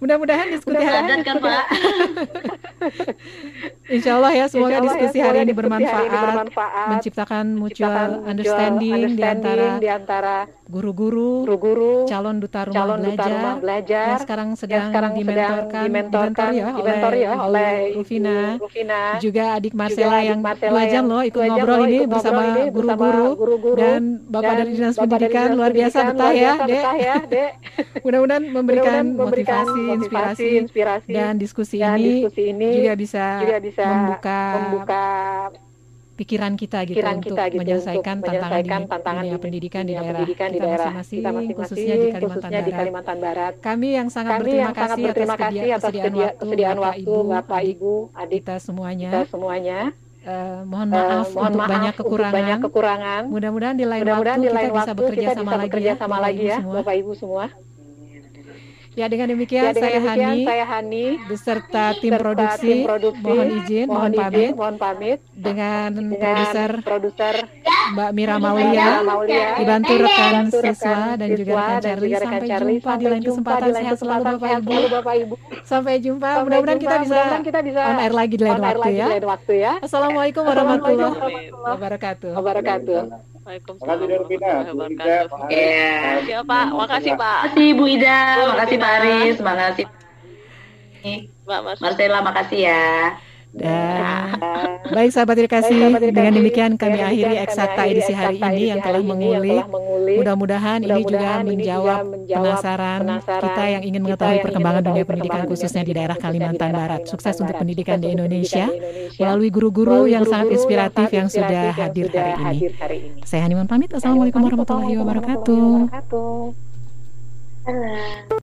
Mudah-mudahan diskusi hari ini kan, Pak. Insya Allah ya semoga ya, diskusi ya, hari ini bermanfaat, hari ini bermanfaat menciptakan mutual understanding, understanding di antara, di antara guru-guru, guru-guru, calon duta rumah calon belajar, duta rumah belajar yang sekarang sedang, yang sekarang dimentorkan, dimentorkan, dimentor ya, dimentor ya oleh Rufina, Rufina, juga adik Marcela juga yang dua jam loh ikut ngobrol ini bersama guru-guru. dan Bapak dari Dinas Pendidikan luar biasa betah ya, Dek. Mudah-mudahan memberikan motivasi, inspirasi, dan diskusi ini juga bisa membuka pikiran kita gitu pikiran untuk kita, gitu, menyelesaikan untuk tantangan, menyelesaikan di tantangan dunia pendidikan di daerah pendidikan kita masing-masing khususnya di Kalimantan, khususnya di Kalimantan Barat. Kami yang sangat Kami berterima yang kasih sangat berterima atas, kasih atas kesediaan, waktu, kesediaan waktu Bapak, Ibu, Bapak, Ibu, adik kita semuanya. Kita semuanya. Uh, mohon maaf uh, mohon untuk maaf banyak kekurangan. banyak kekurangan. Mudah-mudahan di lain Mudah waktu, di lain kita, waktu bisa bekerja kita sama bisa bekerja lagi ya, sama lagi ya, Bapak Ibu semua. Ya dengan demikian, ya, dengan saya, demikian Hani, saya Hani beserta tim beserta produksi, tim produksi mohon izin, mohon, mohon pamit, izin, mohon pamit dengan, dengan produser produser Mbak Mira Maulia, dibantu rekan siswa dan juga rekan Charlie. Sampai Charlie. jumpa di lain kesempatan. Sehat selalu Bapak Ibu. Bapak Ibu. Sampai jumpa. Mudah-mudahan kita bisa kita bisa on air lagi di lain waktu ya. waktu ya. Assalamualaikum warahmatullahi wabarakatuh. Wabarakatuh. Waalaikumsalam. Makasih Iya. Pak. Makasih Pak. Makasih Bu Ida. Makasih Pak Aris. Makasih. Mbak Marcela, makasih ya. Dan baik sahabat edukasi, dengan demikian kami akhiri eksakta edisi hari ini yang telah mengulik. Mudah-mudahan ini juga menjawab penasaran kita yang ingin mengetahui perkembangan dunia pendidikan khususnya di daerah Kalimantan Barat. Sukses untuk pendidikan di Indonesia melalui guru-guru yang sangat inspiratif yang sudah hadir hari ini. Saya Haniman pamit. Assalamualaikum warahmatullahi wabarakatuh.